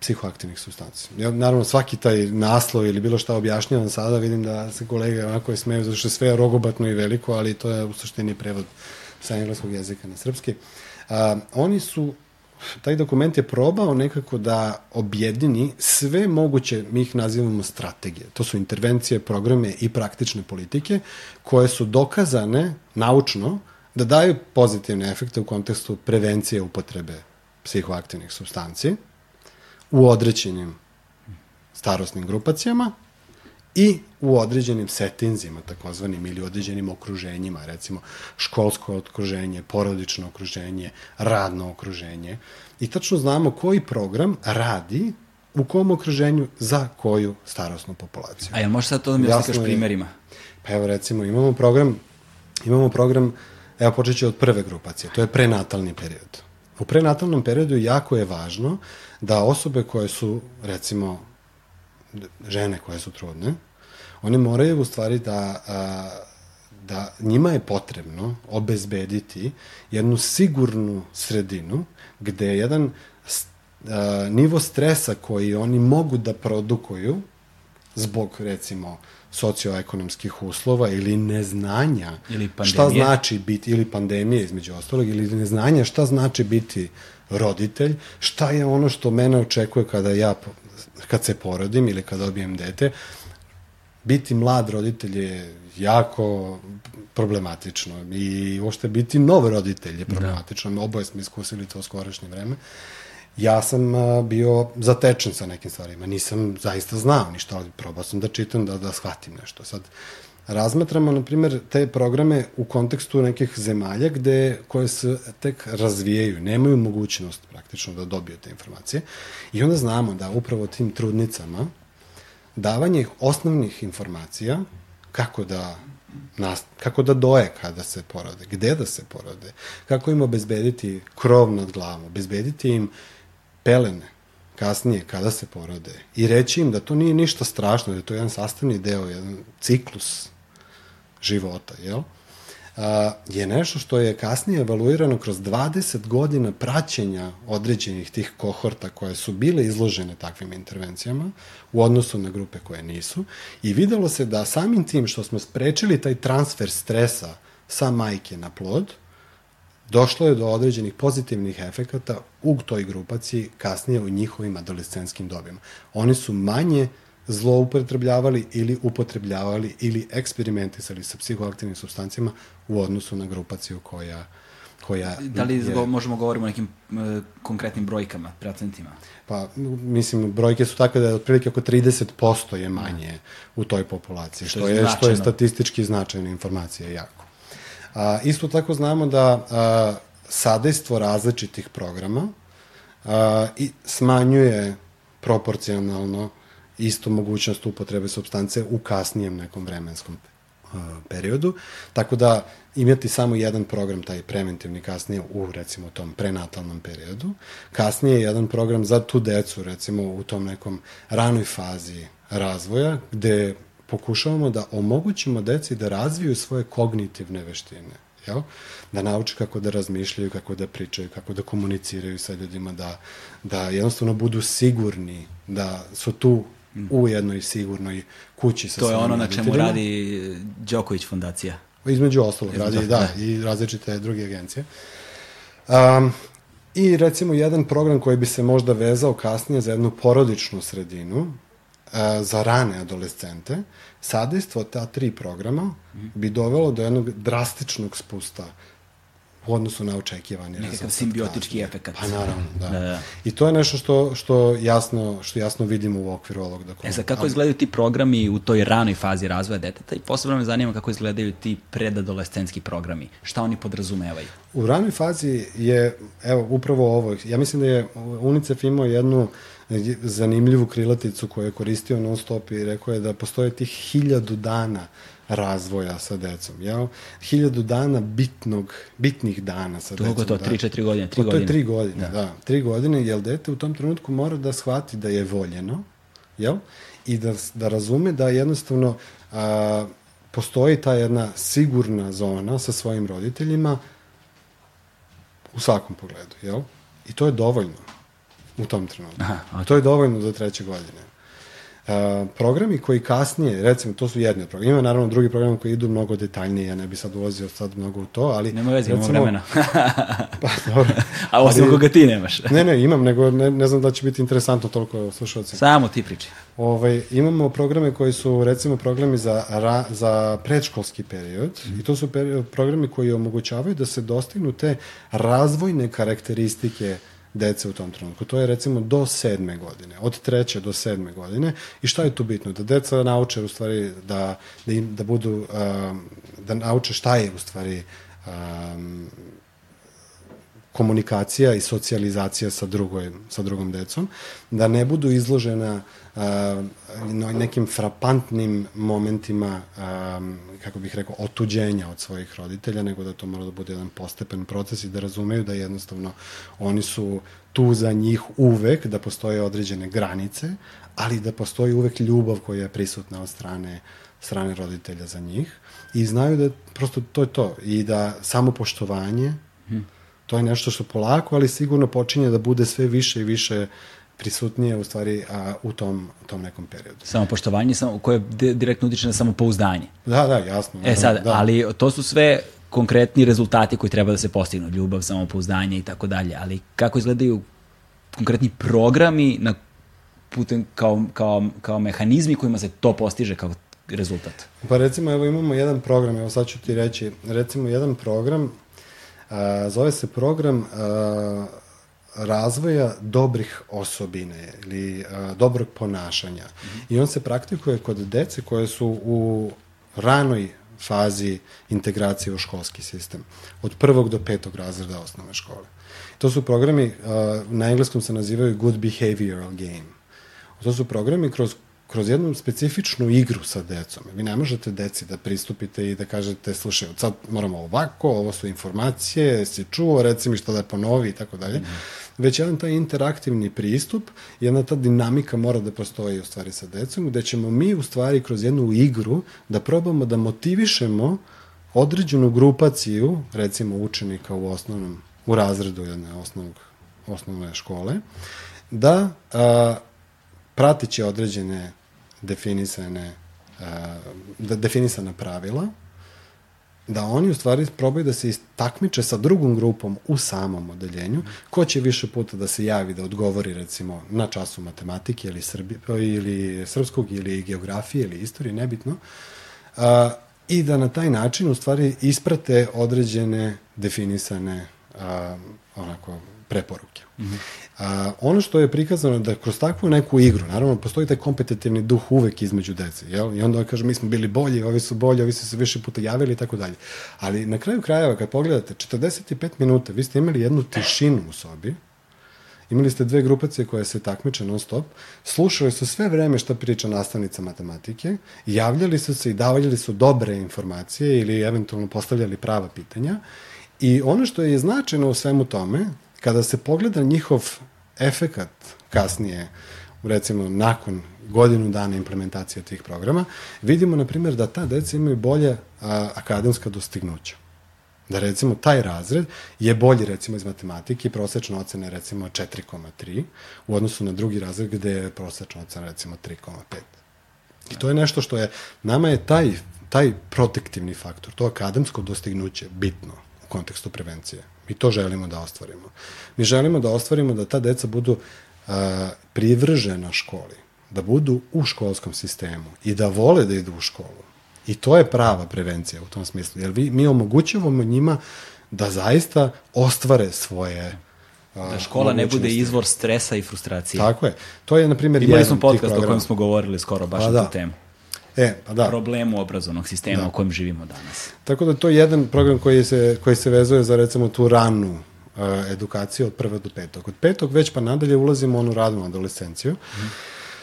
psihoaktivnih substanci. Ja, naravno, svaki taj naslov ili bilo šta objašnjavam sada, vidim da se kolege onako smeju, zato što je sve rogobatno i veliko, ali to je u suštini prevod sa engleskog jezika na srpski. A, oni su taj dokument je probao nekako da objedini sve moguće, mi ih nazivamo strategije. To su intervencije, programe i praktične politike koje su dokazane naučno da daju pozitivne efekte u kontekstu prevencije upotrebe psihoaktivnih substanci u određenim starosnim grupacijama i u određenim settinzima, takozvanim, ili određenim okruženjima, recimo školsko okruženje, porodično okruženje, radno okruženje. I tačno znamo koji program radi u kom okruženju za koju starosnu populaciju. A jel možeš sad to da mi Jasno oslikaš primerima? Pa evo recimo imamo program, imamo program, evo počet ću od prve grupacije, to je prenatalni period. U prenatalnom periodu jako je važno da osobe koje su, recimo, žene koje su trudne, one moraju u stvari da, a, da njima je potrebno obezbediti jednu sigurnu sredinu gde je jedan a, nivo stresa koji oni mogu da produkuju zbog recimo socioekonomskih uslova ili neznanja Ili šta znači biti ili pandemije između ostalog ili neznanja šta znači biti roditelj, šta je ono što mene očekuje kada ja kad se porodim ili kada dobijem dete. Biti mlad roditelj je jako problematično i uopšte biti nov roditelj je problematično. Da. Oboje smo iskusili to u skorašnje vreme. Ja sam bio zatečen sa nekim stvarima. Nisam zaista znao ništa, ali probao sam da čitam, da, da shvatim nešto. Sad, razmatramo, na primjer, te programe u kontekstu nekih zemalja gde, koje se tek razvijaju, nemaju mogućnost praktično da dobiju te informacije. I onda znamo da upravo tim trudnicama davanje osnovnih informacija kako da nas, kako da doje kada se porode, gde da se porode, kako im obezbediti krov nad glavom, obezbediti im pelene kasnije kada se porode i reći im da to nije ništa strašno, da je to jedan sastavni deo, jedan ciklus života, jel? Je nešto što je kasnije evaluirano kroz 20 godina praćenja određenih tih kohorta koje su bile izložene takvim intervencijama u odnosu na grupe koje nisu i videlo se da samim tim što smo sprečili taj transfer stresa sa majke na plod, došlo je do određenih pozitivnih efekata u toj grupaciji kasnije u njihovim adolescenskim dobima. Oni su manje zloupotrebljavali ili upotrebljavali ili eksperimentisali sa psihoaktivnim substancijama u odnosu na grupaciju koja koja Da li je, možemo govorimo o nekim e, konkretnim brojkama, procentima? pa mislim brojke su takve da je otprilike oko 30% je manje u toj populaciji što, Što je je što je značajno. statistički značajna informacija jako. A, isto tako znamo da a, sadejstvo različitih programa a, i smanjuje proporcionalno isto mogućnost upotrebe substance u kasnijem nekom vremenskom a, periodu. Tako da imati samo jedan program, taj preventivni kasnije u recimo tom prenatalnom periodu. Kasnije jedan program za tu decu recimo u tom nekom ranoj fazi razvoja gde pokušavamo da omogućimo deci da razviju svoje kognitivne veštine. Jel? Da nauče kako da razmišljaju, kako da pričaju, kako da komuniciraju sa ljudima, da, da jednostavno budu sigurni da su tu u jednoj sigurnoj kući sa To je ono na čemu radi Đoković fondacija. Između ostalog, Između radi, ostalog, da, i različite druge agencije. Um, I recimo jedan program koji bi se možda vezao kasnije za jednu porodičnu sredinu, uh, za rane adolescente, sadejstvo ta tri programa bi dovelo do jednog drastičnog spusta u odnosu na očekivani Nekakav simbiotički kasnije. efekat. Pa naravno, da. Da, da. I to je nešto što, što, jasno, što jasno vidimo u okviru ovog dokumenta. E sad, kako izgledaju ti programi u toj ranoj fazi razvoja deteta i posebno me zanima kako izgledaju ti predadolescenski programi. Šta oni podrazumevaju? U ranoj fazi je, evo, upravo ovo, ja mislim da je UNICEF imao jednu zanimljivu krilaticu koju je koristio non stop i rekao je da postoje tih hiljadu dana razvoja sa decom, jel? Hiljadu dana bitnog, bitnih dana sa Dugo decom. to, tri, četiri godine, tri Pa To godine. je tri godine, da. da. Tri godine, jer dete u tom trenutku mora da shvati da je voljeno, jel? i da, da razume da jednostavno a, postoji ta jedna sigurna zona sa svojim roditeljima u svakom pogledu, jel? I to je dovoljno u tom trenutku. Aha, ok. To je dovoljno do treće godine. Uh, programi koji kasnije, recimo, to su jedni od programa. Ima naravno drugi programi koji idu mnogo detaljnije, ja ne bi sad ulazio sad mnogo u to, ali... Nema veze, imamo vremena. Pa, dobro. A osim Ali- ako ga ti nemaš. Ne, ne, imam, nego ne, ne znam da će biti interesantno toliko slušalcima. Samo ti priči. Ovaj, imamo programe koji su, recimo, programi za, ra, za predškolski period i to su peri, programi koji omogućavaju da se dostignu te razvojne karakteristike dece u tom trenutku. To je recimo do sedme godine, od treće do sedme godine. I šta je tu bitno? Da deca nauče u stvari da, da, im, da budu, um, da nauče šta je u stvari um, komunikacija i socijalizacija sa, drugoj, sa drugom decom, da ne budu izložena a, no, nekim frapantnim momentima, a, kako bih rekao, otuđenja od svojih roditelja, nego da to mora da bude jedan postepen proces i da razumeju da jednostavno oni su tu za njih uvek, da postoje određene granice, ali da postoji uvek ljubav koja je prisutna od strane strane roditelja za njih i znaju da prosto to je to i da samopoštovanje to je nešto što polako, ali sigurno počinje da bude sve više i više prisutnije u stvari a, u tom, u tom nekom periodu. Samo poštovanje samo, koje di- direktno utiče na samopouzdanje. Da, da, jasno. E sad, da. ali to su sve konkretni rezultati koji treba da se postignu, ljubav, samopouzdanje i tako dalje, ali kako izgledaju konkretni programi na putem kao, kao, kao mehanizmi kojima se to postiže kao rezultat? Pa recimo, evo imamo jedan program, evo sad ću ti reći, recimo jedan program, a, zove se program a, razvoja dobrih osobine ili a, dobrog ponašanja. I on se praktikuje kod dece koje su u ranoj fazi integracije u školski sistem. Od prvog do petog razreda osnovne škole. To su programi, a, na engleskom se nazivaju Good Behavioral Game. To su programi kroz kroz jednu specifičnu igru sa decom. Vi ne možete deci da pristupite i da kažete, slušaj, sad moramo ovako, ovo su informacije, si čuo, reci mi što da ponovi i tako dalje. Već jedan taj interaktivni pristup, jedna ta dinamika mora da postoji u stvari sa decom, gde ćemo mi u stvari kroz jednu igru da probamo da motivišemo određenu grupaciju, recimo učenika u osnovnom, u razredu jedne osnovnog, osnovne škole, da a, pratiće određene definisane da definisana pravila da oni u stvari probaju da se takmiče sa drugom grupom u samom odeljenju, ko će više puta da se javi da odgovori recimo na času matematike ili, srbi, ili srpskog ili geografije ili istorije, nebitno, a, i da na taj način u stvari isprate određene definisane a, onako preporuke. Mm -hmm. A, ono što je prikazano da kroz takvu neku igru, naravno postoji taj kompetitivni duh uvek između dece, jel? I onda kaže mi smo bili bolji, ovi su bolji, ovi su se više puta javili i tako dalje. Ali na kraju krajeva kad pogledate 45 minuta, vi ste imali jednu tišinu u sobi, Imali ste dve grupacije koje se takmiče non stop, slušali su sve vreme šta priča nastavnica matematike, javljali su se i davali su dobre informacije ili eventualno postavljali prava pitanja i ono što je značajno u svemu tome, kada se pogleda njihov efekat kasnije, recimo nakon godinu dana implementacije tih programa, vidimo, na primjer, da ta deca imaju bolje a, akademska dostignuća. Da recimo taj razred je bolji recimo iz matematike i prosečna ocena je recimo 4,3 u odnosu na drugi razred gde je prosečna ocena recimo 3,5. I to je nešto što je, nama je taj, taj protektivni faktor, to akademsko dostignuće bitno u kontekstu prevencije. Mi to želimo da ostvarimo. Mi želimo da ostvarimo da ta deca budu a, privržena školi, da budu u školskom sistemu i da vole da idu u školu. I to je prava prevencija u tom smislu, jer vi, mi omogućavamo njima da zaista ostvare svoje a, Da škola ne bude izvor stresa i frustracije. Tako je. To je, na primjer, Imali jedan smo podcast o kojem smo govorili skoro baš Pa na da. tu temu. E, pa da. Problemu obrazovnog sistema Da. u kojem živimo danas. Tako da to je jedan program koji se, koji se vezuje za recimo tu ranu uh, edukaciju od prve do petog. Od petog već pa nadalje ulazimo u onu radnu adolescenciju. Mm.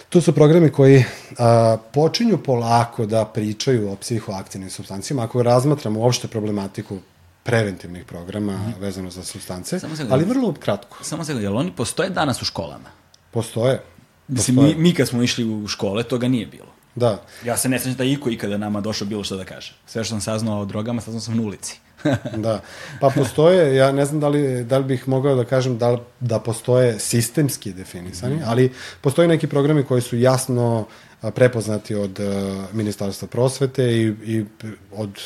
Tu su programi koji a, počinju polako da pričaju o psihoaktivnim substancijama. Ako razmatramo uopšte problematiku preventivnih programa mm. vezano za substance, Samo sekund. ali vrlo kratko. Samo se jel oni postoje danas u školama? Postoje. Mislim, mi, mi kad smo išli u škole, toga nije bilo. Da. Ja se ne sjećam da je iko ikada nama došao bilo što da kaže. Sve što sam saznao o drogama, saznao sam na ulici. da. Pa postoje, ja ne znam da li, da li bih mogao da kažem da, da postoje sistemski definisani, ali postoje neki programi koji su jasno prepoznati od Ministarstva prosvete i, i od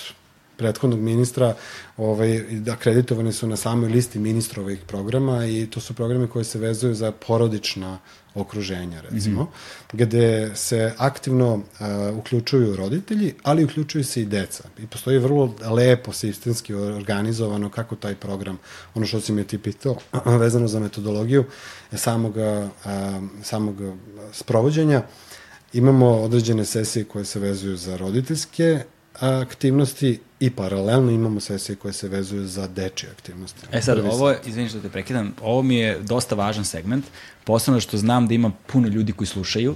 prethodnog ministra ovaj, akreditovani su na samoj listi ministrovih programa i to su programi koji se vezuju za porodična okruženja, recimo, mm -hmm. gde se aktivno uh, uključuju roditelji, ali uključuju se i deca. I postoji vrlo lepo, sistemski organizovano kako taj program, ono što si me ti pitao, vezano za metodologiju samog, uh, samog sprovođenja, imamo određene sesije koje se vezuju za roditeljske aktivnosti i paralelno imamo sesije koje se vezuju za dečje aktivnosti. E sad, ovo je, izvini što te prekidam, ovo mi je dosta važan segment, posebno što znam da ima puno ljudi koji slušaju,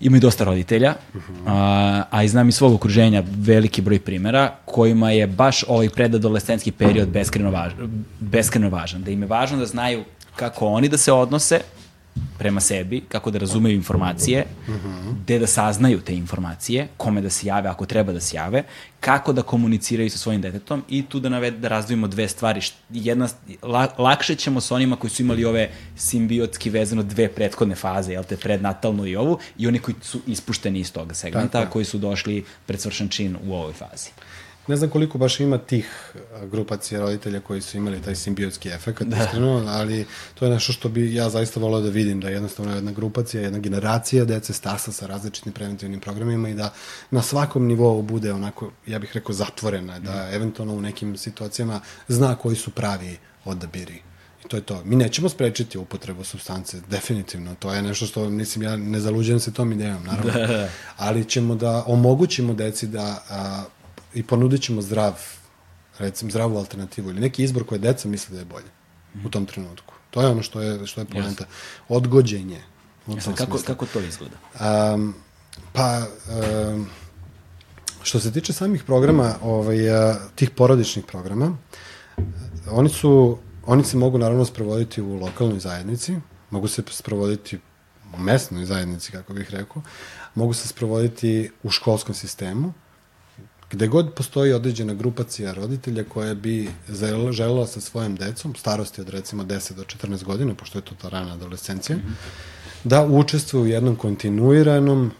ima i dosta roditelja, uh -huh. a, a i znam iz svog okruženja veliki broj primera kojima je baš ovaj predadolescenski period beskreno važan, beskreno važan, da im je važno da znaju kako oni da se odnose prema sebi, kako da razumeju informacije, mm -hmm. gde da saznaju te informacije, kome da se jave ako treba da se jave, kako da komuniciraju sa svojim detetom i tu da, naved, da razdvojimo dve stvari. Jedna, la, lakše ćemo sa onima koji su imali ove simbiotski vezano dve prethodne faze, jel te, prednatalnu i ovu, i oni koji su ispušteni iz toga segmenta, koji su došli pred svršan čin u ovoj fazi. Ne znam koliko baš ima tih grupacija roditelja koji su imali taj simbiotski efekt, da. iskreno, ali to je nešto što bi ja zaista volao da vidim, da je jednostavno jedna grupacija, jedna generacija dece stasa sa različitim preventivnim programima i da na svakom nivou bude onako, ja bih rekao, zatvorena, da mm. eventualno u nekim situacijama zna koji su pravi odabiri. I to je to. Mi nećemo sprečiti upotrebu substance, definitivno. To je nešto što, mislim, ja ne zaluđujem se tom idejom, naravno. Da, da. Ali ćemo da omogućimo deci da a, i ponudit ćemo zdrav, recimo zdravu alternativu ili neki izbor koje deca misle da je bolje mm. u tom trenutku. To je ono što je, što je poenta. Odgođenje. Jesam, kako, kako to izgleda? Um, pa, um, što se tiče samih programa, ovaj, tih porodičnih programa, oni su, oni se mogu naravno sprovoditi u lokalnoj zajednici, mogu se sprovoditi u mesnoj zajednici, kako bih rekao, mogu se sprovoditi u školskom sistemu, gde god postoji određena grupacija roditelja koja bi želela sa svojim decom, starosti od recimo 10 do 14 godina, pošto je to ta rana adolescencija, mm -hmm. da učestvuje u jednom kontinuiranom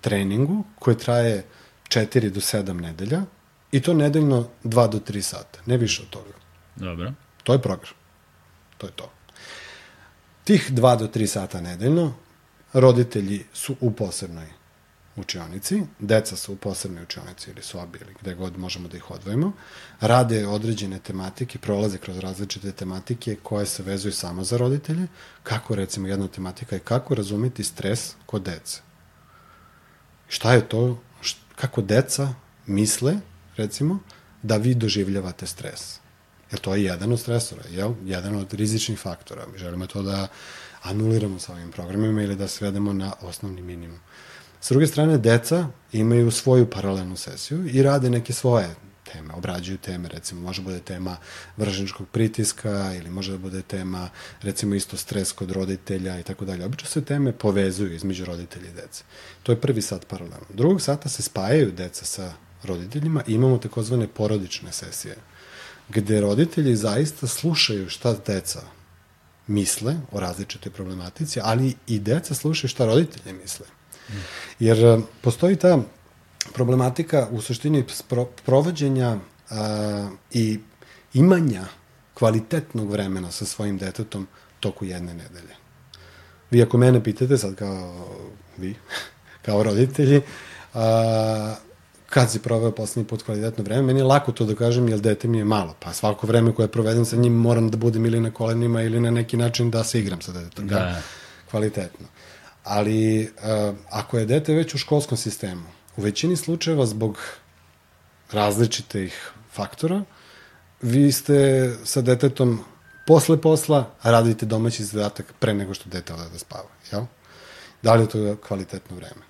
treningu koji traje 4 do 7 nedelja i to nedeljno 2 do 3 sata, ne više od toga. Dobro. To je program. To je to. Tih 2 do 3 sata nedeljno roditelji su u posebnoj učionici, deca su u posebnoj učionici ili sobi ili gde god možemo da ih odvojimo, rade određene tematike, prolaze kroz različite tematike koje se vezuju samo za roditelje, kako recimo jedna tematika je kako razumeti stres kod dece. Šta je to, kako deca misle, recimo, da vi doživljavate stres. Jer to je jedan od stresora, jel? jedan od rizičnih faktora. Mi želimo to da anuliramo sa ovim programima ili da svedemo na osnovni minimum. S druge strane, deca imaju svoju paralelnu sesiju i rade neke svoje teme, obrađuju teme, recimo može bude tema vržničkog pritiska ili može da bude tema recimo isto stres kod roditelja i tako dalje. Obično se teme povezuju između roditelja i dece. To je prvi sat paralelno. Drugog sata se spajaju deca sa roditeljima i imamo takozvane porodične sesije, gde roditelji zaista slušaju šta deca misle o različitoj problematici, ali i deca slušaju šta roditelji misle. Jer e, postoji ta problematika u suštini provođenja a, i imanja kvalitetnog vremena sa svojim detetom toku jedne nedelje. Vi ako mene pitate sad kao vi, kao roditelji, a, kad si proveo poslednji put kvalitetno vreme, meni je lako to da kažem, jer dete mi je malo. Pa svako vreme koje provedem sa njim moram da budem ili na kolenima ili na neki način da se igram sa detetom. Da. da. Kvalitetno. Ali uh, ako je dete već u školskom sistemu, u većini slučajeva zbog različitih faktora, vi ste sa detetom posle posla radite domaći zadatak pre nego što dete ode da spava, jel? Da li je to kvalitetno vreme?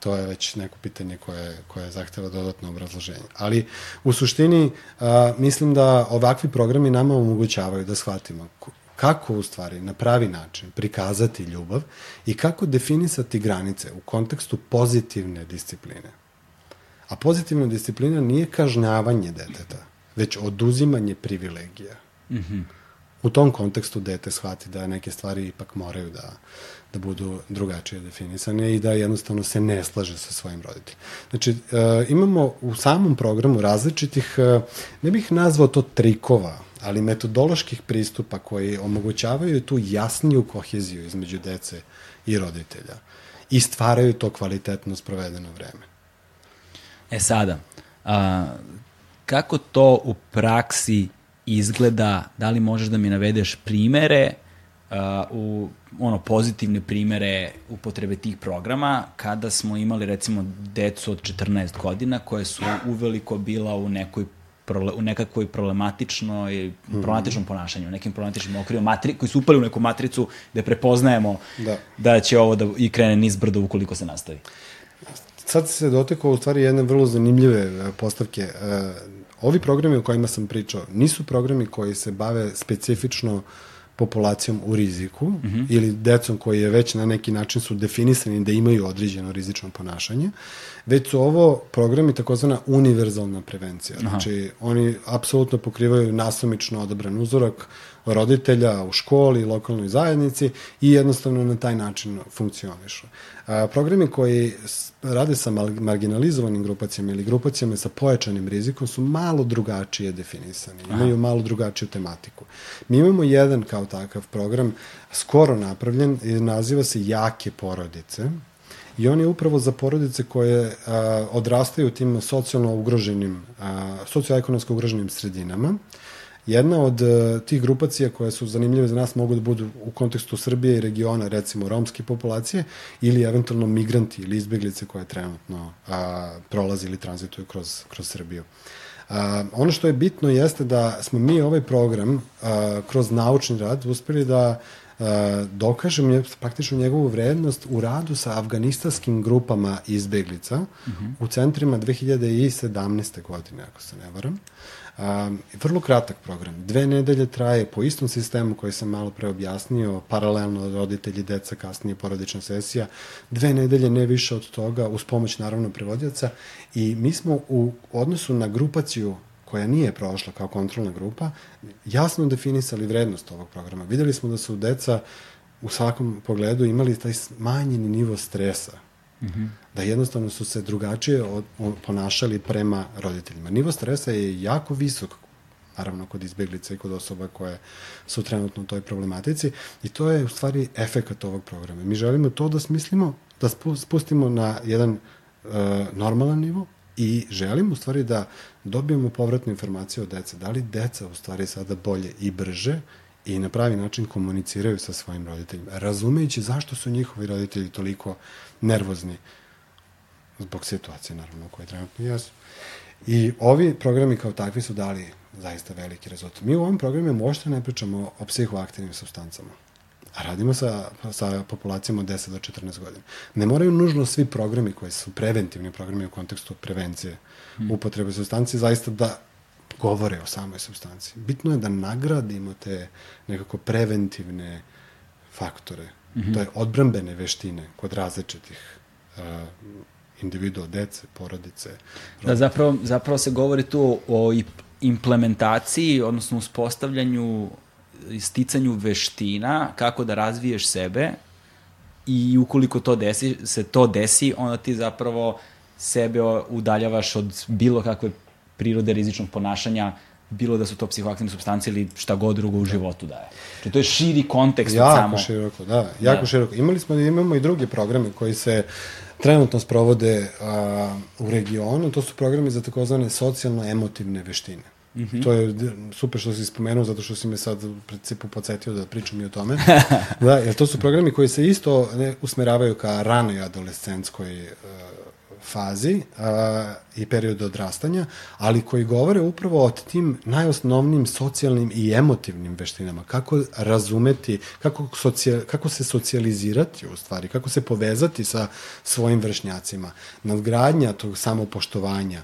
To je već neko pitanje koje, koje zahteva dodatno obrazloženje. Ali u suštini a, mislim da ovakvi programi nama omogućavaju da shvatimo kako u stvari na pravi način prikazati ljubav i kako definisati granice u kontekstu pozitivne discipline. A pozitivna disciplina nije kažnjavanje deteta, već oduzimanje privilegija. Mm -hmm. U tom kontekstu dete shvati da neke stvari ipak moraju da, da budu drugačije definisane i da jednostavno se ne slaže sa svojim roditeljima. Znači, e, imamo u samom programu različitih, e, ne bih nazvao to trikova, ali metodoloških pristupa koji omogućavaju tu jasniju koheziju između dece i roditelja i stvaraju to kvalitetno sprovedeno vreme. E sada, a, kako to u praksi izgleda, da li možeš da mi navedeš primere uh, u ono pozitivne primere upotrebe tih programa kada smo imali recimo decu od 14 godina koje su uveliko bila u nekoj u nekakvoj problematičnoj, mm. problematičnom ponašanju, u nekim problematičnim okvirima, matri, koji su upali u neku matricu gde prepoznajemo da, da će ovo da i krene niz brdo ukoliko se nastavi. Sad se dotekao u stvari jedne vrlo zanimljive e, postavke. E, ovi programi o kojima sam pričao nisu programi koji se bave specifično uh, populacijom u riziku mm -hmm. ili decom koji je već na neki način su definisani da imaju određeno rizično ponašanje, već su ovo programi takozvana univerzalna prevencija. Aha. Znači, oni apsolutno pokrivaju nasumično odabran uzorak roditelja u školi, lokalnoj zajednici i jednostavno na taj način funkcionišu. Programi koji rade sa marginalizovanim grupacijama ili grupacijama sa pojačanim rizikom su malo drugačije definisani, imaju Aha. malo drugačiju tematiku. Mi imamo jedan kao takav program skoro napravljen naziva se Jake porodice i on je upravo za porodice koje a, odrastaju u tim socijalno ugroženim, a, socioekonomsko ugroženim sredinama Jedna od uh, tih grupacija koje su zanimljive za nas mogu da budu u kontekstu Srbije i regiona, recimo romske populacije, ili eventualno migranti ili izbeglice koje trenutno a, prolazi ili tranzituju kroz, kroz Srbiju. A, ono što je bitno jeste da smo mi ovaj program a, kroz naučni rad uspeli da dokažem je, praktično njegovu vrednost u radu sa afganistanskim grupama izbeglica uh mhm. -huh. u centrima 2017. godine, ako se ne varam. Um, vrlo kratak program. Dve nedelje traje po istom sistemu koji sam malo pre objasnio, paralelno roditelji, deca, kasnije porodična sesija. Dve nedelje, ne više od toga, uz pomoć naravno prevodjaca. I mi smo u odnosu na grupaciju koja nije prošla kao kontrolna grupa, jasno definisali vrednost ovog programa. Videli smo da su deca u svakom pogledu imali taj smanjeni nivo stresa Mm -hmm. Da jednostavno su se drugačije od, ponašali prema roditeljima. Nivo stresa je jako visok, naravno kod izbeglica i kod osoba koje su trenutno u toj problematici i to je u stvari efekat ovog programa. Mi želimo to da smislimo, da spustimo na jedan uh, normalan nivo i želimo u stvari da dobijemo povratnu informaciju od dece. Da li deca u stvari sada bolje i brže i na pravi način komuniciraju sa svojim roditeljima, razumejući zašto su njihovi roditelji toliko nervozni zbog situacije, naravno, koje trenutno jesu. I ovi programi kao takvi su dali zaista veliki rezultat. Mi u ovom programu možda ne pričamo o psihoaktivnim substancama, a radimo sa, sa populacijama od 10 do 14 godina. Ne moraju nužno svi programi koji su preventivni programi u kontekstu prevencije hmm. upotrebe substanci zaista da govore o samoj substanci. Bitno je da nagradimo te nekako preventivne faktore, mm -hmm. to je odbrambene veštine kod različitih uh, individua, dece, porodice. Da, zapravo, zapravo se govori tu o implementaciji, odnosno uspostavljanju i sticanju veština kako da razviješ sebe i ukoliko to desi, se to desi, onda ti zapravo sebe udaljavaš od bilo kakve prirode rizičnog ponašanja, bilo da su to psihoaktivne substance ili šta god drugo u da. životu daje. Znači, to je širi kontekst jako od samo... Jako široko, da, jako da. široko. Imali smo, imamo i druge programe koji se trenutno sprovode a, u regionu, to su programi za takozvane socijalno-emotivne veštine. Mm -hmm. To je super što si spomenuo, zato što si me sad u principu podsjetio da pričam i o tome. da, jer to su programi koji se isto ne, usmeravaju ka ranoj adolescentskoj uh, fazi a, i periodu odrastanja, ali koji govore upravo o tim najosnovnim socijalnim i emotivnim veštinama. Kako razumeti, kako, socijal, kako se socijalizirati u stvari, kako se povezati sa svojim vršnjacima, nadgradnja tog samopoštovanja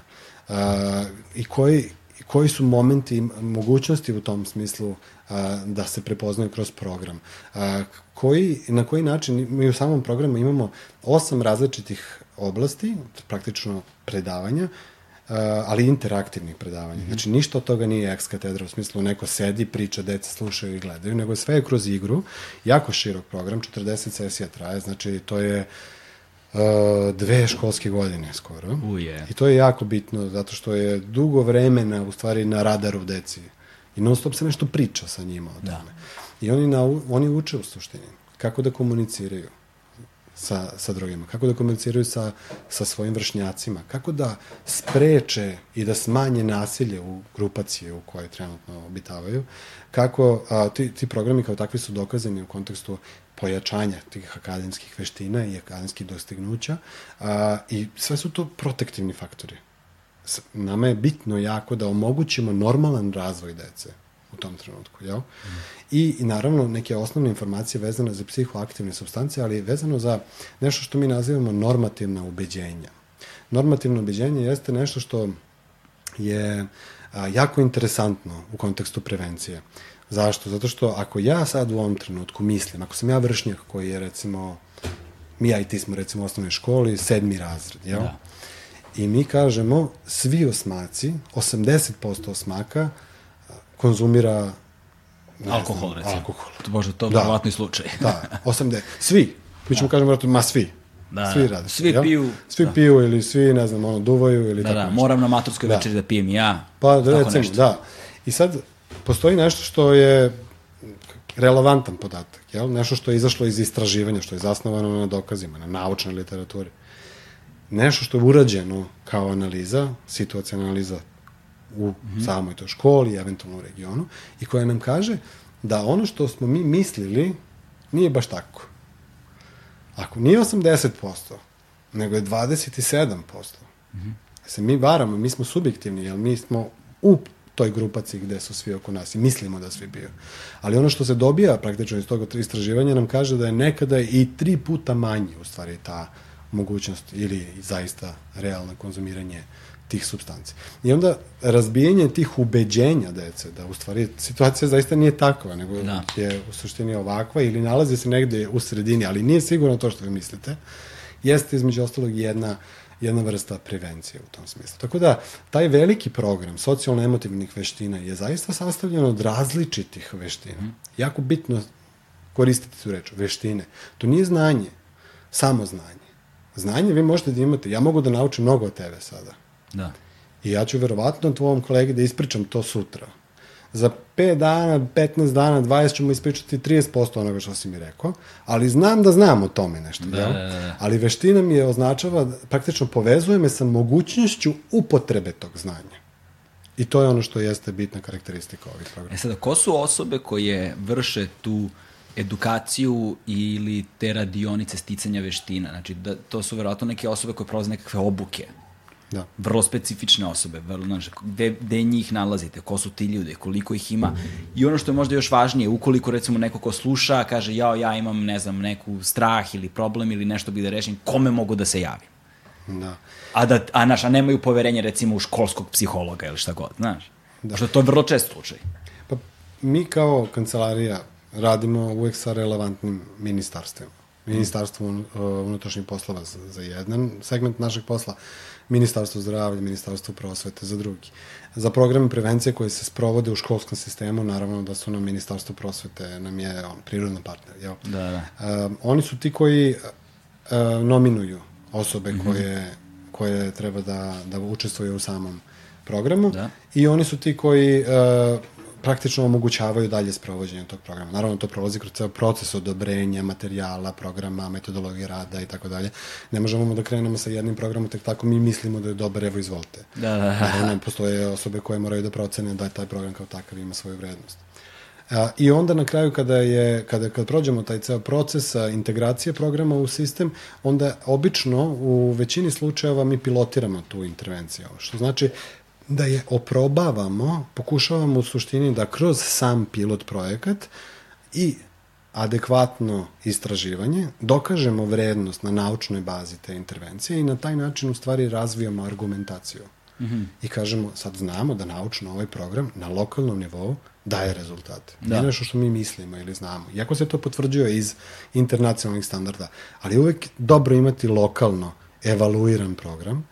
a, i koji koji su momenti, mogućnosti u tom smislu a, da se prepoznaju kroz program. A, koji, na koji način, mi u samom programu imamo osam različitih oblasti, praktično predavanja, ali interaktivnih predavanja. Mm -hmm. Znači, ništa od toga nije ex katedra, u smislu neko sedi, priča, deca slušaju i gledaju, nego sve je kroz igru, jako širok program, 40 sesija traje, znači to je uh, dve školske godine skoro. Uje. I to je jako bitno, zato što je dugo vremena, u stvari, na radaru deci. I non stop se nešto priča sa njima o da. tome. Da. I oni, na, oni uče u suštini kako da komuniciraju sa, sa drugima, kako da komuniciraju sa, sa svojim vršnjacima, kako da spreče i da smanje nasilje u grupaciji u kojoj trenutno obitavaju, kako a, ti, ti programi kao takvi su dokazani u kontekstu pojačanja tih akademskih veština i akademskih dostignuća a, i sve su to protektivni faktori. Nama je bitno jako da omogućimo normalan razvoj dece u tom trenutku, jel? Mm. I, I naravno neke osnovne informacije vezane za psihoaktivne substance, ali vezano za nešto što mi nazivamo normativna ubeđenja. Normativno ubeđenje jeste nešto što je a, jako interesantno u kontekstu prevencije. Zašto? Zato što ako ja sad u ovom trenutku mislim, ako sam ja vršnjak koji je recimo, mi ja i ti smo recimo u osnovnoj školi, sedmi razred, jel? Da. I mi kažemo, svi osmaci, 80% osmaka konzumira alkohol, recimo. Alkohol. Bože, to je da. slučaj. da, 80. Svi. Mi ćemo da. kažemo, ma svi. Da, svi rade. Svi ja? piju. Svi da. piju ili svi, ne znam, ono, duvaju ili da, tako da, nešto. Moram na maturskoj da. večeri da pijem ja. Pa, da, recimo, nešto. da. I sad, postoji nešto što je relevantan podatak, jel? Nešto što je izašlo iz istraživanja, što je zasnovano na dokazima, na naučnoj literaturi. Nešto što je urađeno kao analiza, situacijna analiza u mm -hmm. samoj toj školi, eventualno u regionu, i koja nam kaže da ono što smo mi mislili nije baš tako. Ako nije 80%, nego je 27%, mm -hmm. se mi varamo, mi smo subjektivni, jer mi smo u toj grupaciji gde su svi oko nas i mislimo da svi bio. Ali ono što se dobija praktično iz toga istraživanja nam kaže da je nekada i tri puta manje u stvari ta mogućnost ili zaista realno konzumiranje tih substanci. I onda razbijanje tih ubeđenja dece, da u stvari situacija zaista nije takva, nego da. je u suštini ovakva ili nalazi se negde u sredini, ali nije sigurno to što vi mislite, jeste između ostalog jedna jedna vrsta prevencije u tom smislu. Tako da, taj veliki program socijalno-emotivnih veština je zaista sastavljen od različitih veština. Mm. Jako bitno koristiti tu reč, veštine. To nije znanje, samo znanje. Znanje vi možete da imate, ja mogu da naučim mnogo od tebe sada Da. I ja ću verovatno tvojom kolegi da ispričam to sutra. Za 5 dana, 15 dana, 20 ćemo ispričati 30% onoga što si mi rekao, ali znam da znam o tome nešto. Da, da, da. Ali veština mi je označava, praktično povezuje me sa mogućnošću upotrebe tog znanja. I to je ono što jeste bitna karakteristika ovih programa. E sada, ko su osobe koje vrše tu edukaciju ili te radionice sticanja veština? Znači, da, to su verovatno neke osobe koje prolaze nekakve obuke Da. Vrlo specifične osobe, vrlo, znaš, gde, gde njih nalazite, ko su ti ljudi, koliko ih ima. I ono što je možda još važnije, ukoliko recimo neko ko sluša, kaže jao, ja imam, ne znam, neku strah ili problem ili nešto bi da rešim, kome mogu da se javim? Da. A, da, a, naš, a nemaju poverenje recimo u školskog psihologa ili šta god, znaš. Da. Što to je vrlo čest slučaj. Pa mi kao kancelarija radimo uvek sa relevantnim ministarstvima. Ministarstvo unutrašnjih poslova za, za jedan segment našeg posla, Ministarstvo zdravlja, Ministarstvo prosvete za drugi. Za programe prevencije koje se sprovode u školskom sistemu, naravno da su nam Ministarstvo prosvete, nam je on, prirodno partner. Jel? Da, da. Uh, oni su ti koji uh, nominuju osobe mm -hmm. koje, koje treba da, da učestvuju u samom programu da. i oni su ti koji uh, praktično omogućavaju dalje sprovođenje tog programa. Naravno, to prolazi kroz ceo proces odobrenja materijala, programa, metodologije rada i tako dalje. Ne možemo da krenemo sa jednim programom, tek tako mi mislimo da je dobar, evo izvolite. Da, da, da. Naravno, postoje osobe koje moraju da procene da je taj program kao takav ima svoju vrednost. A, I onda na kraju kada je kada kad prođemo taj ceo proces integracije programa u sistem, onda obično u većini slučajeva mi pilotiramo tu intervenciju. Što znači da je oprobavamo, pokušavamo u suštini da kroz sam pilot projekat i adekvatno istraživanje, dokažemo vrednost na naučnoj bazi te intervencije i na taj način u stvari razvijamo argumentaciju. Mm -hmm. I kažemo, sad znamo da naučno ovaj program na lokalnom nivou daje rezultate. Da. Nije nešto što mi mislimo ili znamo. Iako se to potvrđuje iz internacionalnih standarda, ali uvek dobro imati lokalno evaluiran program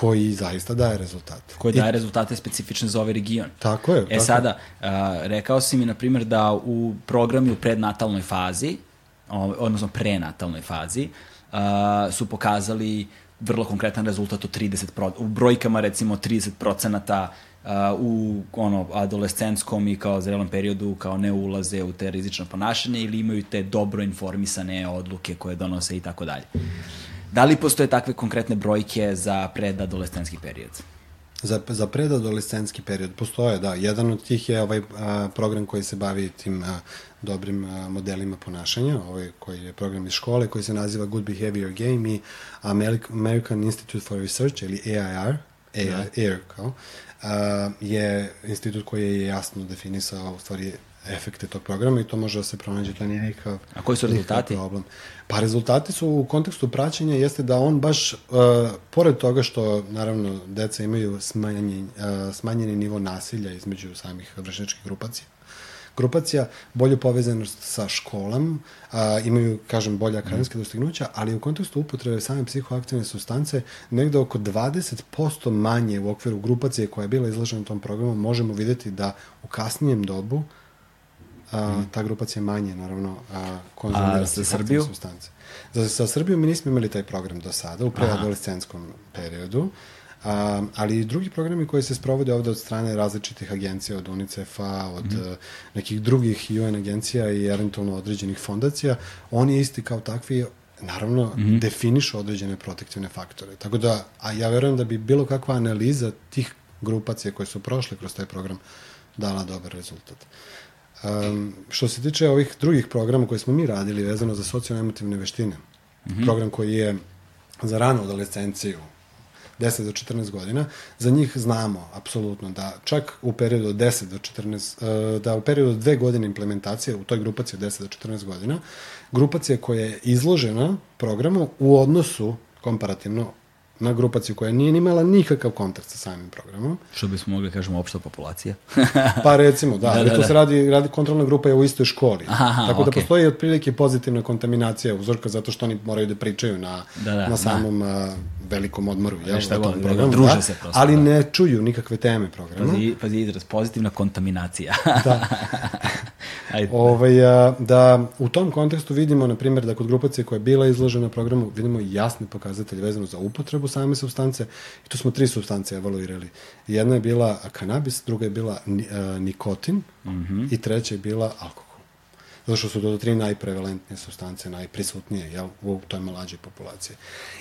koji zaista daje rezultate. Koji daje I... rezultate specifične za ovaj region. Tako je. E tako sada, uh, rekao si mi, na primjer, da u programu u prednatalnoj fazi, odnosno prenatalnoj fazi, su pokazali vrlo konkretan rezultat od 30 pro, u brojkama recimo 30 procenata uh, u ono adolescentskom i kao zrelom periodu kao ne ulaze u te rizično ponašanje ili imaju te dobro informisane odluke koje donose i tako dalje. Da li postoje takve konkretne brojke za predadolescenski period? Za, za predadolescenski period postoje, da. Jedan od tih je ovaj a, program koji se bavi tim a, dobrim a, modelima ponašanja, ovaj koji je program iz škole koji se naziva Good Behavior Game i American Institute for Research ili AIR, AIR, da. AIR kao, a, je institut koji je jasno definisao u stvari efekte tog programa i to može da se pronađe, to nije nikakav, A koji su rezultati? problem. Pa rezultati su u kontekstu praćenja jeste da on baš, uh, pored toga što naravno deca imaju smanjeni, uh, smanjeni nivo nasilja između samih vršničkih grupacija, grupacija, bolju povezanost sa školam, a, imaju, kažem, bolje akademske dostignuća, ali u kontekstu upotrebe same psihoaktivne substance, negde oko 20% manje u okviru grupacije koja je bila izložena tom programu, možemo videti da u kasnijem dobu a, ta grupacija manje, naravno, a, konzumira a, za Srbiju? substance. Za, za Srbiju mi nismo imali taj program do sada, u preadolescenskom periodu, a, ali i drugi programi koji se sprovode ovde od strane različitih agencija, od UNICEF-a, od mm -hmm. nekih drugih UN agencija i eventualno određenih fondacija, oni isti kao takvi naravno mm -hmm. definišu određene protektivne faktore. Tako da, a ja verujem da bi bilo kakva analiza tih grupacija koje su prošle kroz taj program dala dobar rezultat. Um, što se tiče ovih drugih programa koje smo mi radili vezano za socijalno-emotivne veštine, mm -hmm. program koji je za ranu adolescenciju, 10 do 14 godina, za njih znamo apsolutno da čak u periodu od 10 do 14, da u periodu od dve godine implementacije u toj grupaciji od 10 do 14 godina, grupacija koja je izložena programu u odnosu komparativno na grupaciju koja nije imala nikakav kontakt sa samim programom. Što bismo mogli da kažemo opšta populacija. pa recimo, da, da, da, to da. se radi, radi, kontrolna grupa je u istoj školi. Aha, Tako okay. da postoji otprilike pozitivna kontaminacija uzorka zato što oni moraju da pričaju na, da, da, na samom da. velikom odmoru. Jel, šta god, da, da, druže da, se prosto. Ali da. ne čuju nikakve teme programa. Pazi, pazi izraz, pozitivna kontaminacija. da. Ajde. Ovaj, a, da u tom kontekstu vidimo, na primjer, da kod grupacije koja je bila izložena programu, vidimo jasni pokazatelj vezano za upotrebu same substance i tu smo tri substance evaluirali. Jedna je bila kanabis, druga je bila nikotin mm -hmm. i treća je bila alkohol. Zato što su to tri najprevalentnije substance, najprisutnije jel, u toj mlađoj populaciji.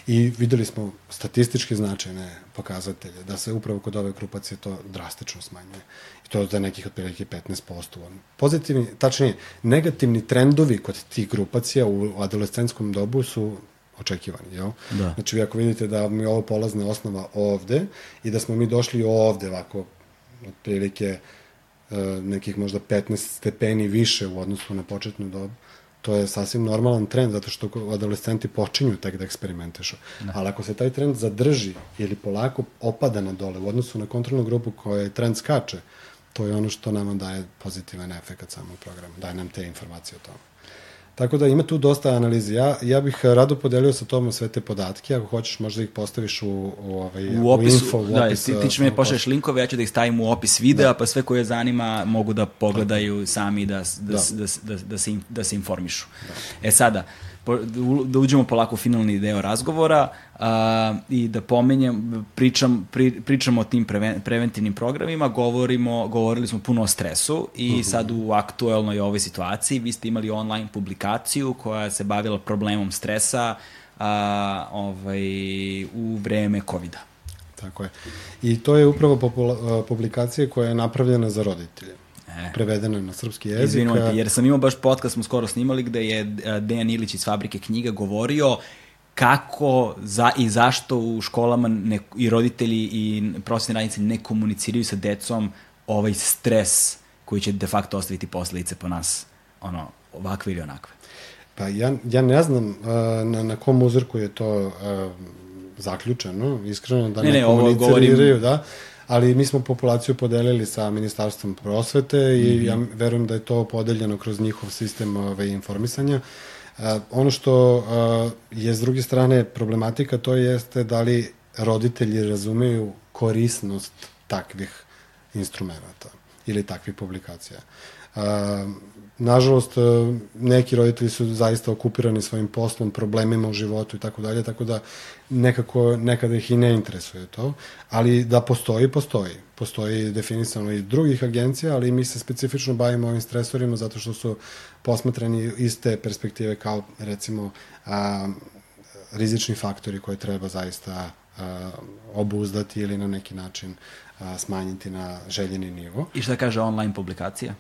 I videli smo statistički značajne pokazatelje da se upravo kod ove grupacije to drastično smanjuje. I to za nekih otprilike 15%. Pozitivni, tačnije, negativni trendovi kod tih grupacija u adolescentskom dobu su očekivani, jel? Da. Znači, vi ako vidite da mi ovo polazna osnova ovde i da smo mi došli ovde, ovako, otprilike nekih možda 15 stepeni više u odnosu na početnu dobu, to je sasvim normalan trend, zato što adolescenti počinju tek da eksperimentišu. Da. Ali ako se taj trend zadrži ili polako opada na dole u odnosu na kontrolnu grupu koja je trend skače, to je ono što nama daje pozitivan efekt samog programa, daje nam te informacije o tome. Tako da ima tu dosta analize. Ja, ja bih rado podelio sa tobom sve te podatke, ako hoćeš možda ih postaviš u, u, ovaj, u, opisu, u info, u da, opis. Ti, ti ćeš mi pošalješ linkove, ja ću da ih stavim u opis videa, da. pa sve koje zanima mogu da pogledaju sami da, da, da. da, da, da, se, da se informišu. Da. E sada, da uđemo polako u finalni deo razgovora a, i da pomenjem, pričam, pri, pričamo o tim preven, preventivnim programima, govorimo, govorili smo puno o stresu i uh mhm. -huh. sad u aktuelnoj ovoj situaciji vi ste imali online publikaciju koja se bavila problemom stresa a, ovaj, u vreme COVID-a. Tako je. I to je upravo publikacija koja je napravljena za roditelje. E. prevedeno na srpski jezik. Izvinite, jer sam imao baš podcast, smo skoro snimali, gde je Dejan Ilić iz Fabrike knjiga govorio kako za, i zašto u školama ne, i roditelji i prosvetni radnici ne komuniciraju sa decom ovaj stres koji će de facto ostaviti posledice po nas, ono, ovakve ili onakve. Pa ja, ja ne znam uh, na, na kom uzorku je to uh, zaključeno, iskreno, da Ne, ne, ne, komuniciraju, da, ali mi smo populaciju podelili sa Ministarstvom prosvete i Mhm. ja verujem da je to podeljeno kroz njihov sistem ove, informisanja. A, ono što a, je s druge strane problematika, to jeste da li roditelji razumeju korisnost takvih instrumenta ili takvih publikacija. A, nažalost, e, neki roditelji su zaista okupirani svojim poslom, problemima u životu i tako dalje, tako da nekako nekada ih i ne interesuje to, ali da postoji, postoji. Postoji definisano i drugih agencija, ali mi se specifično bavimo ovim stresorima zato što su posmatrani iz te perspektive kao recimo a, rizični faktori koje treba zaista a, obuzdati ili na neki način a, smanjiti na željeni nivo. I šta kaže online publikacija?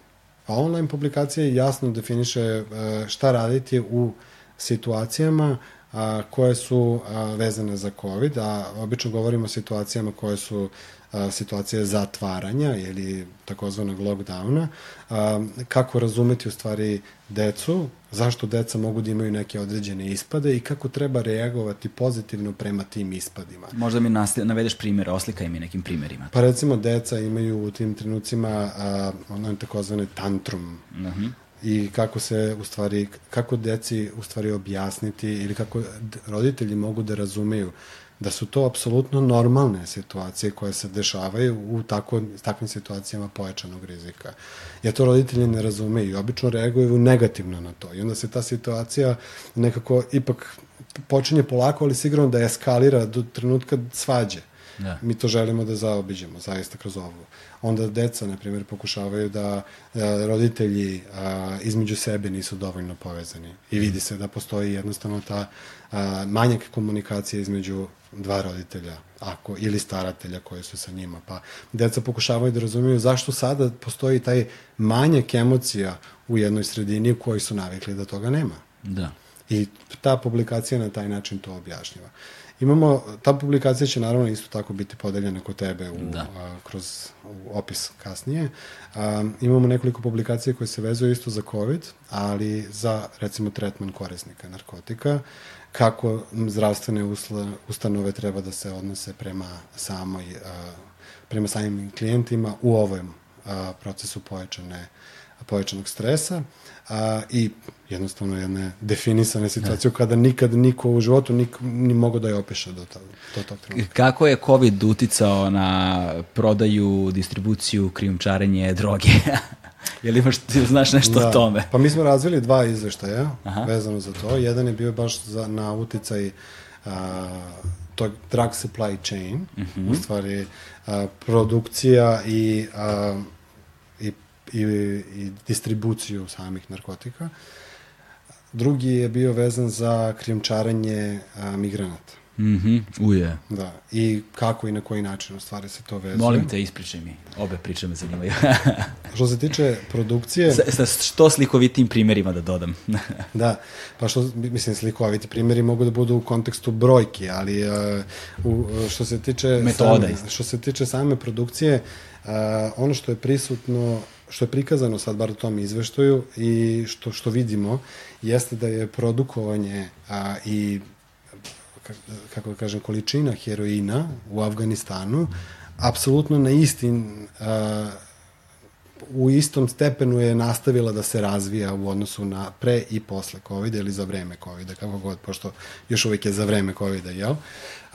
A online publikacija jasno definiše šta raditi u situacijama a, koje su a, vezane za COVID, a obično govorimo o situacijama koje su a, situacije zatvaranja ili takozvanog lockdowna, a, kako razumeti u stvari decu, zašto deca mogu da imaju neke određene ispade i kako treba reagovati pozitivno prema tim ispadima. Možda mi navedeš primjere, oslikaj mi nekim primjerima. Pa recimo deca imaju u tim trenucima a, ono takozvane tantrum, Mhm. I kako se u stvari kako deci u stvari objasniti ili kako roditelji mogu da razumeju da su to apsolutno normalne situacije koje se dešavaju u tako, takvim situacijama pojačanog rizika. Jer to roditelji ne razumeju i obično reaguju negativno na to. I onda se ta situacija nekako ipak počinje polako, ali sigurno da eskalira do trenutka svađe. Da. Mi to želimo da zaobiđemo, zaista kroz ovo. Onda deca, na primjer, pokušavaju da e, roditelji a, između sebe nisu dovoljno povezani. I vidi se da postoji jednostavno ta a, manjak komunikacije između dva roditelja ako, ili staratelja koji su sa njima. Pa deca pokušavaju da razumiju zašto sada postoji taj manjak emocija u jednoj sredini u kojoj su navikli da toga nema. Da. I ta publikacija na taj način to objašnjava. Imamo, ta publikacija će naravno isto tako biti podeljena kod tebe u, Da. a, kroz u opis kasnije. A, imamo nekoliko publikacija koje se vezuju isto za COVID, ali za recimo tretman korisnika narkotika, kako zdravstvene usla, ustanove treba da se odnose prema samoj a, prema samim klijentima u ovom a, procesu pojačane povećanog stresa a, i jednostavno jedne definisane situacije kada nikad niko u životu nik, ni mogo da je opiše do, to, do tog trenutka. Kako je COVID uticao na prodaju, distribuciju, krijumčarenje droge? Jel imaš, ti znaš nešto o tome? Pa mi smo razvili dva izveštaja Aha. vezano za to. Jedan je bio baš za, na uticaj a, tog drug supply chain, Mhm. u stvari a, produkcija i, a, i, i, distribuciju samih narkotika. Drugi je bio vezan za krijumčarenje a, migranata. Mhm, uje. Da, i kako i na koji način u stvari se to vezuje. Molim te, ispričaj mi. Obe priče me zanimaju. Što se tiče produkcije... sa, sa što slikovitim primjerima da dodam. Da, pa što, mislim, slikoviti primjeri mogu da budu u kontekstu brojki, ali uh, u, što se tiče Metoda same, što se tiče same produkcije, uh, ono što je prisutno, što je prikazano sad bar u tom izveštaju i što, što vidimo, jeste da je produkovanje a, i ka- kako da kažem, količina heroina u Afganistanu apsolutno na istin a, u istom stepenu je nastavila da se razvija u odnosu na pre i posle COVID ili za vreme COVID, kako god, pošto još uvijek je za vreme COVID, jel?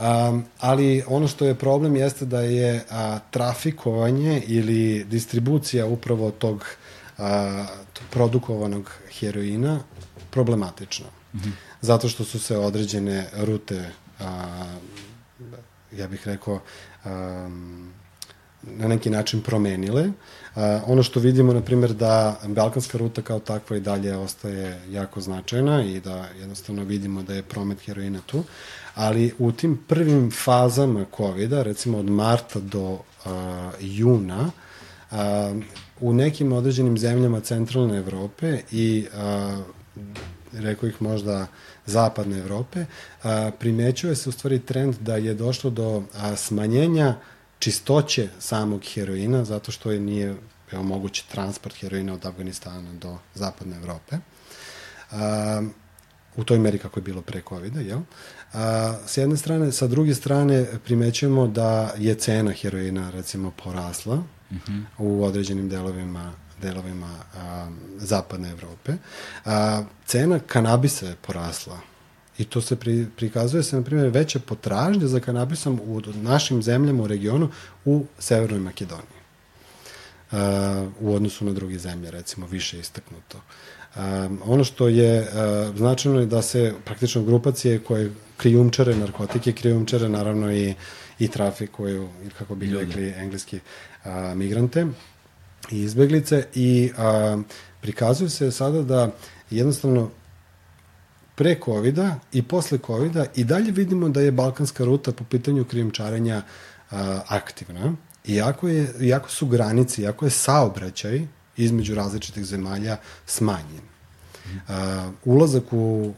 Um, ali ono što je problem jeste da je a, trafikovanje ili distribucija upravo tog a, produkovanog heroina problematična. Mm -hmm. Zato što su se određene rute a, ja bih rekao um, na neki način promenile. Uh, ono što vidimo, na primjer, da Balkanska ruta kao takva i dalje ostaje jako značajna i da jednostavno vidimo da je promet heroina tu, ali u tim prvim fazama covid recimo od marta do uh, juna, uh, u nekim određenim zemljama centralne Evrope i uh, rekao ih možda zapadne Evrope, a, primećuje se u stvari trend da je došlo do a, smanjenja čistoće samog heroina, zato što je nije evo, mogući transport heroina od Afganistana do zapadne Evrope. A, u toj meri kako je bilo pre COVID-a, jel? A, s jedne strane, sa druge strane primećujemo da je cena heroina recimo porasla uh -huh. u određenim delovima delovima a, zapadne Evrope. A, cena kanabisa je porasla i to se pri, prikazuje se, na primjer, veća potražnja za kanabisom u našim zemljama u regionu u Severnoj Makedoniji. Uh, u odnosu na druge zemlje, recimo, više istaknuto. Um, ono što je uh, značajno je da se praktično grupacije koje krijumčare narkotike, krijumčare naravno i, i trafikuju, kako bi rekli engleski, uh, migrante i izbeglice i uh, prikazuju se sada da jednostavno pre covid i posle covid i dalje vidimo da je balkanska ruta po pitanju krijumčarenja aktivna. Iako, je, iako su granice, iako je saobraćaj između različitih zemalja smanjen. A, ulazak u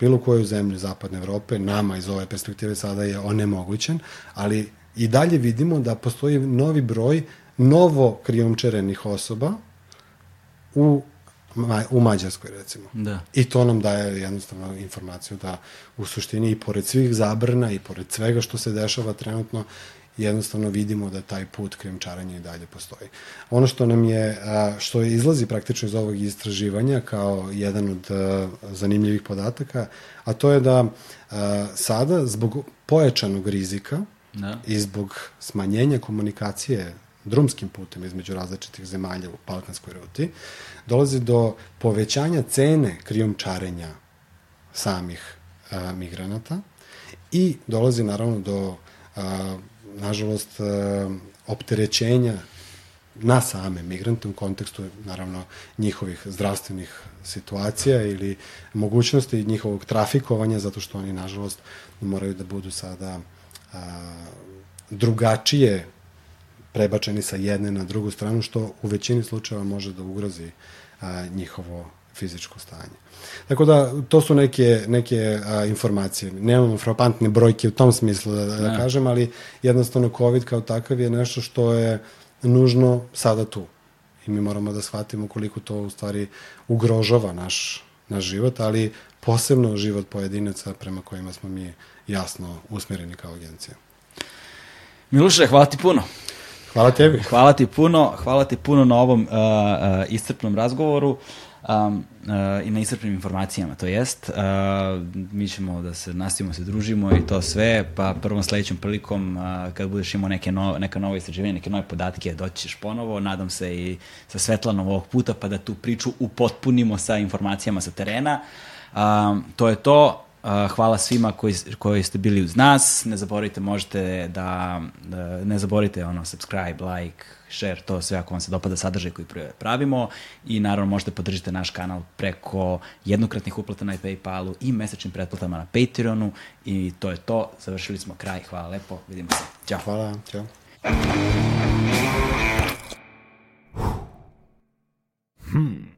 bilo koju zemlju Zapadne Evrope, nama iz ove perspektive sada je onemogućen, ali i dalje vidimo da postoji novi broj novo krijumčarenih osoba u u Mađarskoj recimo. Da. I to nam daje jednostavno informaciju da u suštini i pored svih zabrana i pored svega što se dešava trenutno jednostavno vidimo da taj put krijumčarenja i dalje postoji. Ono što nam je, što je izlazi praktično iz ovog istraživanja kao jedan od zanimljivih podataka, a to je da sada zbog pojačanog rizika da. i zbog smanjenja komunikacije drumskim putem između različitih zemalja u Balkanskoj ruti, dolazi do povećanja cene krijumčarenja samih a, migranata i dolazi naravno do, a, nažalost, a, opterećenja na same migrante u kontekstu naravno njihovih zdravstvenih situacija ili mogućnosti njihovog trafikovanja zato što oni nažalost moraju da budu sada a, drugačije prebačeni sa jedne na drugu stranu, što u većini slučajeva može da ugrozi a, njihovo fizičko stanje. Tako da, to su neke, neke a, informacije. Nemamo frapantne brojke u tom smislu da, da, kažem, ali jednostavno COVID kao takav je nešto što je nužno sada tu. I mi moramo da shvatimo koliko to u stvari ugrožava naš, naš život, ali posebno život pojedinaca prema kojima smo mi jasno usmereni kao agencija. Miluše, hvala ti puno. Hvala tebi. Hvala ti puno, hvala ti puno na ovom uh, uh, iscrpnom razgovoru um, uh, i na iscrpnim informacijama, to jest. Uh, mi ćemo da se nastavimo, se družimo i to sve, pa prvom sledećom prilikom, uh, kad budeš imao neke no, neka nova istraživanja, neke nove podatke, doći ćeš ponovo, nadam se i sa Svetlanom ovog puta, pa da tu priču upotpunimo sa informacijama sa terena. Um, to je to. Hvala svima koji, koji ste bili uz nas. Ne zaboravite, možete da, da, ne zaboravite ono, subscribe, like, share, to sve ako vam se dopada sadržaj koji pravimo i naravno možete podržiti naš kanal preko jednokratnih uplata na Paypalu i mesečnim pretplatama na Patreonu i to je to. Završili smo kraj. Hvala lepo. Vidimo se. Ćao. Hvala. Ćao. Hmm.